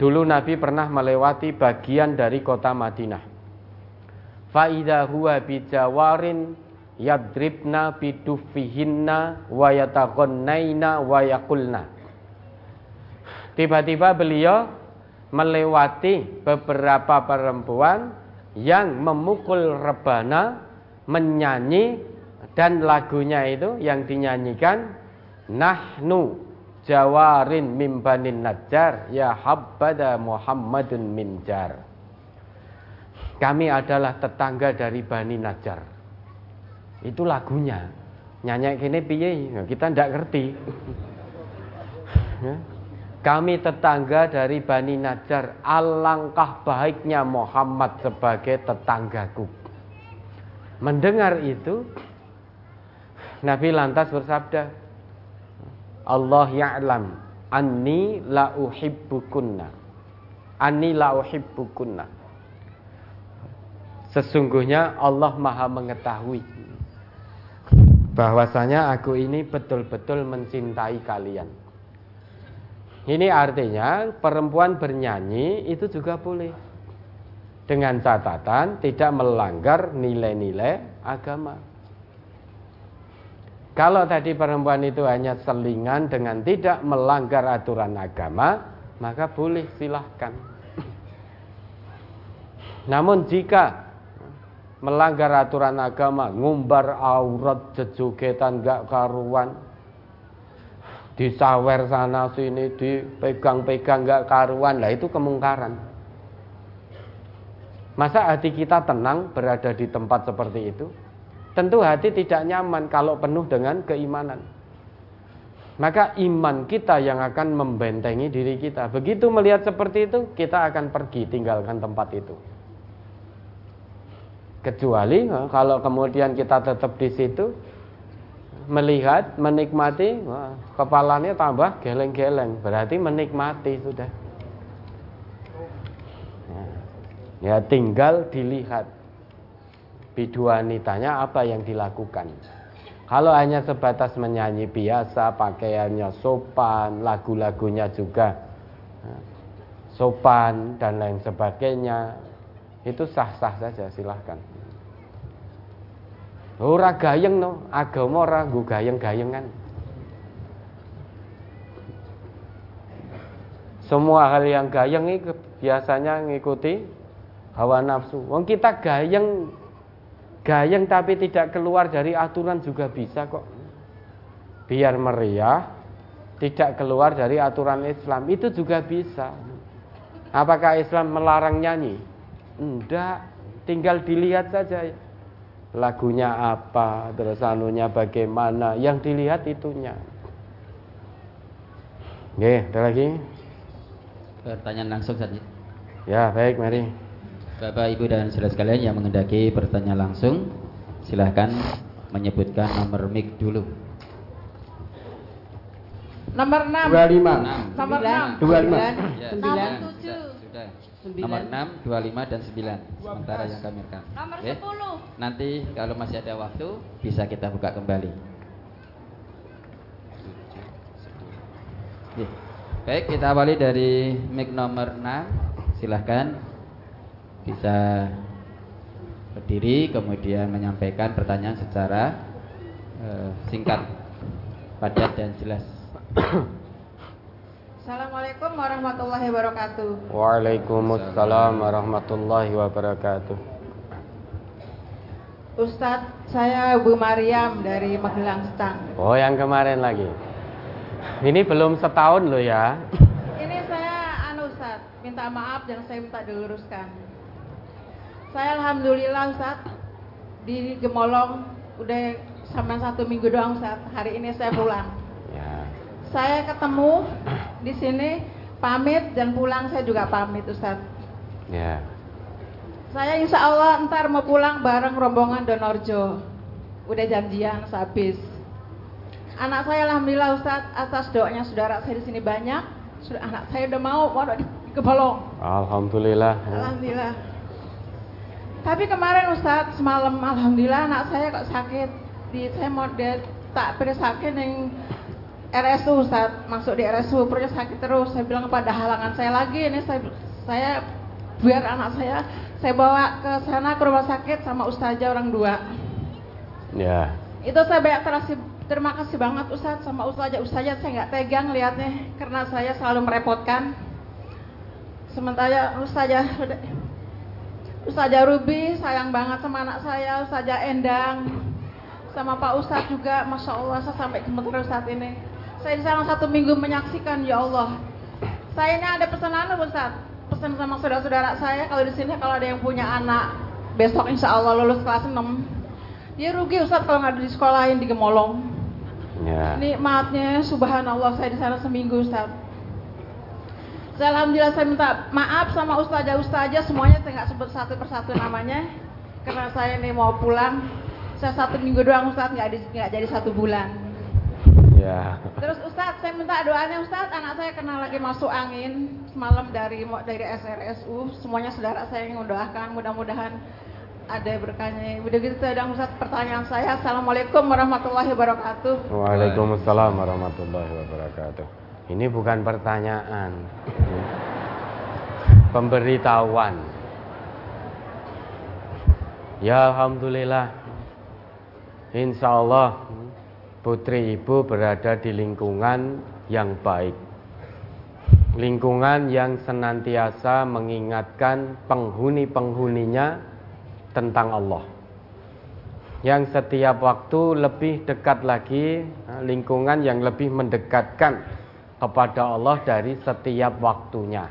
Dulu Nabi pernah melewati bagian dari kota Madinah. Faida huwa bijawarin yadribna bidufihinna wa yataghannaina wa yaqulna. Tiba-tiba beliau melewati beberapa perempuan yang memukul rebana, menyanyi dan lagunya itu yang dinyanyikan nahnu jawarin mimbanin najjar ya habbada muhammadun minjar kami adalah tetangga dari Bani Najjar. Itu lagunya. Nyanyi kini piye? Kita tidak ngerti. Ya. Kami tetangga dari Bani Najjar. Alangkah baiknya Muhammad sebagai tetanggaku. Mendengar itu, Nabi lantas bersabda, Allah ya'lam anni la uhibbukunna. Anni la uhibbukunna. Sesungguhnya Allah Maha mengetahui bahwasanya aku ini betul-betul mencintai kalian. Ini artinya perempuan bernyanyi itu juga boleh. Dengan catatan tidak melanggar nilai-nilai agama. Kalau tadi perempuan itu hanya selingan dengan tidak melanggar aturan agama, maka boleh silahkan. Namun jika melanggar aturan agama, ngumbar aurat jejogetan gak karuan, disawer sana sini, dipegang-pegang gak karuan, lah itu kemungkaran. Masa hati kita tenang berada di tempat seperti itu? Tentu hati tidak nyaman kalau penuh dengan keimanan. Maka iman kita yang akan membentengi diri kita. Begitu melihat seperti itu, kita akan pergi tinggalkan tempat itu. Kecuali eh, kalau kemudian kita tetap di situ melihat, menikmati, kepalanya tambah geleng-geleng, berarti menikmati sudah. Ya, ya tinggal dilihat biduanitanya apa yang dilakukan. Kalau hanya sebatas menyanyi biasa, pakaiannya sopan, lagu-lagunya juga eh, sopan dan lain sebagainya, itu sah-sah saja silahkan ora gayeng no. Agama ora nggo gayeng-gayengan. Semua hal yang gayeng itu biasanya ngikuti hawa nafsu. Wong kita gayeng gayeng tapi tidak keluar dari aturan juga bisa kok. Biar meriah tidak keluar dari aturan Islam itu juga bisa. Apakah Islam melarang nyanyi? Enggak, tinggal dilihat saja lagunya apa, terus anunya bagaimana, yang dilihat itunya. Oke, ada lagi? Pertanyaan langsung saja. Ya, baik, mari. Bapak, Ibu dan saudara sekalian yang mengendaki pertanyaan langsung, silahkan menyebutkan nomor mic dulu. Nomor 6. 25. Nomor 6. 25. Ya, Sembilan. sudah, sudah. Sembilan. Nomor 6, 25 dan 9 Sementara yang kami rekam Nomor Oke? 10. Nanti kalau masih ada waktu Bisa kita buka kembali Oke. Baik, kita awali dari mic nomor 6 Silahkan Bisa berdiri Kemudian menyampaikan pertanyaan secara eh, Singkat Padat dan jelas Assalamualaikum warahmatullahi wabarakatuh. Waalaikumsalam warahmatullahi wabarakatuh. Ustadz, saya Bu Mariam dari Magelang Stang. Oh, yang kemarin lagi. Ini belum setahun loh ya. Ini saya anu Ustadz, minta maaf dan saya minta diluruskan. Saya alhamdulillah Ustadz di Gemolong udah sampai satu minggu doang Ustadz. Hari ini saya pulang. Ya. Saya ketemu di sini pamit dan pulang saya juga pamit Ustadz. Ya. Saya insya Allah ntar mau pulang bareng rombongan Donorjo. Udah janjian sehabis. Anak saya alhamdulillah Ustadz atas doanya saudara saya di sini banyak. Sudah anak saya udah mau mau di di Kebolong. Alhamdulillah. Alhamdulillah. Tapi kemarin Ustadz semalam alhamdulillah anak saya kok sakit. Di saya mau dia tak sakit yang RSU Ustadz masuk di RSU perutnya sakit terus. Saya bilang kepada halangan saya lagi ini saya saya biar anak saya saya bawa ke sana ke rumah sakit sama ustazah orang dua. Ya. Itu saya banyak terasi, terima kasih banget Ustadz sama Ustazah Ustazah saya nggak tegang lihatnya karena saya selalu merepotkan. Sementara Ustazah Ustazah Ruby sayang banget sama anak saya, Ustazah Endang, sama Pak Ustadz juga, Masya Allah saya sampai gemeter saat ini. Saya di sana satu minggu menyaksikan, ya Allah. Saya ini ada pesanan Ustadz, pesan sama saudara-saudara saya kalau di sini kalau ada yang punya anak besok insya Allah lulus kelas 6 dia rugi Ustadz kalau nggak di sekolahin di Gemolong. Ya. Nikmatnya subhanallah saya di sana seminggu Ustadz. Saya alhamdulillah saya minta maaf sama ustazah ustazah semuanya saya nggak sebut satu persatu namanya karena saya ini mau pulang. Saya satu minggu doang di- nggak jadi satu bulan. Ya. Terus Ustadz saya minta doanya Ustadz anak saya kena lagi masuk angin semalam dari dari SRSU semuanya saudara saya yang mendoakan mudah-mudahan ada berkahnya. Udah gitu sedang Ustadz pertanyaan saya Assalamualaikum warahmatullahi wabarakatuh. Waalaikumsalam warahmatullahi wabarakatuh. Ini bukan pertanyaan. Pemberitahuan. Ya Alhamdulillah. Insya Allah putri ibu berada di lingkungan yang baik. Lingkungan yang senantiasa mengingatkan penghuni-penghuninya tentang Allah yang setiap waktu lebih dekat lagi lingkungan yang lebih mendekatkan kepada Allah dari setiap waktunya.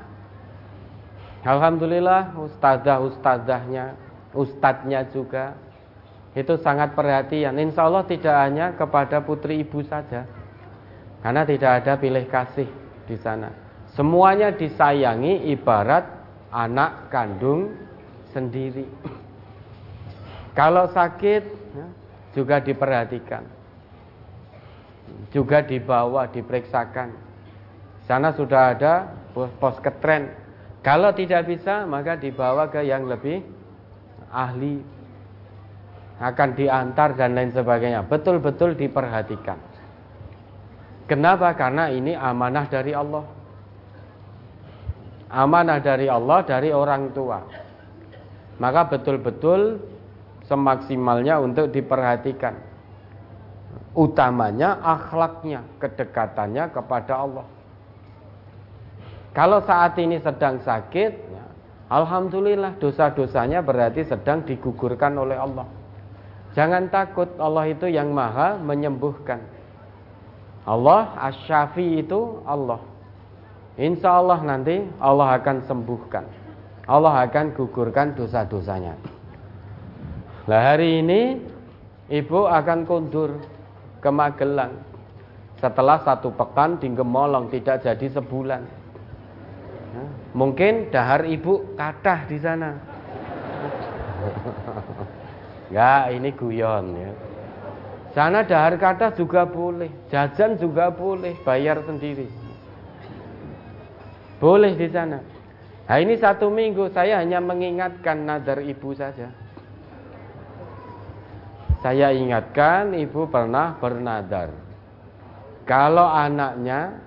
Alhamdulillah ustazah-ustazahnya, ustadznya juga itu sangat perhatian. Insya Allah tidak hanya kepada putri ibu saja, karena tidak ada pilih kasih di sana. Semuanya disayangi ibarat anak kandung sendiri. Kalau sakit ya, juga diperhatikan, juga dibawa, diperiksakan. Sana sudah ada pos ketren. Kalau tidak bisa, maka dibawa ke yang lebih ahli, akan diantar dan lain sebagainya. Betul-betul diperhatikan. Kenapa? Karena ini amanah dari Allah. Amanah dari Allah dari orang tua. Maka betul-betul semaksimalnya untuk diperhatikan. Utamanya akhlaknya, kedekatannya kepada Allah. Kalau saat ini sedang sakit, ya, alhamdulillah dosa-dosanya berarti sedang digugurkan oleh Allah. Jangan takut, Allah itu yang maha menyembuhkan. Allah asyafi itu Allah. Insya Allah nanti Allah akan sembuhkan. Allah akan gugurkan dosa-dosanya. Nah hari ini ibu akan kundur ke Magelang. Setelah satu pekan di Gemolong tidak jadi sebulan. Mungkin dahar ibu kadah di sana. Enggak, ini guyon ya. Sana dahar kadah juga boleh, jajan juga boleh, bayar sendiri. Boleh di sana. Nah ini satu minggu saya hanya mengingatkan nadar ibu saja. Saya ingatkan ibu pernah bernadar. Kalau anaknya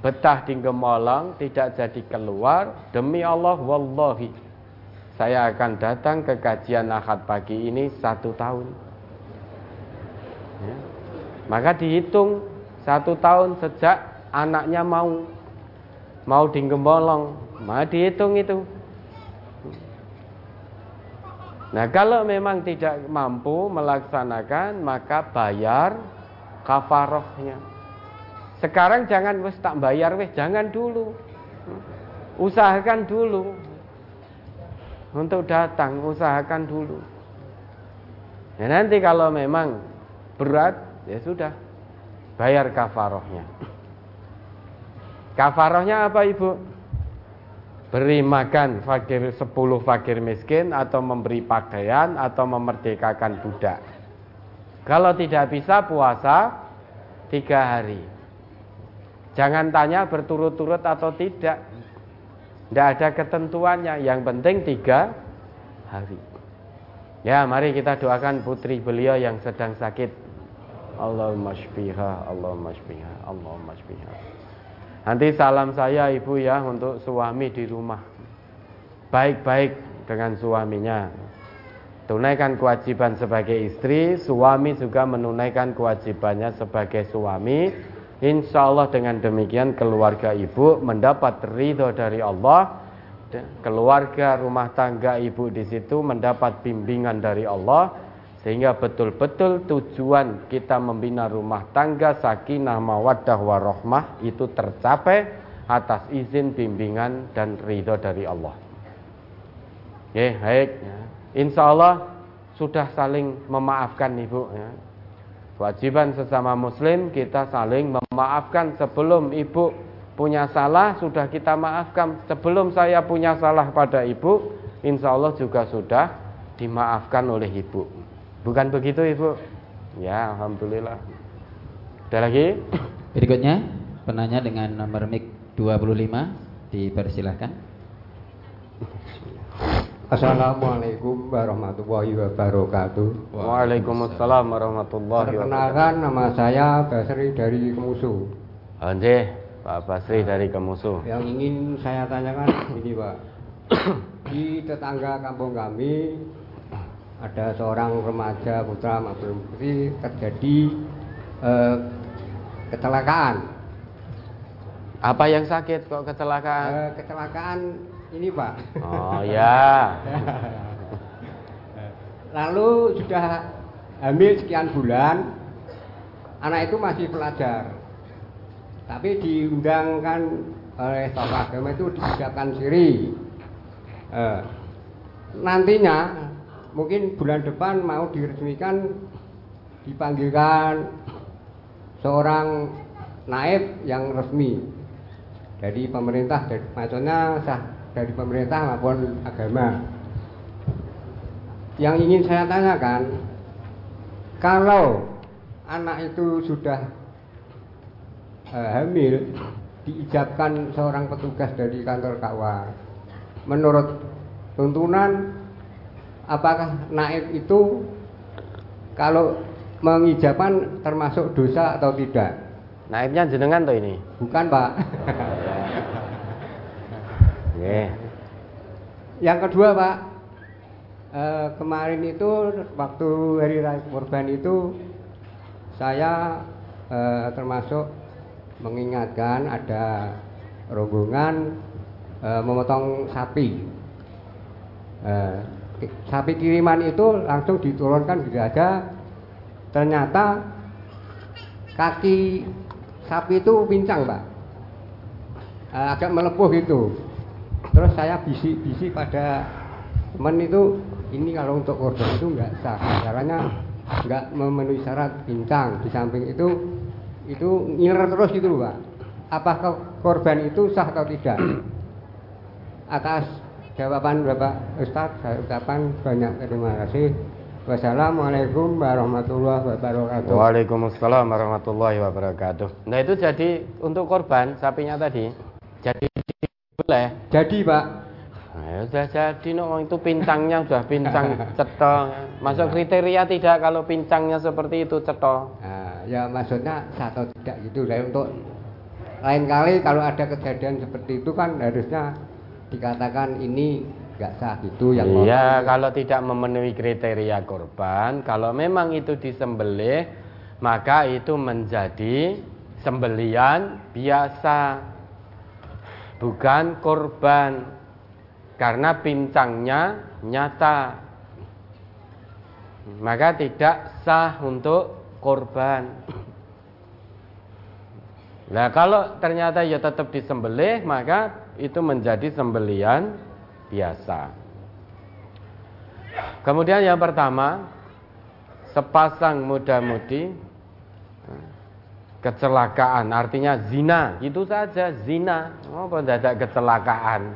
betah di Gemolong tidak jadi keluar, demi Allah wallahi saya akan datang ke kajian akad pagi ini satu tahun. Ya. Maka dihitung satu tahun sejak anaknya mau mau di Gemolong, maka dihitung itu. Nah kalau memang tidak mampu melaksanakan maka bayar kafarohnya. Sekarang jangan wes tak bayar wes, jangan dulu. Usahakan dulu. Untuk datang usahakan dulu. Ya nanti kalau memang berat ya sudah bayar kafarohnya. Kafarohnya apa ibu? Beri makan fakir 10 fakir miskin atau memberi pakaian atau memerdekakan budak. Kalau tidak bisa puasa tiga hari. Jangan tanya berturut-turut atau tidak. Tidak ada ketentuannya. Yang penting tiga hari. Ya, mari kita doakan putri beliau yang sedang sakit. Allahumma shfiha, Allahumma shfiha, Allahumma shfiha. Nanti salam saya ibu ya untuk suami di rumah. Baik-baik dengan suaminya. tunaikan kewajiban sebagai istri, suami juga menunaikan kewajibannya sebagai suami. Insya Allah dengan demikian keluarga ibu mendapat ridho dari Allah, keluarga rumah tangga ibu di situ mendapat bimbingan dari Allah, sehingga betul-betul tujuan kita membina rumah tangga sakinah mawaddah warohmah itu tercapai atas izin bimbingan dan ridho dari Allah. Oke, baik. Ya. Insya Allah sudah saling memaafkan ibu. Ya. Kewajiban sesama muslim kita saling memaafkan sebelum ibu punya salah sudah kita maafkan. Sebelum saya punya salah pada ibu, insya Allah juga sudah dimaafkan oleh ibu. Bukan begitu ibu? Ya, alhamdulillah. Ada lagi? Berikutnya penanya dengan nomor mic 25 dipersilahkan. Assalamualaikum warahmatullahi wabarakatuh. Waalaikumsalam warahmatullahi wabarakatuh. Perkenalkan nama saya Basri dari Kemusu. Ande, Pak Basri dari Kemusu. Yang ingin saya tanyakan ini Pak. Di tetangga kampung kami ada seorang remaja putra maupun putri terjadi eh, kecelakaan. Apa yang sakit kok kecelakaan? Eh, kecelakaan ini Pak. Oh ya. Lalu sudah hamil sekian bulan, anak itu masih pelajar. Tapi diundangkan oleh tokoh agama itu disiapkan siri. Eh, nantinya mungkin bulan depan mau diresmikan dipanggilkan seorang naib yang resmi dari pemerintah maksudnya sah dari pemerintah maupun agama. Yang ingin saya tanyakan, kalau anak itu sudah uh, hamil, diijabkan seorang petugas dari kantor KUA, menurut tuntunan, apakah naib itu kalau mengijabkan termasuk dosa atau tidak? Naibnya jenengan tuh ini? Bukan pak. Yeah. Yang kedua Pak, eh, kemarin itu waktu hari raya kurban itu saya eh, termasuk mengingatkan ada rombongan eh, memotong sapi. Eh, sapi kiriman itu langsung diturunkan di dada. Ternyata kaki sapi itu pincang Pak, agak melepuh gitu terus saya bisik-bisik pada teman itu ini kalau untuk korban itu nggak sah. Caranya nggak memenuhi syarat bintang di samping itu itu ngiler terus gitu pak. Apakah korban itu sah atau tidak? Atas jawaban bapak Ustadz saya ucapkan banyak terima kasih. Wassalamualaikum warahmatullahi wabarakatuh. Waalaikumsalam warahmatullahi wabarakatuh. Nah itu jadi untuk korban sapinya tadi jadi boleh. Jadi pak. Nah, ya sudah jadi no, itu pincangnya sudah pincang cetok. Masuk kriteria tidak kalau pincangnya seperti itu cetok. Nah, ya maksudnya satu tidak gitu. Saya untuk lain kali kalau ada kejadian seperti itu kan harusnya dikatakan ini nggak sah gitu yang Iya, kalau tidak memenuhi kriteria korban, kalau memang itu disembelih, maka itu menjadi sembelian biasa bukan korban. Karena pincangnya nyata. Maka tidak sah untuk korban. Nah kalau ternyata ya tetap disembelih maka itu menjadi sembelian biasa. Kemudian yang pertama sepasang muda-mudi kecelakaan artinya zina. Itu saja zina. Oh tidak kecelakaan?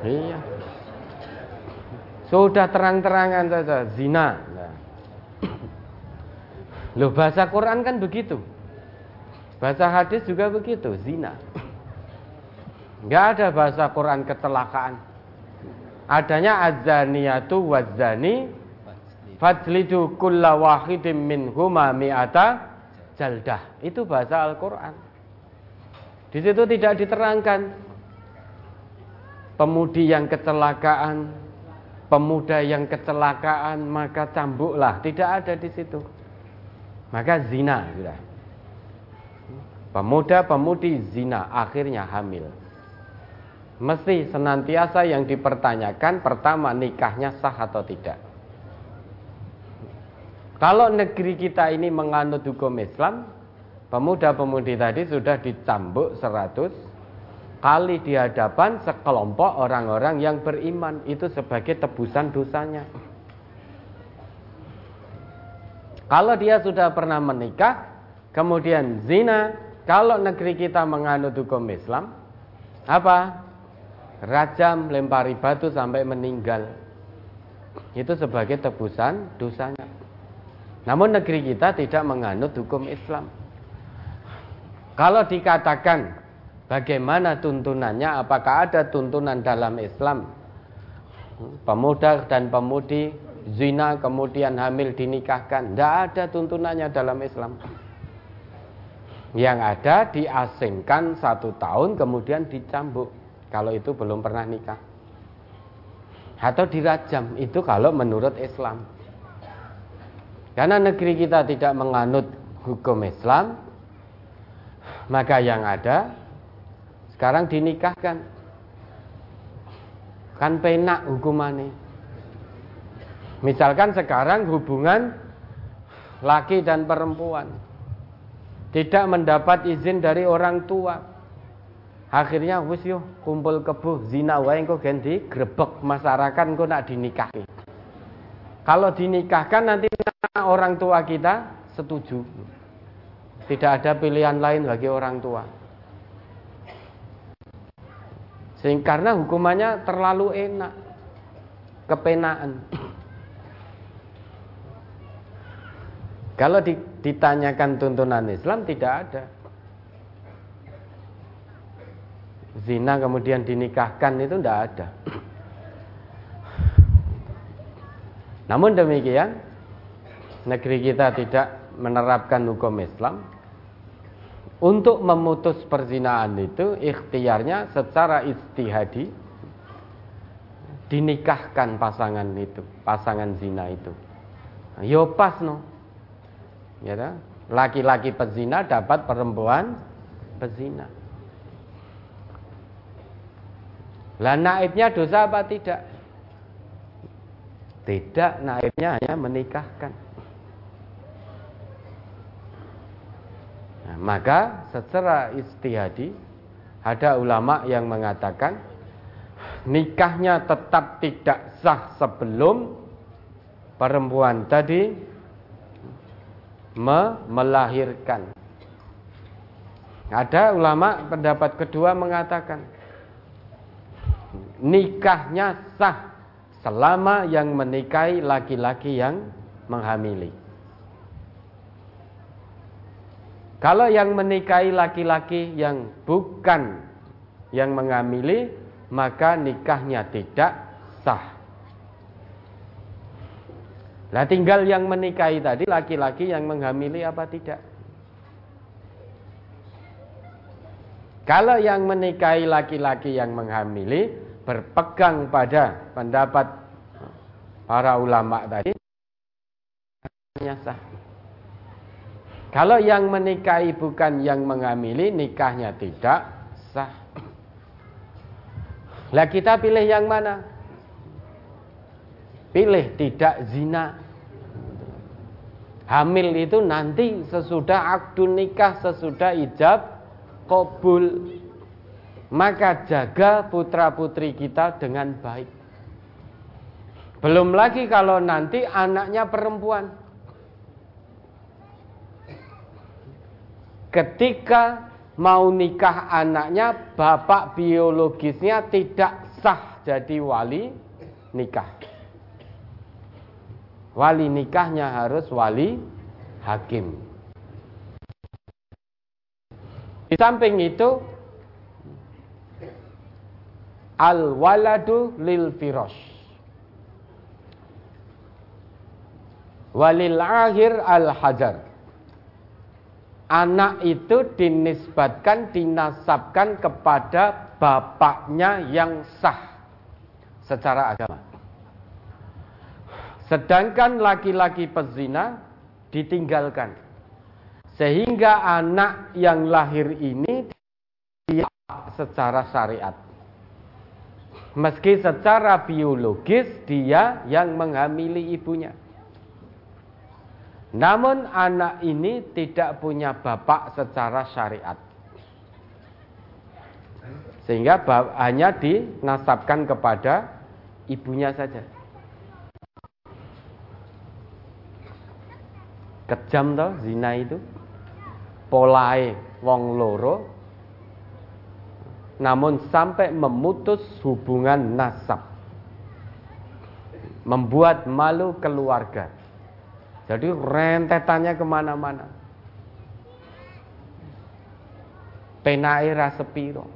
Iya. Sudah terang-terangan saja zina. Loh bahasa Quran kan begitu. Bahasa hadis juga begitu zina. Nggak ada bahasa Quran kecelakaan. Adanya azaniyatu wazani Fajlidu kulla wahidim minhuma mi'ata jaldah. Itu bahasa Al-Qur'an. Di situ tidak diterangkan pemudi yang kecelakaan pemuda yang kecelakaan maka cambuklah, tidak ada di situ. Maka zina sudah. Pemuda-pemudi zina akhirnya hamil. Mesti senantiasa yang dipertanyakan pertama nikahnya sah atau tidak. Kalau negeri kita ini menganut hukum Islam, pemuda-pemudi tadi sudah dicambuk 100 kali di hadapan sekelompok orang-orang yang beriman itu sebagai tebusan dosanya. Kalau dia sudah pernah menikah, kemudian zina, kalau negeri kita menganut hukum Islam, apa? Rajam, lempari batu sampai meninggal. Itu sebagai tebusan dosanya. Namun negeri kita tidak menganut hukum Islam. Kalau dikatakan bagaimana tuntunannya, apakah ada tuntunan dalam Islam? Pemuda dan pemudi zina kemudian hamil dinikahkan, tidak ada tuntunannya dalam Islam. Yang ada diasingkan satu tahun kemudian dicambuk kalau itu belum pernah nikah. Atau dirajam itu kalau menurut Islam. Karena negeri kita tidak menganut hukum Islam, maka yang ada sekarang dinikahkan. Kan penak hukumannya. Misalkan sekarang hubungan laki dan perempuan tidak mendapat izin dari orang tua. Akhirnya wis yo kumpul kebu zina wae engko ganti grebek masyarakat engko nak dinikahi. Kalau dinikahkan nanti orang tua kita setuju. Tidak ada pilihan lain bagi orang tua. Sehingga karena hukumannya terlalu enak. Kepenaan. Kalau ditanyakan tuntunan Islam tidak ada. Zina kemudian dinikahkan itu tidak ada. Namun demikian, negeri kita tidak menerapkan hukum Islam. Untuk memutus perzinaan itu ikhtiarnya secara istihadi dinikahkan pasangan itu, pasangan zina itu. Yo pas no. Ya Laki-laki pezina dapat perempuan pezina. Lah naibnya dosa apa tidak? Tidak, naibnya hanya menikahkan. Nah, maka secara istihadi ada ulama yang mengatakan nikahnya tetap tidak sah sebelum perempuan tadi me melahirkan. Ada ulama pendapat kedua mengatakan nikahnya sah selama yang menikahi laki-laki yang menghamili. Kalau yang menikahi laki-laki yang bukan yang menghamili, maka nikahnya tidak sah. Lah tinggal yang menikahi tadi laki-laki yang menghamili apa tidak? Kalau yang menikahi laki-laki yang menghamili, berpegang pada pendapat para ulama tadi sah. Kalau yang menikahi bukan yang mengamili nikahnya tidak sah. Lah kita pilih yang mana? Pilih tidak zina. Hamil itu nanti sesudah akdu nikah, sesudah ijab, kobul maka jaga putra-putri kita dengan baik. Belum lagi kalau nanti anaknya perempuan. Ketika mau nikah anaknya, bapak biologisnya tidak sah jadi wali nikah. Wali nikahnya harus wali hakim. Di samping itu al waladu lil firosh walil akhir al hajar anak itu dinisbatkan dinasabkan kepada bapaknya yang sah secara agama Sedangkan laki-laki pezina ditinggalkan. Sehingga anak yang lahir ini secara syariat. Meski secara biologis dia yang menghamili ibunya. Namun anak ini tidak punya bapak secara syariat. Sehingga hanya dinasabkan kepada ibunya saja. Kejam toh zina itu. Polae wong loro namun sampai memutus hubungan nasab. Membuat malu keluarga. Jadi rentetannya ke mana-mana. Penai rasepiro.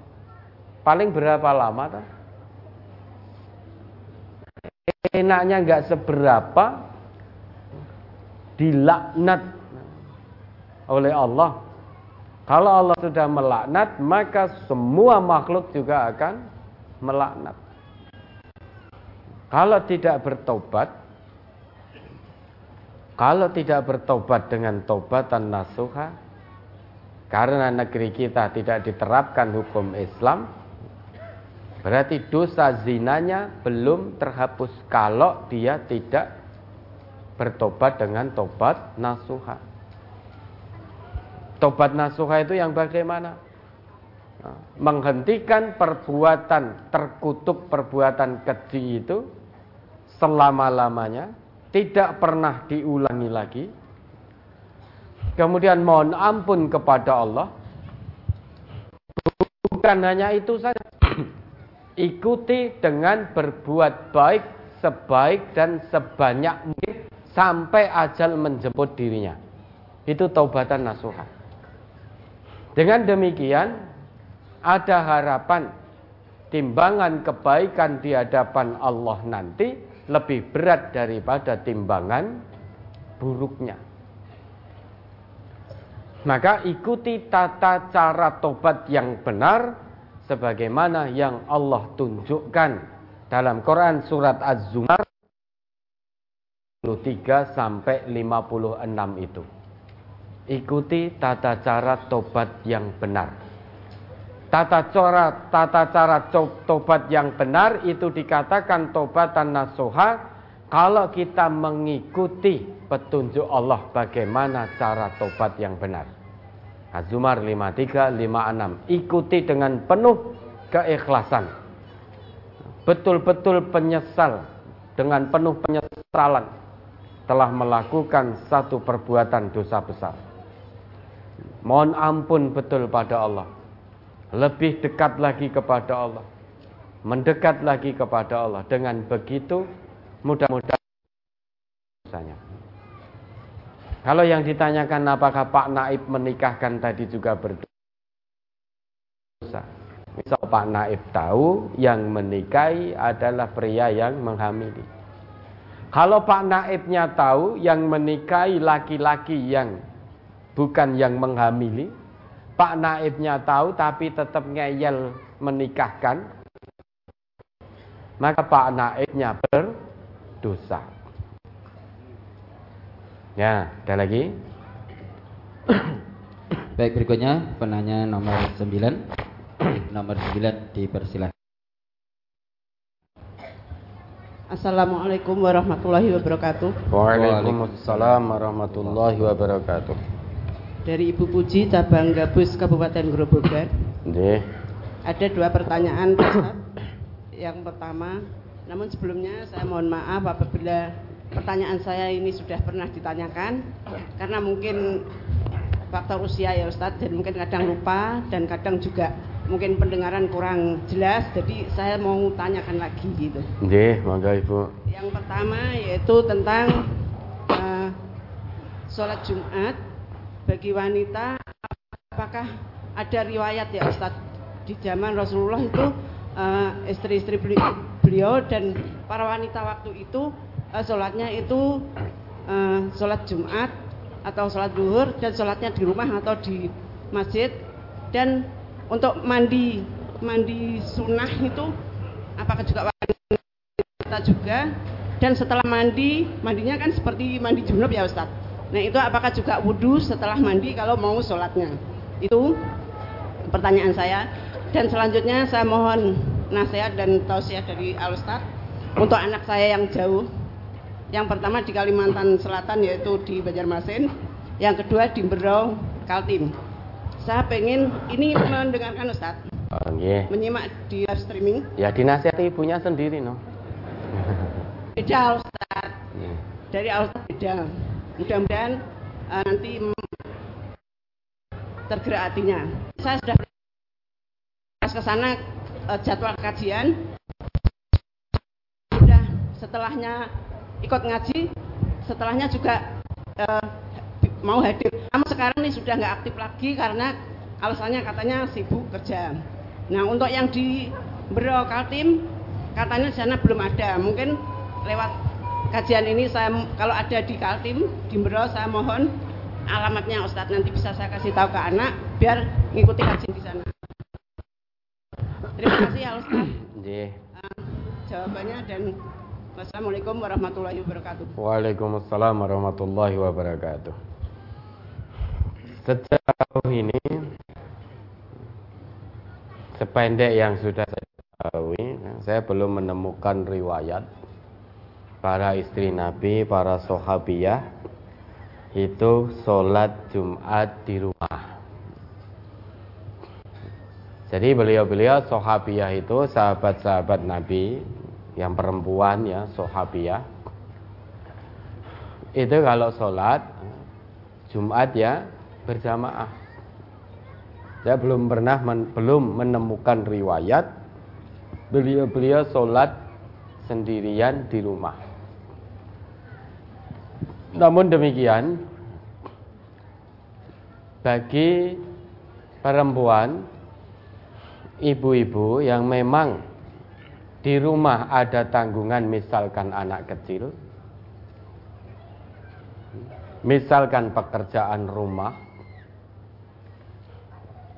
Paling berapa lama? Enaknya nggak seberapa dilaknat oleh Allah. Kalau Allah sudah melaknat, maka semua makhluk juga akan melaknat. Kalau tidak bertobat, kalau tidak bertobat dengan tobatan nasuha, karena negeri kita tidak diterapkan hukum Islam, berarti dosa zinanya belum terhapus kalau dia tidak bertobat dengan tobat nasuha. Tobat nasuha itu yang bagaimana? Menghentikan perbuatan terkutuk perbuatan keji itu selama-lamanya tidak pernah diulangi lagi. Kemudian mohon ampun kepada Allah. Bukan hanya itu saja. Ikuti dengan berbuat baik sebaik dan sebanyak mungkin sampai ajal menjemput dirinya. Itu taubatan nasuha. Dengan demikian ada harapan timbangan kebaikan di hadapan Allah nanti lebih berat daripada timbangan buruknya. Maka ikuti tata cara tobat yang benar sebagaimana yang Allah tunjukkan dalam Quran surat Az-Zumar 53 sampai 56 itu. Ikuti tata cara tobat yang benar. Tata cara tata cara tobat yang benar itu dikatakan tobatan nasuha kalau kita mengikuti petunjuk Allah bagaimana cara tobat yang benar. Az-Zumar 53 56. Ikuti dengan penuh keikhlasan. Betul-betul penyesal dengan penuh penyesalan telah melakukan satu perbuatan dosa besar. Mohon ampun betul pada Allah lebih dekat lagi kepada Allah, mendekat lagi kepada Allah. Dengan begitu, mudah-mudahan. Kalau yang ditanyakan apakah Pak Naib menikahkan tadi juga berdosa. Misal Pak Naib tahu yang menikahi adalah pria yang menghamili. Kalau Pak Naibnya tahu yang menikahi laki-laki yang bukan yang menghamili, Pak naibnya tahu tapi tetap ngeyel menikahkan, maka Pak naibnya berdosa. Ya, ada lagi? Baik, berikutnya penanya nomor 9. nomor 9 dipersilahkan. Assalamualaikum warahmatullahi wabarakatuh. Waalaikumsalam warahmatullahi wabarakatuh dari Ibu Puji cabang Gabus Kabupaten Grobogan. Nggih. Ada dua pertanyaan Pak Yang pertama, namun sebelumnya saya mohon maaf apabila pertanyaan saya ini sudah pernah ditanyakan karena mungkin faktor usia ya Ustadz dan mungkin kadang lupa dan kadang juga mungkin pendengaran kurang jelas jadi saya mau tanyakan lagi gitu. Nggih, monggo Ibu. Yang pertama yaitu tentang uh, sholat Jumat bagi wanita apakah ada riwayat ya Ustadz? Di zaman Rasulullah itu uh, istri-istri beliau dan para wanita waktu itu uh, sholatnya itu uh, sholat Jumat atau sholat duhur dan sholatnya di rumah atau di masjid. Dan untuk mandi mandi sunnah itu apakah juga wanita juga? Dan setelah mandi, mandinya kan seperti mandi junub ya Ustadz. Nah itu apakah juga wudhu setelah mandi kalau mau sholatnya? Itu pertanyaan saya. Dan selanjutnya saya mohon nasihat dan tausiah dari Al Ustadz untuk anak saya yang jauh. Yang pertama di Kalimantan Selatan yaitu di Banjarmasin, yang kedua di Berau, Kaltim. Saya pengen ini mendengarkan Ustadz, Oh, nggih. menyimak di live streaming. Ya dinasihati ibunya sendiri no. Beda Ustadz, Nggih. dari Al Ustadz beda. Mudah-mudahan eh, nanti tergerak hatinya. Saya sudah ke sana eh, jadwal kajian. Sudah setelahnya ikut ngaji, setelahnya juga eh, mau hadir. Namun sekarang ini sudah nggak aktif lagi karena alasannya katanya sibuk kerja. Nah untuk yang di Bro Kaltim katanya sana belum ada. Mungkin lewat kajian ini saya kalau ada di Kaltim di Bro saya mohon alamatnya Ustadz nanti bisa saya kasih tahu ke anak biar ngikuti kajian di sana. Terima kasih ya Ustadz Nggih. Eh, jawabannya dan wassalamualaikum warahmatullahi wabarakatuh. Waalaikumsalam warahmatullahi wabarakatuh. Sejauh ini sependek yang sudah saya ketahui, saya belum menemukan riwayat para istri Nabi, para sahabiyah itu sholat Jumat di rumah. Jadi beliau-beliau sahabiyah itu sahabat-sahabat Nabi yang perempuan ya sahabiyah itu kalau sholat Jumat ya berjamaah. Saya belum pernah men- belum menemukan riwayat beliau-beliau sholat sendirian di rumah. Namun demikian, bagi perempuan, ibu-ibu yang memang di rumah ada tanggungan misalkan anak kecil, misalkan pekerjaan rumah,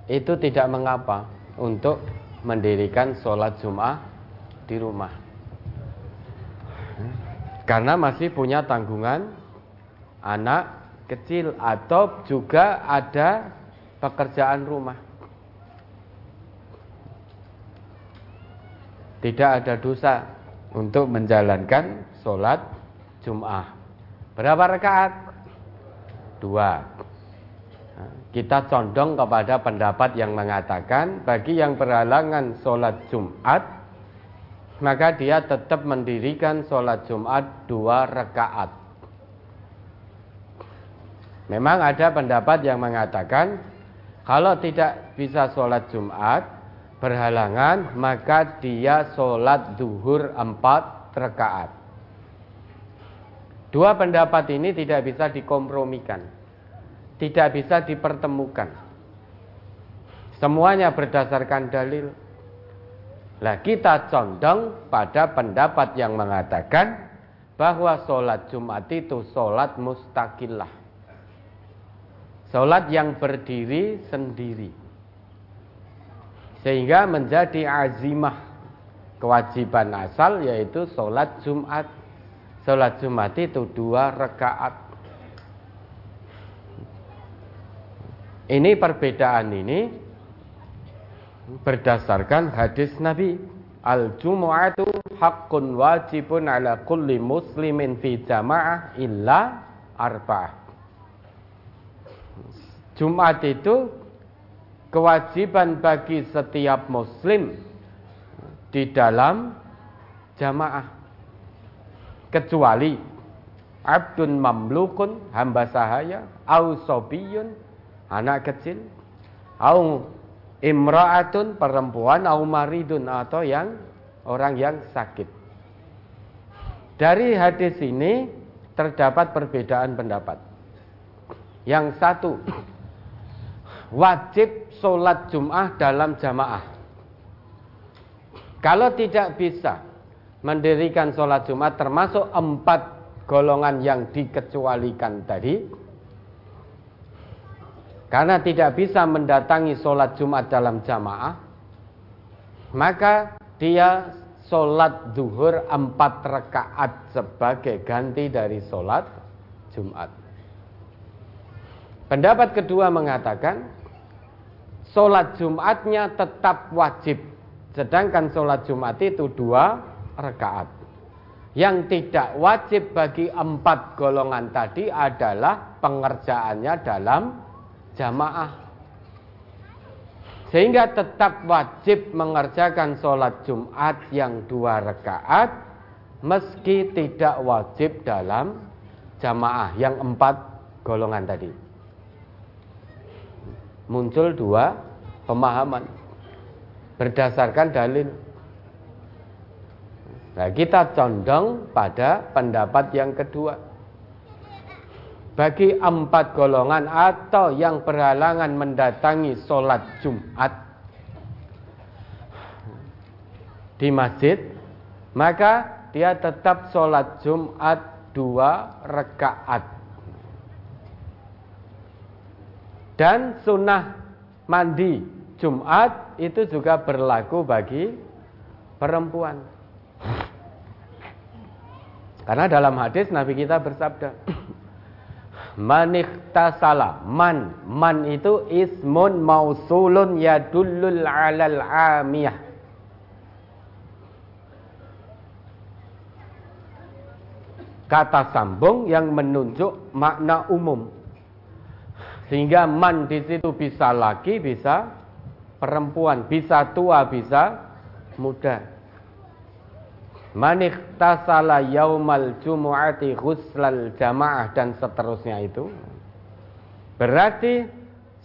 itu tidak mengapa untuk mendirikan sholat Jum'ah di rumah. Karena masih punya tanggungan anak kecil atau juga ada pekerjaan rumah. Tidak ada dosa untuk menjalankan sholat Jum'ah. Berapa rakaat? Dua. Kita condong kepada pendapat yang mengatakan bagi yang berhalangan sholat Jumat maka dia tetap mendirikan sholat Jumat dua rakaat. Memang ada pendapat yang mengatakan kalau tidak bisa sholat Jumat berhalangan maka dia sholat duhur empat rakaat. Dua pendapat ini tidak bisa dikompromikan, tidak bisa dipertemukan. Semuanya berdasarkan dalil. Lah kita condong pada pendapat yang mengatakan bahwa sholat Jumat itu sholat mustakillah. Sholat yang berdiri sendiri. Sehingga menjadi azimah kewajiban asal yaitu sholat Jumat. Sholat Jumat itu dua rakaat. Ini perbedaan ini berdasarkan hadis Nabi Al-Jumu'atu haqqun wajibun ala kulli muslimin fi jama'ah illa arba'ah Jumat itu kewajiban bagi setiap muslim di dalam jamaah. Kecuali abdun mamlukun hamba sahaya au sobiyun anak kecil au imra'atun perempuan au maridun atau yang orang yang sakit. Dari hadis ini terdapat perbedaan pendapat. Yang satu wajib sholat Jum'ah dalam jamaah. Kalau tidak bisa mendirikan sholat Jumat termasuk empat golongan yang dikecualikan tadi, karena tidak bisa mendatangi sholat Jumat dalam jamaah, maka dia sholat duhur empat rakaat sebagai ganti dari sholat Jumat. Pendapat kedua mengatakan sholat Jumatnya tetap wajib, sedangkan sholat Jumat itu dua rakaat. Yang tidak wajib bagi empat golongan tadi adalah pengerjaannya dalam jamaah sehingga tetap wajib mengerjakan sholat Jumat yang dua rakaat meski tidak wajib dalam jamaah yang empat golongan tadi. Muncul dua pemahaman berdasarkan dalil. Nah, kita condong pada pendapat yang kedua bagi empat golongan atau yang berhalangan mendatangi sholat Jumat di masjid, maka dia tetap sholat Jumat dua rakaat. Dan sunnah mandi Jumat itu juga berlaku bagi perempuan. Karena dalam hadis Nabi kita bersabda, Maniktasala Man Man itu ismun mausulun yadullul alal amiyah Kata sambung yang menunjuk makna umum Sehingga man di situ bisa laki, bisa perempuan, bisa tua, bisa muda. Maniktasala yaumal jumu'ati ghuslal jamaah dan seterusnya itu. Berarti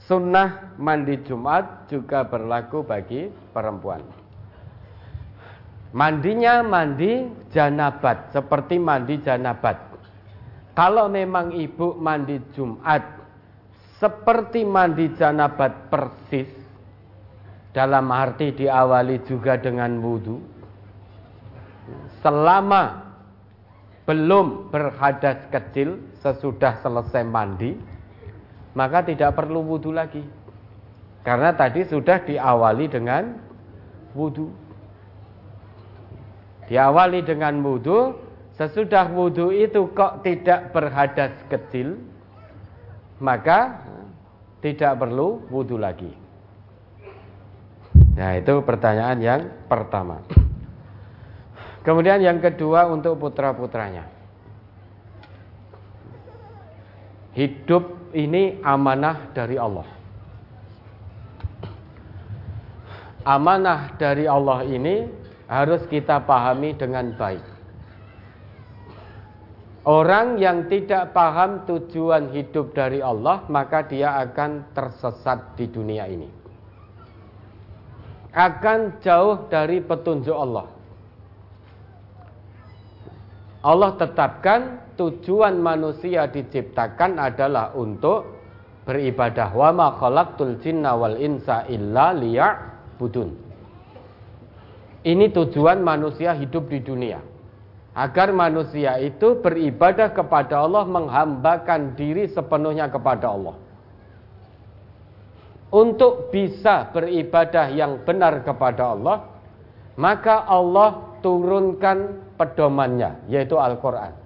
sunnah mandi Jumat juga berlaku bagi perempuan. Mandinya mandi janabat Seperti mandi janabat. Kalau memang ibu mandi Jumat Seperti mandi janabat persis Dalam arti diawali juga dengan wudhu selama belum berhadas kecil sesudah selesai mandi maka tidak perlu wudhu lagi. Karena tadi sudah diawali dengan wudhu diawali dengan wudhu sesudah wudhu itu kok tidak berhadas kecil maka tidak perlu wudhu lagi nah itu pertanyaan yang pertama Kemudian yang kedua untuk putra-putranya. Hidup ini amanah dari Allah. Amanah dari Allah ini harus kita pahami dengan baik. Orang yang tidak paham tujuan hidup dari Allah, maka dia akan tersesat di dunia ini. Akan jauh dari petunjuk Allah. Allah tetapkan tujuan manusia diciptakan adalah untuk beribadah. Wa ma khalaqtul jinna wal insa illa liya'budun. Ini tujuan manusia hidup di dunia. Agar manusia itu beribadah kepada Allah, menghambakan diri sepenuhnya kepada Allah. Untuk bisa beribadah yang benar kepada Allah, maka Allah turunkan pedomannya yaitu Al-Qur'an.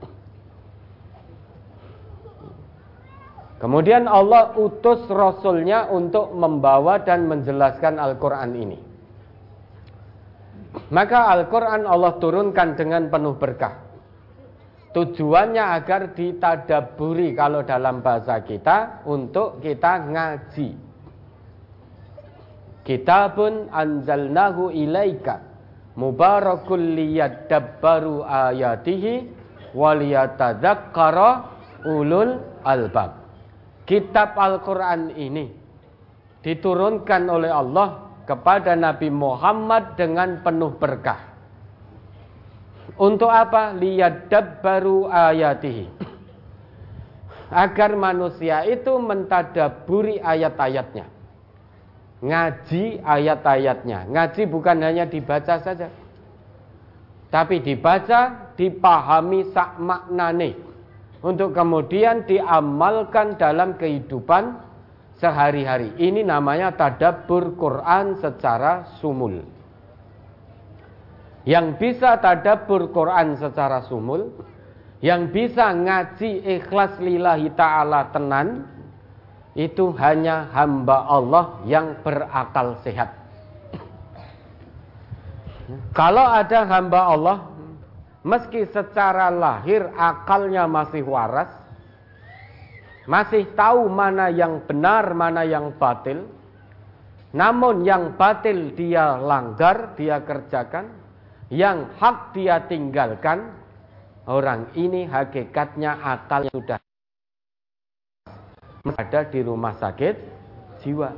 Kemudian Allah utus Rasulnya untuk membawa dan menjelaskan Al-Quran ini. Maka Al-Quran Allah turunkan dengan penuh berkah. Tujuannya agar ditadaburi kalau dalam bahasa kita untuk kita ngaji. Kitabun anzalnahu ilaika mubarakul liyadabbaru ayatihi waliyatadzakkara ulul albab. Kitab Al-Qur'an ini diturunkan oleh Allah kepada Nabi Muhammad dengan penuh berkah. Untuk apa? Liyadabbaru ayatihi. Agar manusia itu mentadaburi ayat-ayatnya ngaji ayat-ayatnya. Ngaji bukan hanya dibaca saja. Tapi dibaca, dipahami sak maknane. Untuk kemudian diamalkan dalam kehidupan sehari-hari. Ini namanya tadabbur Quran secara sumul. yang bisa tadabur Quran secara sumul, yang bisa ngaji ikhlas lillahi ta'ala tenan, itu hanya hamba Allah yang berakal sehat. Kalau ada hamba Allah, meski secara lahir akalnya masih waras, masih tahu mana yang benar, mana yang batil, namun yang batil dia langgar, dia kerjakan, yang hak dia tinggalkan, orang ini hakikatnya akalnya sudah ada di rumah sakit jiwa.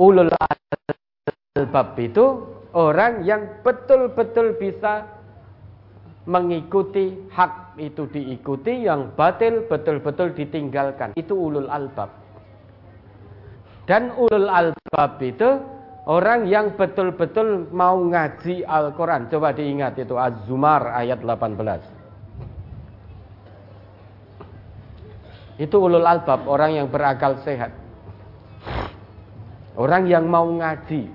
Ulul albab itu orang yang betul-betul bisa mengikuti hak itu diikuti, yang batil betul-betul ditinggalkan. Itu ulul albab. Dan ulul albab itu Orang yang betul-betul mau ngaji Al-Quran. Coba diingat itu Az-Zumar ayat 18. Itu ulul albab, orang yang berakal sehat. Orang yang mau ngaji.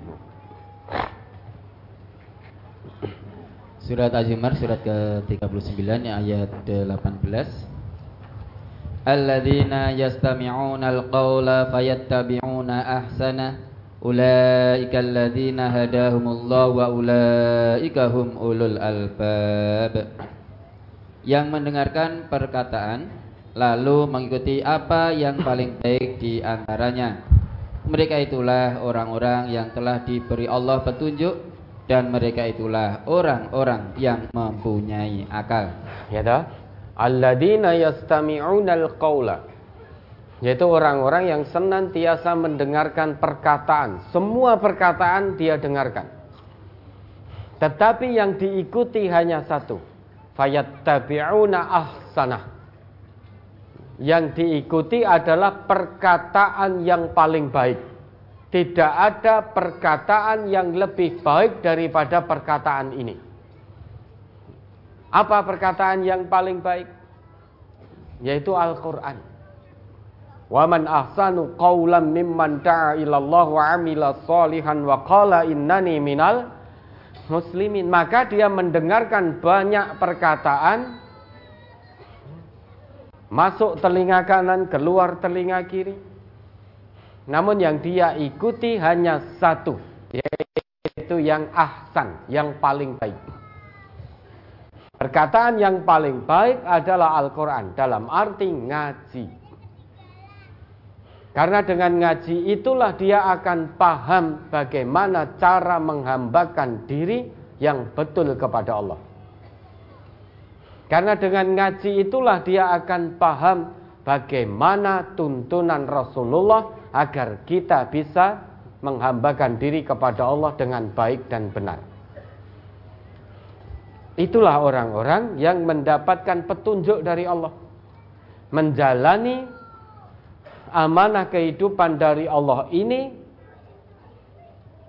Surat Az-Zumar surat ke-39 ayat 18. Alladzina yastami'una al-qawla fayattabi'una ahsanah Ulaika alladzina hadahumullah wa ulaika hum ulul albab. Yang mendengarkan perkataan lalu mengikuti apa yang paling baik di antaranya. Mereka itulah orang-orang yang telah diberi Allah petunjuk dan mereka itulah orang-orang yang mempunyai akal. Ya dah. Alladzina yastami'una al-qaula yaitu orang-orang yang senantiasa mendengarkan perkataan. Semua perkataan dia dengarkan. Tetapi yang diikuti hanya satu. Fayattabi'una ahsanah. Yang diikuti adalah perkataan yang paling baik. Tidak ada perkataan yang lebih baik daripada perkataan ini. Apa perkataan yang paling baik? Yaitu Al-Quran. Wa man ahsanu qawlan mimman da'a ilallah wa amila salihan wa qala innani minal muslimin. Maka dia mendengarkan banyak perkataan masuk telinga kanan, keluar telinga kiri. Namun yang dia ikuti hanya satu, yaitu yang ahsan, yang paling baik. Perkataan yang paling baik adalah Al-Quran dalam arti ngaji. Karena dengan ngaji itulah dia akan paham bagaimana cara menghambakan diri yang betul kepada Allah. Karena dengan ngaji itulah dia akan paham bagaimana tuntunan Rasulullah agar kita bisa menghambakan diri kepada Allah dengan baik dan benar. Itulah orang-orang yang mendapatkan petunjuk dari Allah. Menjalani amanah kehidupan dari Allah ini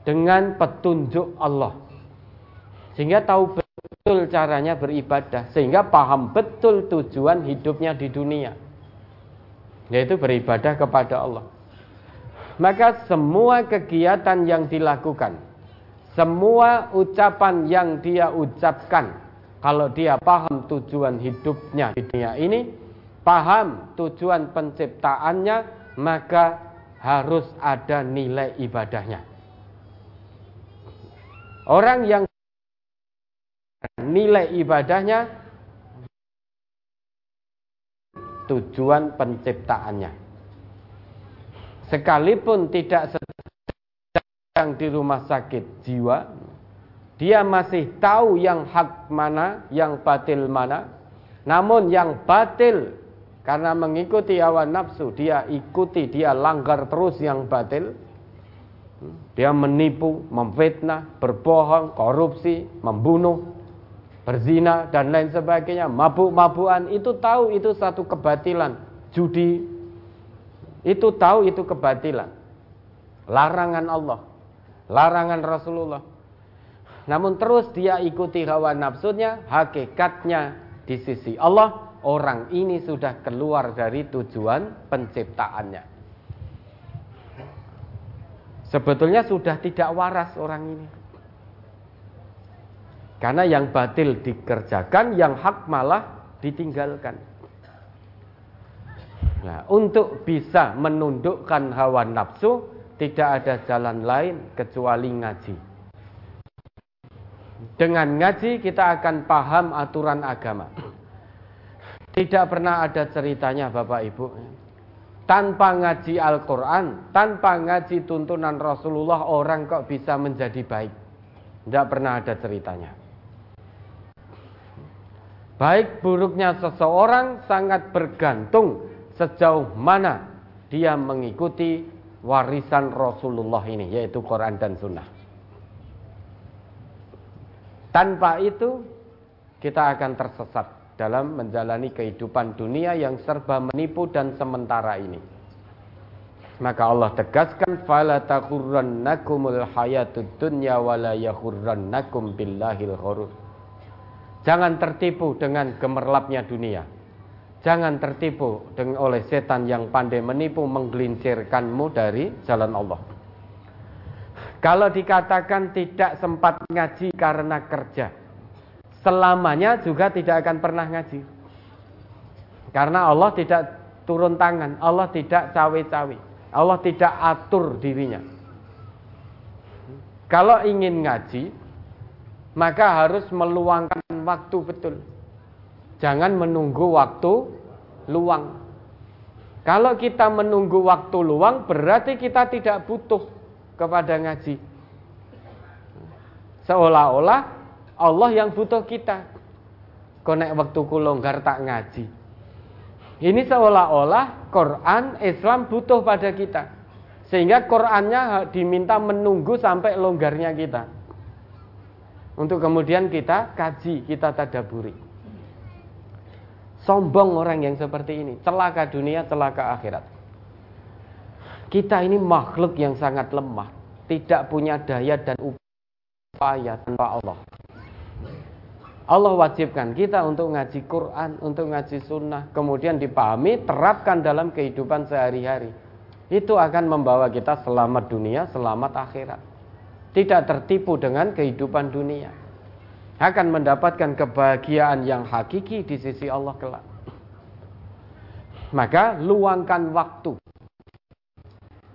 dengan petunjuk Allah. Sehingga tahu betul caranya beribadah, sehingga paham betul tujuan hidupnya di dunia. Yaitu beribadah kepada Allah. Maka semua kegiatan yang dilakukan, semua ucapan yang dia ucapkan, kalau dia paham tujuan hidupnya di dunia ini, paham tujuan penciptaannya, maka harus ada nilai ibadahnya. Orang yang nilai ibadahnya tujuan penciptaannya. Sekalipun tidak sedang di rumah sakit jiwa, dia masih tahu yang hak mana, yang batil mana. Namun yang batil karena mengikuti hawa nafsu, dia ikuti, dia langgar terus yang batil. Dia menipu, memfitnah, berbohong, korupsi, membunuh, berzina dan lain sebagainya. Mabuk-mabukan itu tahu itu satu kebatilan. Judi itu tahu itu kebatilan. Larangan Allah, larangan Rasulullah. Namun terus dia ikuti hawa nafsunya, hakikatnya di sisi Allah orang ini sudah keluar dari tujuan penciptaannya. Sebetulnya sudah tidak waras orang ini. Karena yang batil dikerjakan, yang hak malah ditinggalkan. Nah, untuk bisa menundukkan hawa nafsu, tidak ada jalan lain kecuali ngaji. Dengan ngaji kita akan paham aturan agama. Tidak pernah ada ceritanya Bapak Ibu. Tanpa ngaji Al-Quran, tanpa ngaji tuntunan Rasulullah, orang kok bisa menjadi baik. Tidak pernah ada ceritanya. Baik buruknya seseorang sangat bergantung sejauh mana dia mengikuti warisan Rasulullah ini, yaitu Quran dan Sunnah. Tanpa itu, kita akan tersesat dalam menjalani kehidupan dunia yang serba menipu dan sementara ini. Maka Allah tegaskan fala taghurrannakumul hayatud dunya wala yaghurrannakum billahil ghurur. Jangan tertipu dengan gemerlapnya dunia. Jangan tertipu dengan oleh setan yang pandai menipu menggelincirkanmu dari jalan Allah. Kalau dikatakan tidak sempat ngaji karena kerja, selamanya juga tidak akan pernah ngaji. Karena Allah tidak turun tangan, Allah tidak cawe-cawe, Allah tidak atur dirinya. Kalau ingin ngaji, maka harus meluangkan waktu betul. Jangan menunggu waktu luang. Kalau kita menunggu waktu luang, berarti kita tidak butuh kepada ngaji. Seolah-olah Allah yang butuh kita. Konek waktu longgar tak ngaji. Ini seolah-olah Quran Islam butuh pada kita. Sehingga Qurannya diminta menunggu sampai longgarnya kita. Untuk kemudian kita kaji, kita tadaburi. Sombong orang yang seperti ini, celaka dunia, celaka akhirat. Kita ini makhluk yang sangat lemah, tidak punya daya dan upaya tanpa Allah. Allah wajibkan kita untuk ngaji Quran, untuk ngaji sunnah, kemudian dipahami, terapkan dalam kehidupan sehari-hari. Itu akan membawa kita selamat dunia, selamat akhirat. Tidak tertipu dengan kehidupan dunia akan mendapatkan kebahagiaan yang hakiki di sisi Allah kelak. Maka luangkan waktu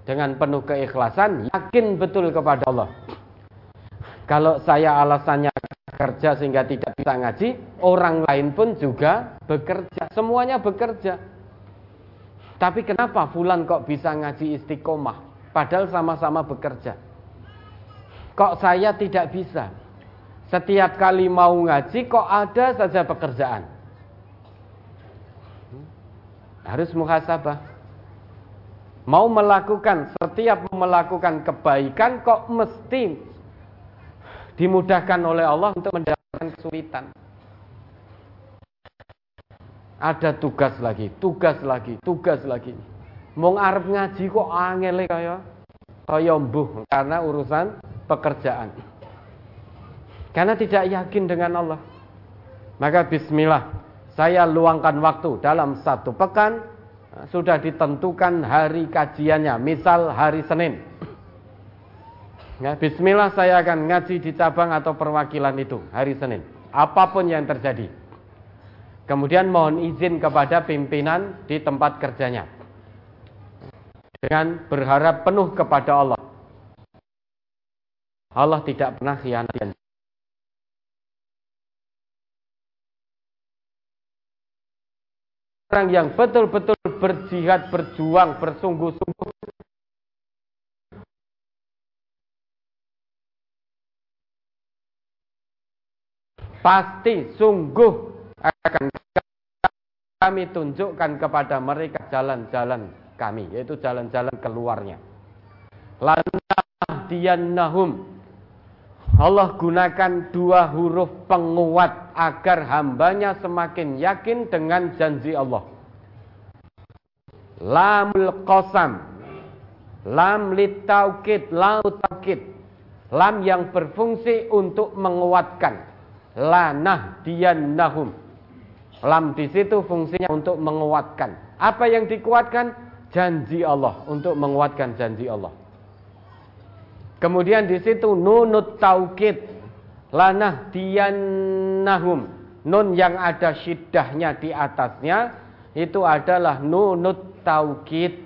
dengan penuh keikhlasan, yakin betul kepada Allah. Kalau saya alasannya kerja sehingga tidak bisa ngaji, orang lain pun juga bekerja, semuanya bekerja. Tapi kenapa Fulan kok bisa ngaji istiqomah? Padahal sama-sama bekerja. Kok saya tidak bisa? Setiap kali mau ngaji kok ada saja pekerjaan. Harus muhasabah. Mau melakukan setiap melakukan kebaikan kok mesti dimudahkan oleh Allah untuk mendapatkan kesulitan. Ada tugas lagi, tugas lagi, tugas lagi. Mau ngarep ngaji kok angel kaya kaya mbuh karena urusan pekerjaan. Karena tidak yakin dengan Allah. Maka bismillah, saya luangkan waktu dalam satu pekan sudah ditentukan hari kajiannya, misal hari Senin. Ya, bismillah saya akan ngaji di cabang atau perwakilan itu hari Senin. Apa pun yang terjadi. Kemudian mohon izin kepada pimpinan di tempat kerjanya. Dengan berharap penuh kepada Allah. Allah tidak pernah khianat orang yang betul-betul berjihad, berjuang, bersungguh-sungguh. Pasti sungguh akan kami tunjukkan kepada mereka jalan-jalan kami yaitu jalan-jalan keluarnya. Lanah nahum Allah gunakan dua huruf penguat agar hambanya semakin yakin dengan janji Allah. Lamul qasam, lam litaukid, lam taukid, lam yang berfungsi untuk menguatkan. Lanah nahum. Lam di situ fungsinya untuk menguatkan. Apa yang dikuatkan? Janji Allah untuk menguatkan janji Allah. Kemudian di situ nunut taukid. lanah diannahum nun yang ada syiddahnya di atasnya itu adalah nunut taukid.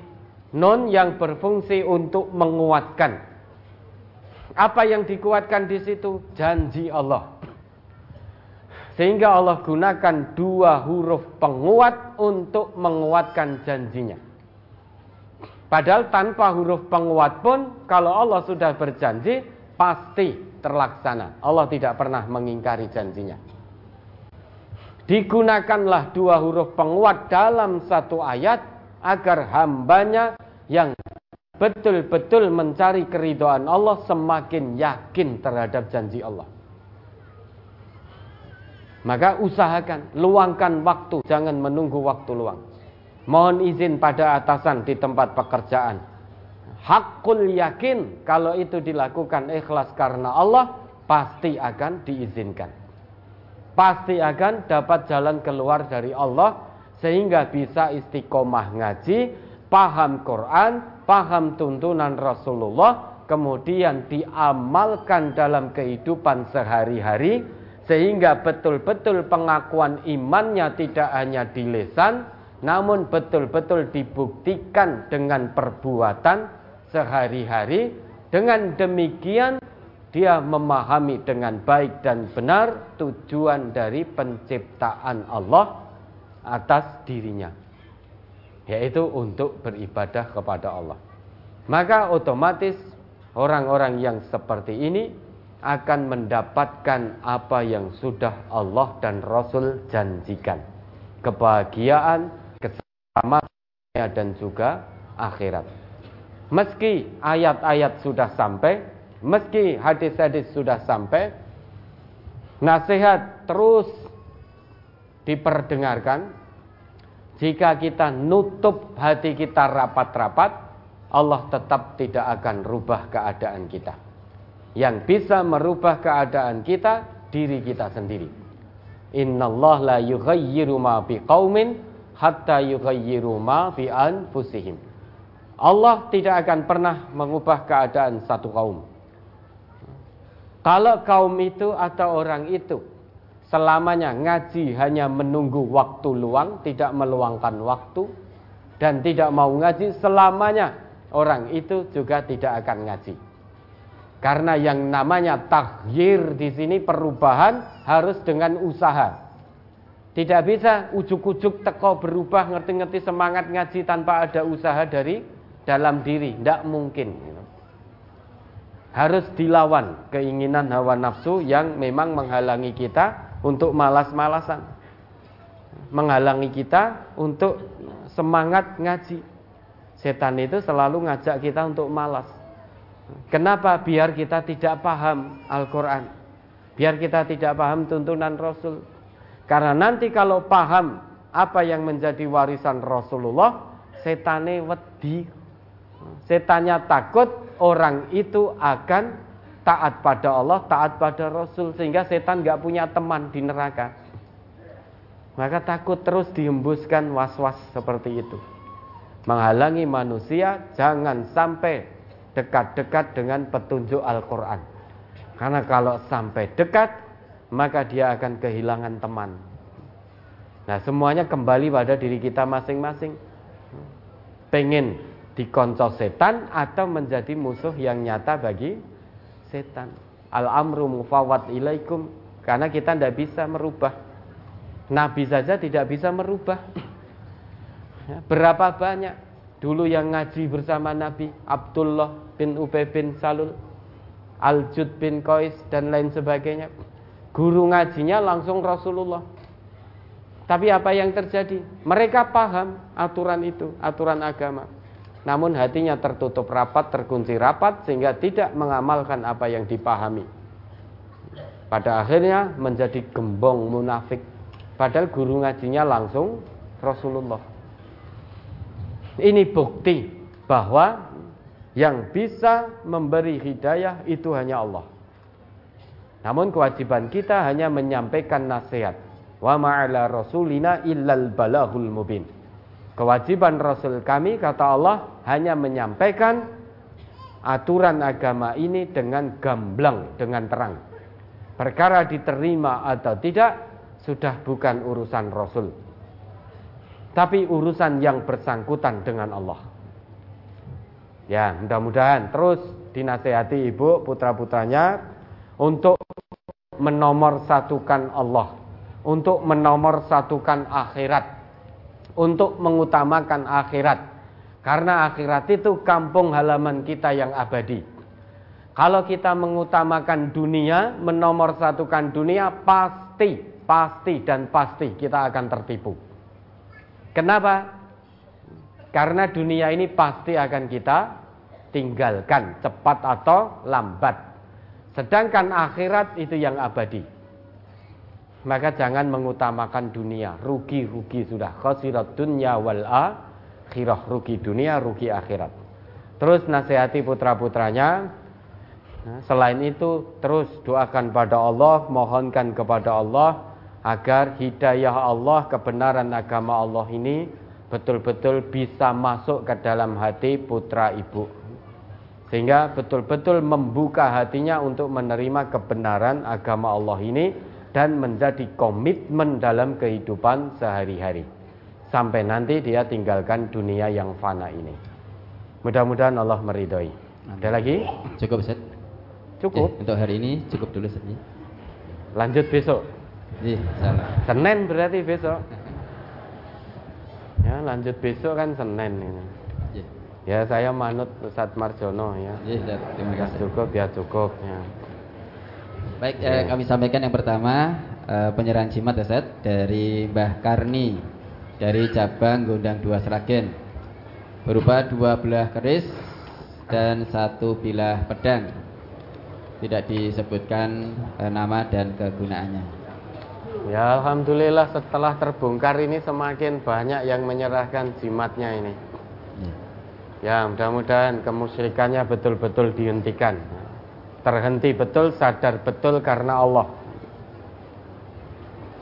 Nun yang berfungsi untuk menguatkan. Apa yang dikuatkan di situ? Janji Allah. Sehingga Allah gunakan dua huruf penguat untuk menguatkan janjinya Padahal tanpa huruf penguat pun kalau Allah sudah berjanji pasti terlaksana. Allah tidak pernah mengingkari janjinya. Digunakanlah dua huruf penguat dalam satu ayat agar hambanya yang betul-betul mencari keridoan Allah semakin yakin terhadap janji Allah. Maka usahakan, luangkan waktu, jangan menunggu waktu luang. Mohon izin pada atasan di tempat pekerjaan. Hakul yakin kalau itu dilakukan ikhlas karena Allah pasti akan diizinkan. Pasti akan dapat jalan keluar dari Allah sehingga bisa istiqomah ngaji, paham Quran, paham tuntunan Rasulullah, kemudian diamalkan dalam kehidupan sehari-hari sehingga betul-betul pengakuan imannya tidak hanya di lesan namun betul-betul dibuktikan dengan perbuatan sehari-hari. Dengan demikian dia memahami dengan baik dan benar tujuan dari penciptaan Allah atas dirinya, yaitu untuk beribadah kepada Allah. Maka otomatis orang-orang yang seperti ini akan mendapatkan apa yang sudah Allah dan Rasul janjikan. Kebahagiaan, keselamatannya dan juga akhirat. Meski ayat-ayat sudah sampai, meski hadis-hadis sudah sampai, nasihat terus diperdengarkan. Jika kita nutup hati kita rapat-rapat, Allah tetap tidak akan rubah keadaan kita. Yang bisa merubah keadaan kita, diri kita sendiri. Inna Allah la yughayyiru ma biqaumin hatta yughayyiru ma bi anfusihim. Allah tidak akan pernah mengubah keadaan satu kaum. Kalau kaum itu atau orang itu selamanya ngaji hanya menunggu waktu luang, tidak meluangkan waktu dan tidak mau ngaji selamanya, orang itu juga tidak akan ngaji. Karena yang namanya takhir di sini perubahan harus dengan usaha. Tidak bisa ujuk-ujuk teko berubah ngerti-ngerti semangat ngaji tanpa ada usaha dari dalam diri. Tidak mungkin. Harus dilawan keinginan hawa nafsu yang memang menghalangi kita untuk malas-malasan. Menghalangi kita untuk semangat ngaji. Setan itu selalu ngajak kita untuk malas. Kenapa? Biar kita tidak paham Al-Quran. Biar kita tidak paham tuntunan Rasul karena nanti kalau paham apa yang menjadi warisan Rasulullah, setane wedi. Setannya takut orang itu akan taat pada Allah, taat pada Rasul sehingga setan nggak punya teman di neraka. Maka takut terus dihembuskan was-was seperti itu. Menghalangi manusia jangan sampai dekat-dekat dengan petunjuk Al-Quran. Karena kalau sampai dekat maka dia akan kehilangan teman. Nah, semuanya kembali pada diri kita masing-masing. Pengen dikonco setan atau menjadi musuh yang nyata bagi setan. Al-amru mufawad ilaikum. Karena kita tidak bisa merubah. Nabi saja tidak bisa merubah. Ya, berapa banyak dulu yang ngaji bersama Nabi Abdullah bin Ubay bin Salul, Al-Jud bin Qais dan lain sebagainya Guru ngajinya langsung Rasulullah. Tapi apa yang terjadi? Mereka paham aturan itu, aturan agama. Namun hatinya tertutup rapat, terkunci rapat sehingga tidak mengamalkan apa yang dipahami. Pada akhirnya menjadi gembong munafik. Padahal guru ngajinya langsung Rasulullah. Ini bukti bahwa yang bisa memberi hidayah itu hanya Allah. Namun kewajiban kita hanya menyampaikan nasihat. Wa ma'ala rasulina illal balahul mubin. Kewajiban Rasul kami, kata Allah, hanya menyampaikan aturan agama ini dengan gamblang, dengan terang. Perkara diterima atau tidak sudah bukan urusan Rasul. Tapi urusan yang bersangkutan dengan Allah. Ya, mudah-mudahan terus dinasehati ibu putra-putranya untuk menomorsatukan Allah, untuk menomorsatukan akhirat, untuk mengutamakan akhirat. Karena akhirat itu kampung halaman kita yang abadi. Kalau kita mengutamakan dunia, menomorsatukan dunia, pasti, pasti dan pasti kita akan tertipu. Kenapa? Karena dunia ini pasti akan kita tinggalkan, cepat atau lambat. Sedangkan akhirat itu yang abadi. Maka jangan mengutamakan dunia, rugi-rugi sudah. Khasirat dunya wal akhirah, rugi dunia, rugi akhirat. Terus nasihati putra-putranya, nah, selain itu terus doakan pada Allah, mohonkan kepada Allah agar hidayah Allah, kebenaran agama Allah ini betul-betul bisa masuk ke dalam hati putra ibu sehingga betul-betul membuka hatinya untuk menerima kebenaran agama Allah ini dan menjadi komitmen dalam kehidupan sehari-hari sampai nanti dia tinggalkan dunia yang fana ini. Mudah-mudahan Allah meridhoi. Ada lagi? Cukup Ustaz. Cukup. Eh, untuk hari ini cukup dulu Ustaz. Lanjut besok. Iya. Senin berarti besok. Ya, lanjut besok kan Senin ini. Ya saya manut Ustadz Marjono ya. Iya, terima Ya kasih. cukup ya cukup ya. Baik, eh, kami sampaikan yang pertama eh, penyerahan jimat ya, Ustaz dari Mbah Karni dari cabang Gondang Dua Seragen berupa dua belah keris dan satu bilah pedang. Tidak disebutkan eh, nama dan kegunaannya. Ya Alhamdulillah setelah terbongkar ini semakin banyak yang menyerahkan jimatnya ini. Iya. Ya mudah-mudahan kemusyrikannya betul-betul dihentikan. Terhenti betul, sadar betul karena Allah.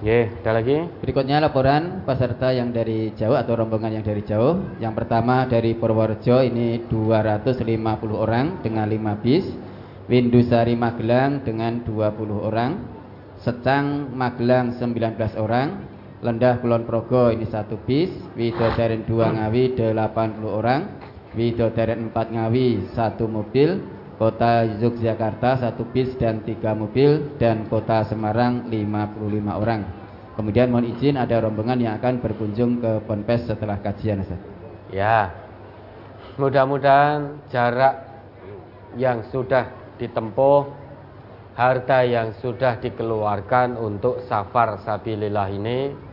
Ye, ada lagi? Berikutnya laporan peserta yang dari jauh atau rombongan yang dari jauh. Yang pertama dari Purworejo ini 250 orang dengan 5 bis. Windusari Magelang dengan 20 orang. Secang Magelang 19 orang. Lendah Kulon Progo ini satu bis. Widodaren 2 Ngawi 80 orang. Widodaren 4 Ngawi satu mobil. Kota Yogyakarta satu bis dan tiga mobil dan Kota Semarang 55 orang. Kemudian mohon izin ada rombongan yang akan berkunjung ke Ponpes setelah kajian Ustaz. Ya. Mudah-mudahan jarak yang sudah ditempuh, harta yang sudah dikeluarkan untuk safar sabilillah ini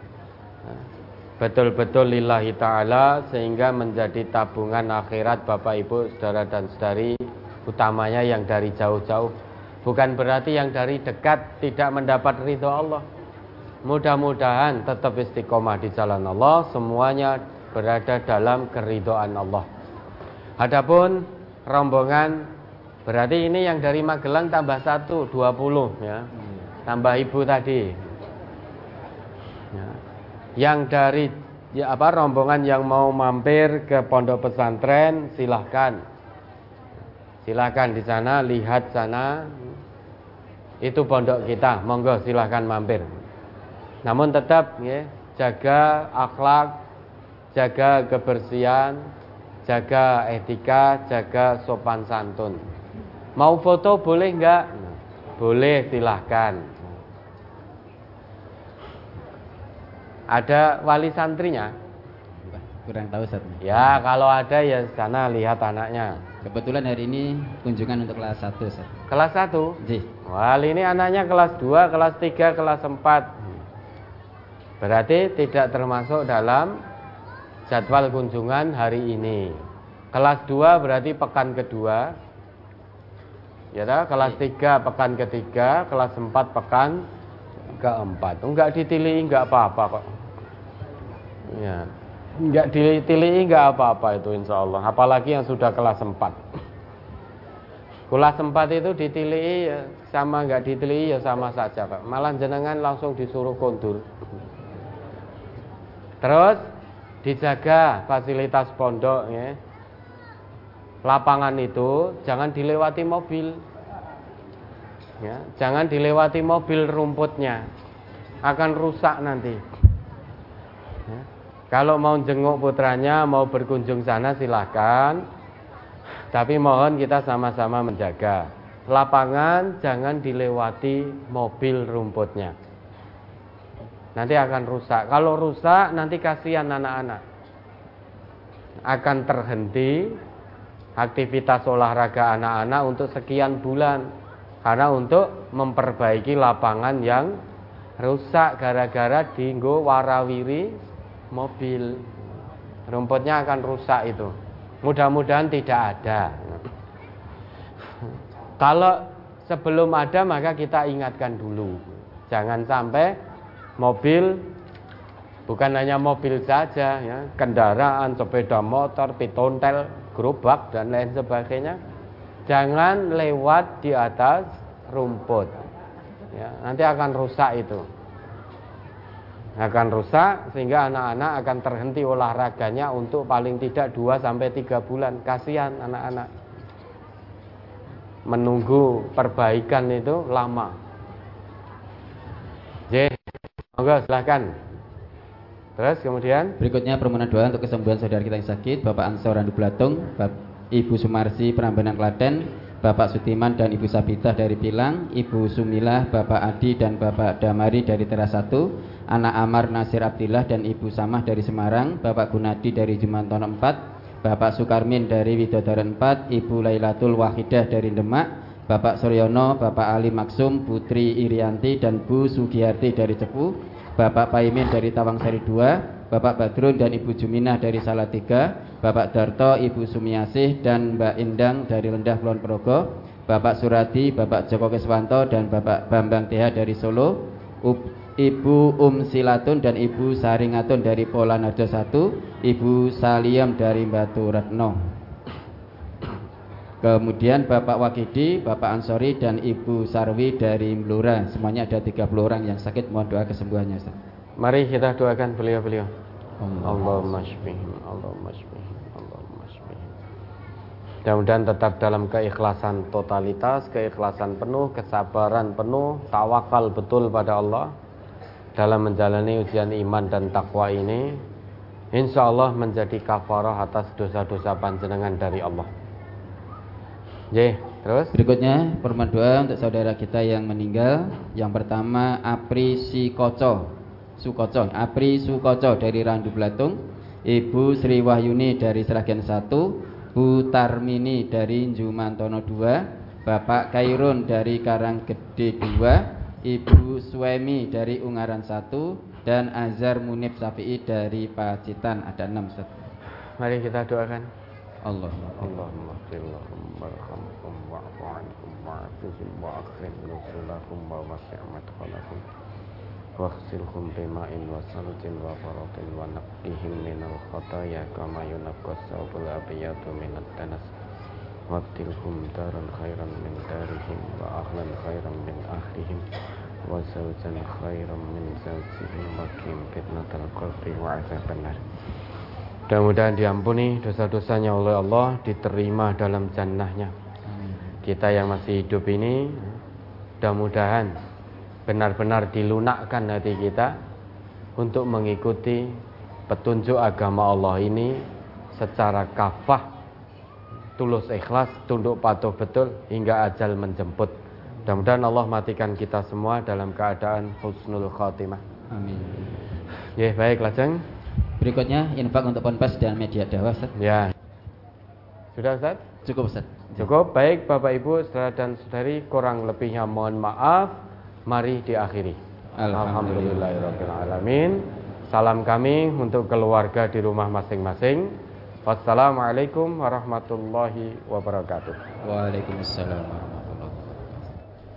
betul-betul lillahi taala sehingga menjadi tabungan akhirat Bapak Ibu, Saudara dan Saudari, utamanya yang dari jauh-jauh. Bukan berarti yang dari dekat tidak mendapat ridho Allah. Mudah-mudahan tetap istiqomah di jalan Allah, semuanya berada dalam keridhaan Allah. Adapun rombongan berarti ini yang dari Magelang tambah satu, 20 ya. Tambah ibu tadi. Ya. Yang dari ya apa rombongan yang mau mampir ke pondok pesantren silahkan. Silahkan di sana lihat sana. Itu pondok kita, monggo silahkan mampir. Namun tetap ya, jaga akhlak, jaga kebersihan, jaga etika, jaga sopan santun. Mau foto boleh enggak? Boleh silahkan. Ada wali santrinya? Kurang tahu Ustaz. Ya kalau ada ya sana lihat anaknya. Kebetulan hari ini kunjungan untuk kelas 1 Ustaz. Kelas 1? Ji. Wali ini anaknya kelas 2, kelas 3, kelas 4 Berarti tidak termasuk dalam jadwal kunjungan hari ini Kelas 2 berarti pekan kedua Ya? Kelas 3 pekan ketiga, kelas 4 pekan keempat Enggak ditilihi enggak apa-apa kok Ya Enggak ditilihi enggak apa-apa itu insya Allah Apalagi yang sudah kelas 4 Kelas 4 itu ditilihi ya sama enggak ditilihi ya sama saja Pak. Malah jenengan langsung disuruh kondur. Terus dijaga fasilitas pondok ya. Lapangan itu jangan dilewati mobil. Ya, jangan dilewati mobil rumputnya, akan rusak nanti. Ya. Kalau mau jenguk putranya, mau berkunjung sana silahkan. Tapi mohon kita sama-sama menjaga. Lapangan jangan dilewati mobil rumputnya. Nanti akan rusak. Kalau rusak nanti kasihan anak-anak. Akan terhenti aktivitas olahraga anak-anak untuk sekian bulan karena untuk memperbaiki lapangan yang rusak gara-gara dinggo warawiri mobil. Rumputnya akan rusak itu. Mudah-mudahan tidak ada. Kalau sebelum ada maka kita ingatkan dulu. Jangan sampai mobil bukan hanya mobil saja ya, kendaraan, sepeda motor, pitontel, gerobak dan lain sebagainya Jangan lewat di atas rumput. Ya, nanti akan rusak itu. Akan rusak sehingga anak-anak akan terhenti olahraganya untuk paling tidak 2 sampai 3 bulan. Kasihan anak-anak. Menunggu perbaikan itu lama. J, monggo silahkan. Terus kemudian berikutnya permohonan doa untuk kesembuhan saudara kita yang sakit, Bapak Ansor Randu Blatung, Bapak Ibu Sumarsi Prambanan Klaten, Bapak Sutiman dan Ibu Sabita dari Pilang, Ibu Sumilah, Bapak Adi dan Bapak Damari dari Teras 1, anak Amar Nasir Abdillah dan Ibu Samah dari Semarang, Bapak Gunadi dari Jumantono 4, Bapak Sukarmin dari Widodara 4, Ibu Lailatul Wahidah dari Demak, Bapak Suryono, Bapak Ali Maksum, Putri Irianti dan Bu Sugiyarti dari Cepu, Bapak Paimin dari Tawangsari 2, Bapak Badrun dan Ibu Juminah dari Salatiga, Bapak Darto, Ibu Sumiasih dan Mbak Indang dari Lendah Kulon Progo, Bapak Surati, Bapak Joko Keswanto dan Bapak Bambang TH dari Solo, Ibu Um Silatun dan Ibu Saringatun dari Polanado 1, Ibu Saliam dari Batu Retno. Kemudian Bapak Wakidi, Bapak Ansori dan Ibu Sarwi dari Mlura. Semuanya ada 30 orang yang sakit, mohon doa kesembuhannya. Mari kita doakan beliau-beliau. Allahumma shfihim, Allahumma shfihim. Mudah-mudahan tetap dalam keikhlasan totalitas, keikhlasan penuh, kesabaran penuh, tawakal betul pada Allah dalam menjalani ujian iman dan takwa ini. Insya Allah menjadi kafarah atas dosa-dosa panjenengan dari Allah. J, terus? Berikutnya permohonan doa untuk saudara kita yang meninggal. Yang pertama Apri Sikoco, Sukoco, Apri Sukoco dari Randu Blatung, Ibu Sri Wahyuni dari Seragen 1, Bu Tarmini dari Jumantono 2, Bapak Kairun dari Karanggede 2, Ibu Suemi dari Ungaran 1 dan Azhar Munib Safi'i dari Pacitan ada 6 Ustaz. Mari kita doakan. Allah Allahumma firlahum warhamhum wa'fu anhum wa'afihim wa'akhrim nusulahum wa wasi'mat khalahum واغسلهم بماء وثلج وبرد ونقهم من الخطايا كما ينقى الثوب الأبيض من الدنس وابدلهم دارا خيرا من دارهم وأهلا خيرا من أهلهم وزوجا خيرا من زوجهم وقهم فتنة القبر وعذاب النار Mudah-mudahan diampuni dosa-dosanya oleh Allah Diterima dalam jannahnya Kita yang masih hidup ini Mudah-mudahan benar-benar dilunakkan hati kita untuk mengikuti petunjuk agama Allah ini secara kafah tulus ikhlas tunduk patuh betul hingga ajal menjemput. Mudah-mudahan Allah matikan kita semua dalam keadaan husnul khatimah. Amin. Ya baik lajeng. Berikutnya infak untuk ponpes dan media dakwah Ustaz. Ya. Sudah Ustaz? Cukup Ustaz. Cukup baik Bapak Ibu saudara dan saudari kurang lebihnya mohon maaf mari diakhiri. Alhamdulillahirrahmanirrahim. Salam kami untuk keluarga di rumah masing-masing. Wassalamualaikum warahmatullahi wabarakatuh. Waalaikumsalam